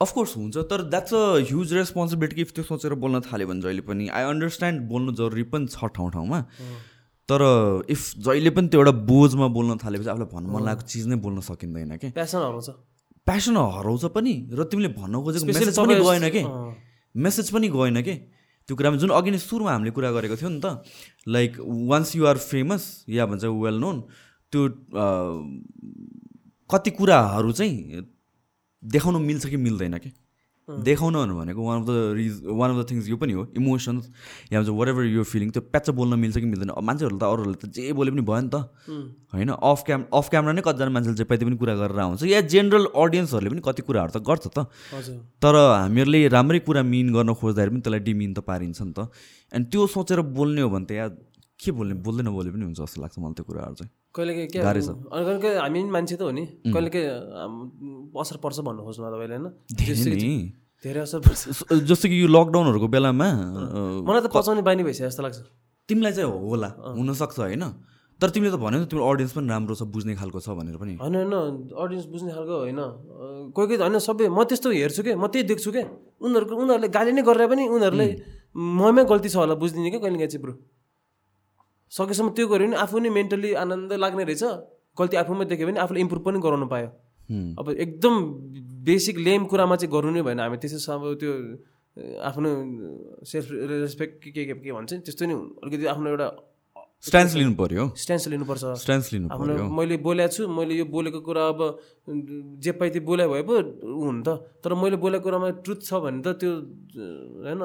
अफकोर्स हुन्छ तर that's a huge responsibility if त्यो सोचेर बोल्न थाल्यो भने जहिले पनि। आई अन्डरस्ट्यान्ड बोल्नु जरुरी पनि छ ठाउँ ठाउँमा। तर इफ जहिले पनि त्यो एउटा बोझमा बोल्न थालेपछि आफूलाई भन्नु मन लागेको चिज नै बोल्न सकिँदैन कि? प्यासन हराउँछ। प्यासन हराउँछ पनि र तिमीले भन्न खोजेको मेसेज पनि गएन कि। मेसेज पनि गएन कि? त्यो कुरामा जुन अघि नै सुरुमा हामीले कुरा गरेको थियो नि त like once you are famous या भन्छ वेल नोन त्यो कति कुराहरू चाहिँ देखाउनु मिल्छ कि मिल्दैन कि? देखाउन भनेको one of the reasons one of the things यो पनि हो इमोसन्स या भन्छ वाट एभर यो फिलिङ त्यो प्याच बोल्न मिल्छ कि मिल्दैन। मान्छेहरूले त अरूहरूले त जे बोले पनि भयो नि त। होइन? अफ क्याम अफ क्यामरा नै कतिजना मान्छेले जे पाइते पनि कुरा गरेर आउँछ। या जेनरल अडियन्सहरूले पनि कति कुराहरू त गर्छ त। तर हामीहरूले राम्रै कुरा मिन गर्न खोज्दाखेरि पनि त्यसलाई डिमिन त पारिन्छ नि त। अनि त्यो सोचेर बोल्ने हो भने त या के बोल्ने बोल्दै नबोले पनि हुन्छ जस्तो लाग्छ मलाई त्यो कुराहरू चाहिँ। कहिलेकाहीँ के। अनि कहिलेकाहीँ हामी पनि मान्छे त हो नि। कहिलेकाहीँ असर पर्छ भन्नु खोज्नु तपाईँले होइन? धेरै असर पर्छ। जस्तो कि यो लकडाउनहरूको बेलामा मलाई त पचाउने बानी भइसक्यो जस्तो लाग्छ। तिमीलाई चाहिँ होला। हुनसक्छ होइन? तर तिमीले त भन्यो नि तिम्रो अडियन्स पनि राम्रो छ बुझ्ने खालको छ भनेर पनि। होइन होइन। अडियन्स बुझ्ने खालको होइन। कोही कोही त होइन सबै म त्यस्तो हेर्छु क्या म त्यही देख्छु क्या उनीहरूको उनीहरूले गाली नै गरेर पनि उनीहरूलाई ममै गल्ती छ होला बुझिदिने क्या कहिले चाहिँ ब्रो सकेसम्म त्यो गऱ्यो भने आफू नै मेन्टली आनन्द लाग्ने रहेछ। गल्ती आफूमै देख्यो भने आफूले इम्प्रुभ पनि गराउनु पायो। अब एकदम बेसिक लेम कुरामा चाहिँ गर्नु नै भएन हामी। त्यसै अब त्यो आफ्नो सेल्फ रेस्पेक्ट के के के भन्छ नि त्यस्तो नि अलिकति आफ्नो एउटा स्ट्यान्स लिनु पर्यो स्ट्यान्स लिनुपर्छ। स्ट्यान्स लिनु आफ्नो मैले बोलेको छु मैले यो बोलेको कुरा अब जे पाइ त्यो बोले भए पो हुन् त। तर मैले बोलेको कुरामा ट्रुथ छ भने त त्यो होइन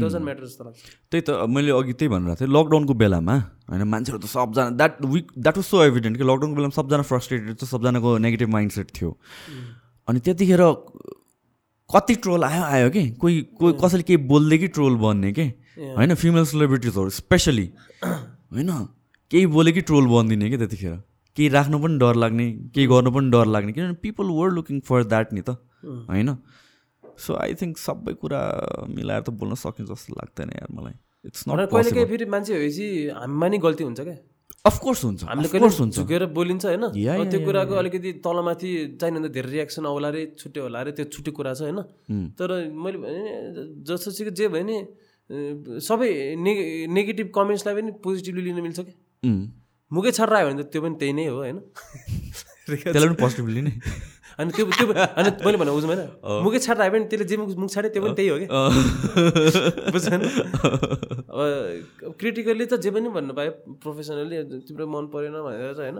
डजन्ट म्याटर जस्तो लाग्छ। त्यही त मैले अघि त्यही भनिरहेको थिएँ लकडाउनको बेलामा होइन मान्छेहरू त सबजना that week that was so evident कि लकडाउनको बेलामा सबजना फ्रस्ट्रेटेड थियो सबजनाको नेगेटिभ माइन्ड सेट थियो अनि त्यतिखेर कति ट्रोल आयो आयो कि? कोही कोही कसैले केही बोल्दै कि ट्रोल बन्ने कि? होइन फिमेल सेलिब्रिटिजहरू स्पेसली होइन? केही बोले कि ट्रोल बनिदिने कि त्यतिखेर? केही राख्नु पनि डर लाग्ने केही गर्नु पनि डर लाग्ने। किनभने people were looking for that नि त होइन? सो आई थिङ्क सबै कुरा मिलाएर त बोल्न सकिन्छ जस्तो लाग्दैन यार मलाई। इट्स नट कहिले काहीँ फेरि मान्छे भएपछि हामीमा नि गल्ती हुन्छ क्या? अफकोर्स हुन्छ हामीले कहिले हुन्छ। झुकेर बोलिन्छ होइन? त्यो कुराको अलिकति तलमाथि चाहिने धेरै रियाक्सन आउला रे छुट्यो होला अरे त्यो छुट्टै कुरा छ होइन? तर मैले भने जसोसुकै जे भयो नि सबै ने नेगेटिभ कमेन्ट्सलाई पनि पोजिटिभली लिन मिल्छ कि? मुखै छर आयो भने त त्यो पनि त्यही नै हो होइन? त्यसलाई पनि पोजिटिभली नै अनि त्यो त्यो अनि मैले भने बुझ्नु होइन मुखै छाड आयो भने त्यसले जे मुख मुख छाड्यो त्यो पनि त्यही हो कि? क्रिटिकल्ली त जे पनि भन्नु पायो प्रोफेसनली तिम्रो मन परेन भनेर चाहिँ होइन?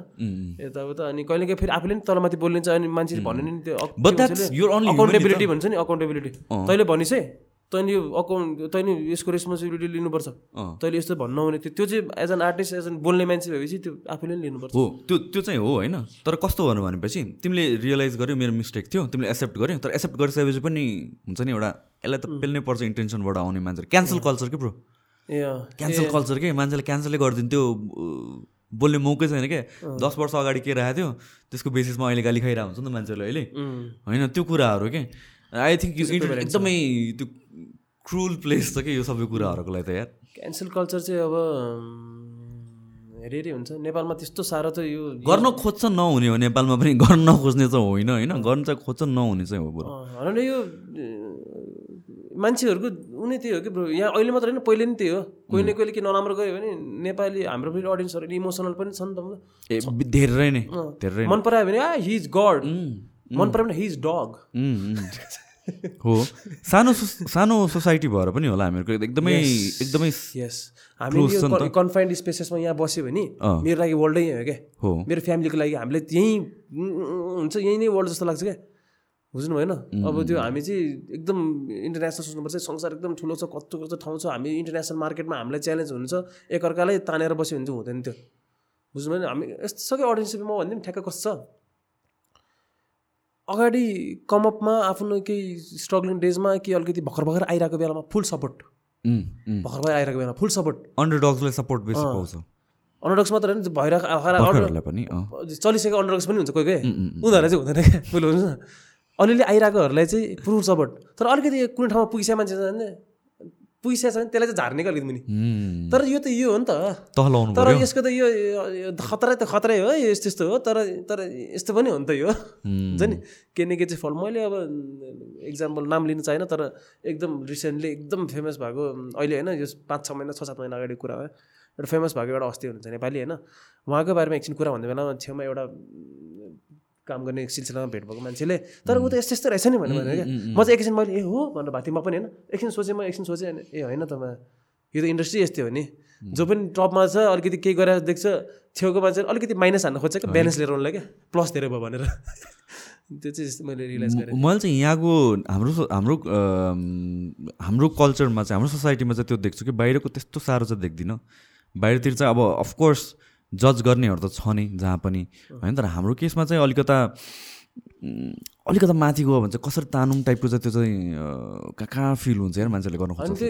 यताउता अनि कहिले काहीँ फेरि आफूले नि तलमाथि बोलिन्छ अनि मान्छेले भन्नु नि त्यो अकाउन्टेबिलिटी भन्छ नि अकाउन्टेबिलिटी तैँले भनिस्। है तैँले अकाउन्ट तैँले यसको रेस्पोन्सिबिलिटी लिनुपर्छ। तैँले यस्तो भन्नु हुने त्यो त्यो चाहिँ as an artist as an बोल्ने मान्छे भएपछि त्यो आफूले नि लिनुपर्छ। हो त्यो त्यो चाहिँ हो होइन। तर कस्तो भन्नु भनेपछि तिमीले रियलाइज गर्यो मेरो मिस्टेक थियो तिमीले एक्सेप्ट गर्यो। तर एक्सेप्ट गरिसकेपछि पनि हुन्छ नि एउटा यसलाई त पेल्नै पर्छ इन्टेन्सनबाट आउने मान्छे। क्यान्सल कल्चर के ब्रो। क्यान्सल कल्चर के? मान्छेले क्यान्सलै गरिदिन्थ्यो। बोल्ने मौकै छैन क्या दस वर्ष अगाडि के राखेको थियो? त्यसको बेसिसमा अहिले गाली खाइरहेको हुन्छ नि त मान्छेहरूले अहिले. होइन त्यो कुराहरू के? आई थिङ्क एकदमै त्यो क्रुल प्लेस छ कि यो सबै कुराहरूको लागि त यार? क्यान्सल कल्चर चाहिँ अब हेरी हेरी हुन्छ। नेपालमा त्यस्तो साह्रो त यो गर्न खोज्छ नहुने हो। नेपालमा पनि गर्न नखोज्ने चाहिँ होइन होइन? गर्न चाहिँ खोज्छ नहुने चाहिँ हो बरु। होइन यो मान्छेहरूको उनी त्यही हो कि ब्रो यहाँ अहिले मात्र होइन पहिले नि त्यही हो। कोही न कोहीले के नराम्रो गऱ्यो भने नेपाली हाम्रो फेरि अडियन्सहरू इमोसनल पनि छ नि त धेरै नै धेरै मन परायो भने आ हि इज गड मन परायो भने हि इज डग। हो। सानो सानो सोसाइटी भएर पनि होला हामीहरूको एकदमै एकदमै यस हामी कन्फाइन्ड स्पेसेसमा यहाँ बस्यो भने मेरो लागि वर्ल्डै हो क्या। हो। मेरो फ्यामिलीको लागि हामीले यहीँ हुन्छ यहीँ नै वर्ल्ड जस्तो लाग्छ क्या। बुझ्नु भएन? अब त्यो हामी चाहिँ एकदम इन्टरनेसनल सोच्नुपर्छ संसार एकदम ठुलो छ कस्तो कस्तो ठाउँ छ हामी इन्टरनेसनल मार्केटमा हामीलाई च्यालेन्ज हुन्छ एकअर्कालाई तानेर बस्यो भने चाहिँ हुँदैन त्यो। बुझ्नु भएन? हामी यस्तो सबै अडियन्स म भनिदिउँ ठ्याक्क कस्तो छ? अगाडि कमअपमा आफ्नो केही स्ट्रगलिङ डेजमा कि अलिकति भर्खर भर्खर आइरहेको बेलामा फुल सपोर्ट। भर्खर भर्खर आइरहेको बेलामा फुल सपोर्ट अन्डरडग्सलाई सपोर्ट बेसी पाउँछ। अन्डरडक्स मात्र होइन भइरहेको पनि। चलिसकेको अन्डरडक्स पनि हुन्छ कोही कोही। उनीहरूलाई चाहिँ हुँदैन क्या बुझ्नु हुन्छ अलिअलि आइरहेकोहरूलाई चाहिँ फुल सपोर्ट तर अलिकति कुनै ठाउँमा पुगिसकेको मान्छे पुगिसकेको छ भने त्यसलाई चाहिँ झार्ने क्या अलिकति उम्, तर यो त यो हो नि त। तर यसको त यो खतरा त खतरै हो यो यस्तो यस्तो हो तर तर यस्तो पनि हो नि त यो। हुन्छ नि? के न के चाहिँ फल मैले अब इक्जाम्पल नाम लिनु चाहिएन तर एकदम रिसेन्टली एकदम फेमस भएको अहिले होइन यो पाँच छ महिना छ सात महिना अगाडि कुरा भयो। एउटा फेमस भएको एउटा अस्ति हुनुहुन्छ नेपाली होइन? उहाँको बारेमा एकछिन कुरा भन्ने बेलामा छेउमा एउटा काम गर्ने सिलसिलामा भेट भएको मान्छेले। तर ऊ त यस्तो यस्तो रहेछ नि भन्नु भने क्या। म चाहिँ एकछिन मैले ए हो? भनेर भएको थिएँ म पनि होइन। एकछिन सोचेँ म एकछिन सोचेँ ए होइन त म। यो त इन्डस्ट्री यस्तै हो नि। जो पनि टपमा छ अलिकति केही गरेर देख्छ छेउको मान्छे अलिकति माइनस हान्न खोज्छ क्या ब्यालेन्स लिएर उनलाई क्या प्लस धेरै भयो भनेर। त्यो चाहिँ मैले रियलाइज गरेँ। मैले चाहिँ यहाँको हाम्रो हाम्रो हाम्रो कल्चरमा चाहिँ हाम्रो सोसाइटीमा चाहिँ त्यो देख्छु कि बाहिरको त्यस्तो साह्रो चाहिँ देख्दिनँ। बाहिरतिर चाहिँ अब अफकोर्स जज गर्नेहरू त छ नै जहाँ पनि। होइन तर हाम्रो केसमा चाहिँ अलिकता अलिकता माथि गयो भने चाहिँ कसरी तानुम टाइपको चाहिँ त्यो चाहिँ कहाँ कहाँ फिल हुन्छ? यार मान्छेले गर्नु खोज्छ।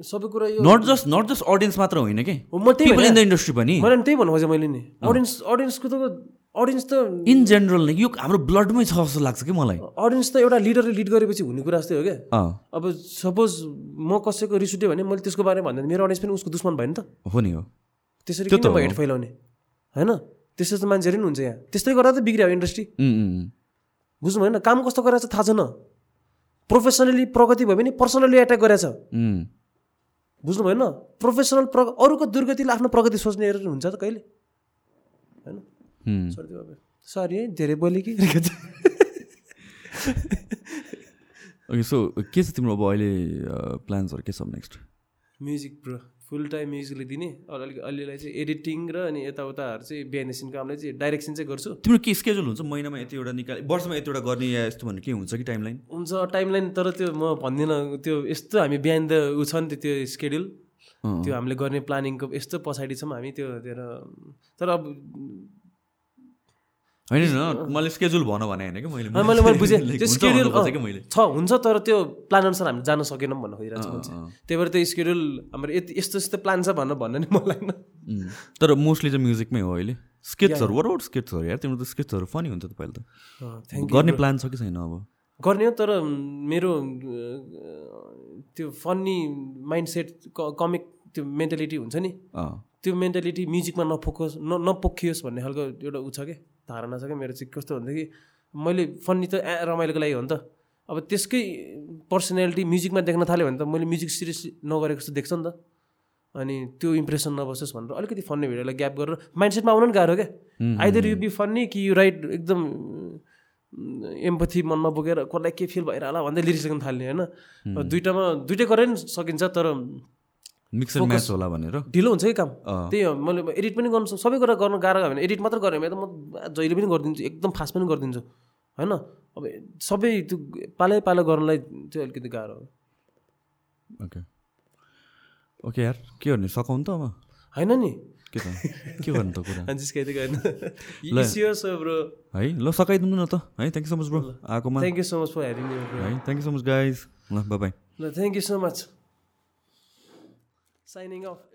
सबै कुरा यो not just not just audience मात्र होइन कि? म त्यही इन द इन्डस्ट्री पनि। मैले त्यही भन्नु खोजेँ मैले नि। अडियन्स अडियन्सको त अडियन्स त इन जेनरल नै यो हाम्रो ब्लडमै छ जस्तो लाग्छ कि मलाई? अडियन्स त एउटा लिडरले लिड गरेपछि हुने कुरा जस्तै हो क्या अब सपोज म कसैको रिस उठ्यो भने मैले त्यसको बारेमा भन्दा मेरो अडियन्स पनि उसको दुश्मन भयो नि त। हो नि हो। त्यसरी किन हेट फैलाउने होइन? त्यस्तो त मान्छेहरू नि हुन्छ यहाँ। त्यस्तै गर्दा त बिग्रियो इन्डस्ट्री। बुझ्नु भएन काम कस्तो गरेर थाहा छैन। प्रोफेसनली प्रगति भयो भने पर्सनली एट्याक गरेछ। बुझ्नु भएन प्रोफेसनल प्र अरूको दुर्गतिले आफ्नो प्रगति सोच्ने हुन्छ त कहिले? होइन? सरी है धेरै बोलेँ कि? ओके सो के छ तिम्रो अब अहिले प्लान्सहरू के छ next music bro full time म्युजिकले दिने अलिक अलिअलि चाहिँ एडिटिङ र अनि यताउताहरू चाहिँ बिहान एकछिन कामलाई चाहिँ डाइरेक्सन चाहिँ गर्छु। तिम्रो के स्केड्युल हुन्छ? महिनामा यतिवटा निकाले वर्षमा यतिवटा गर्ने या यस्तो भन्ने के हुन्छ कि टाइमलाइन हुन्छ टाइमलाइन तर त्यो म भन्दिनँ त्यो यस्तो हामी बिहान द उ छ नि त त्यो स्केड्युल त्यो हामीले गर्ने प्लानिङको यस्तो पछाडि छौँ हामी त्यो त्यो तर अब होइन न मैले स्केड्युल भन भने होइन कि मैले मैले मैले बुझेँ। त्यो स्केड्युल छ हुन्छ तर त्यो प्लान अनुसार हामी जान सकेनौँ भन्न खोजिरहेको छु त्यही भएर त्यो स्केड्युल हाम्रो यति यस्तो यस्तो प्लान छ भनेर भन्न नि मन लाग्दैन उम्. तर मोस्टली चाहिँ म्युजिकमै हो अहिले। स्केट्सहरू वर आउट स्केट्सहरू यार तिम्रो त स्केट्सहरू फनी हुन्छ त पहिला त। गर्ने प्लान छ कि छैन अब? गर्ने हो तर मेरो त्यो फन्नी माइन्ड सेट कमिक त्यो मेन्टालिटी हुन्छ नि। त्यो मेन्टालिटी म्युजिकमा नफोकस न नपोखियोस् भन्ने खालको एउटा ऊ छ क्या धारणा छ क्या मेरो चाहिँ कस्तो भन्दाखेरि मैले फन्नी त ए रमाइलोको लागि हो नि त। अब त्यसकै पर्सनालिटी म्युजिकमा देख्न थाल्यो भने त मैले म्युजिक सिरियसली नगरेको जस्तो देख्छ नि त। अनि त्यो इम्प्रेसन नबसोस् भनेर अलिकति फन्ने भिडियोलाई ग्याप गरेर माइन्डसेटमा आउनु पनि गाह्रो क्या। आइदर यु बी फन्नी कि यु राइट एकदम एम्पथी मनमा बोकेर कसलाई के फिल भइरहला भन्दै लिरिक्स लेख्न थाल्ने होइन? दुइटामा दुइटै गरेर नि सकिन्छ तर मिक्स एन्ड म्याच होला भनेर। ढिलो हुन्छ कि काम। त्यही हो मैले एडिट पनि गर्नु सबै कुरा गर्न गाह्रो भयो भने एडिट मात्र गरेँ भने त म जहिले पनि गरिदिन्छु एकदम फास्ट पनि गरिदिन्छु होइन? अब सबै त्यो पालै पालो गर्नलाई चाहिँ अलिकति गाह्रो हो। ओके ओके यार के गर्ने सकाउनु त अब? होइन नि। के त? के गर्नु त कुरा? है ल सकाइदिनु न त। है thank you so much bro आएकोमा। Thank you so much for hearing है thank you so much guys ल बाई ल thank you so much signing off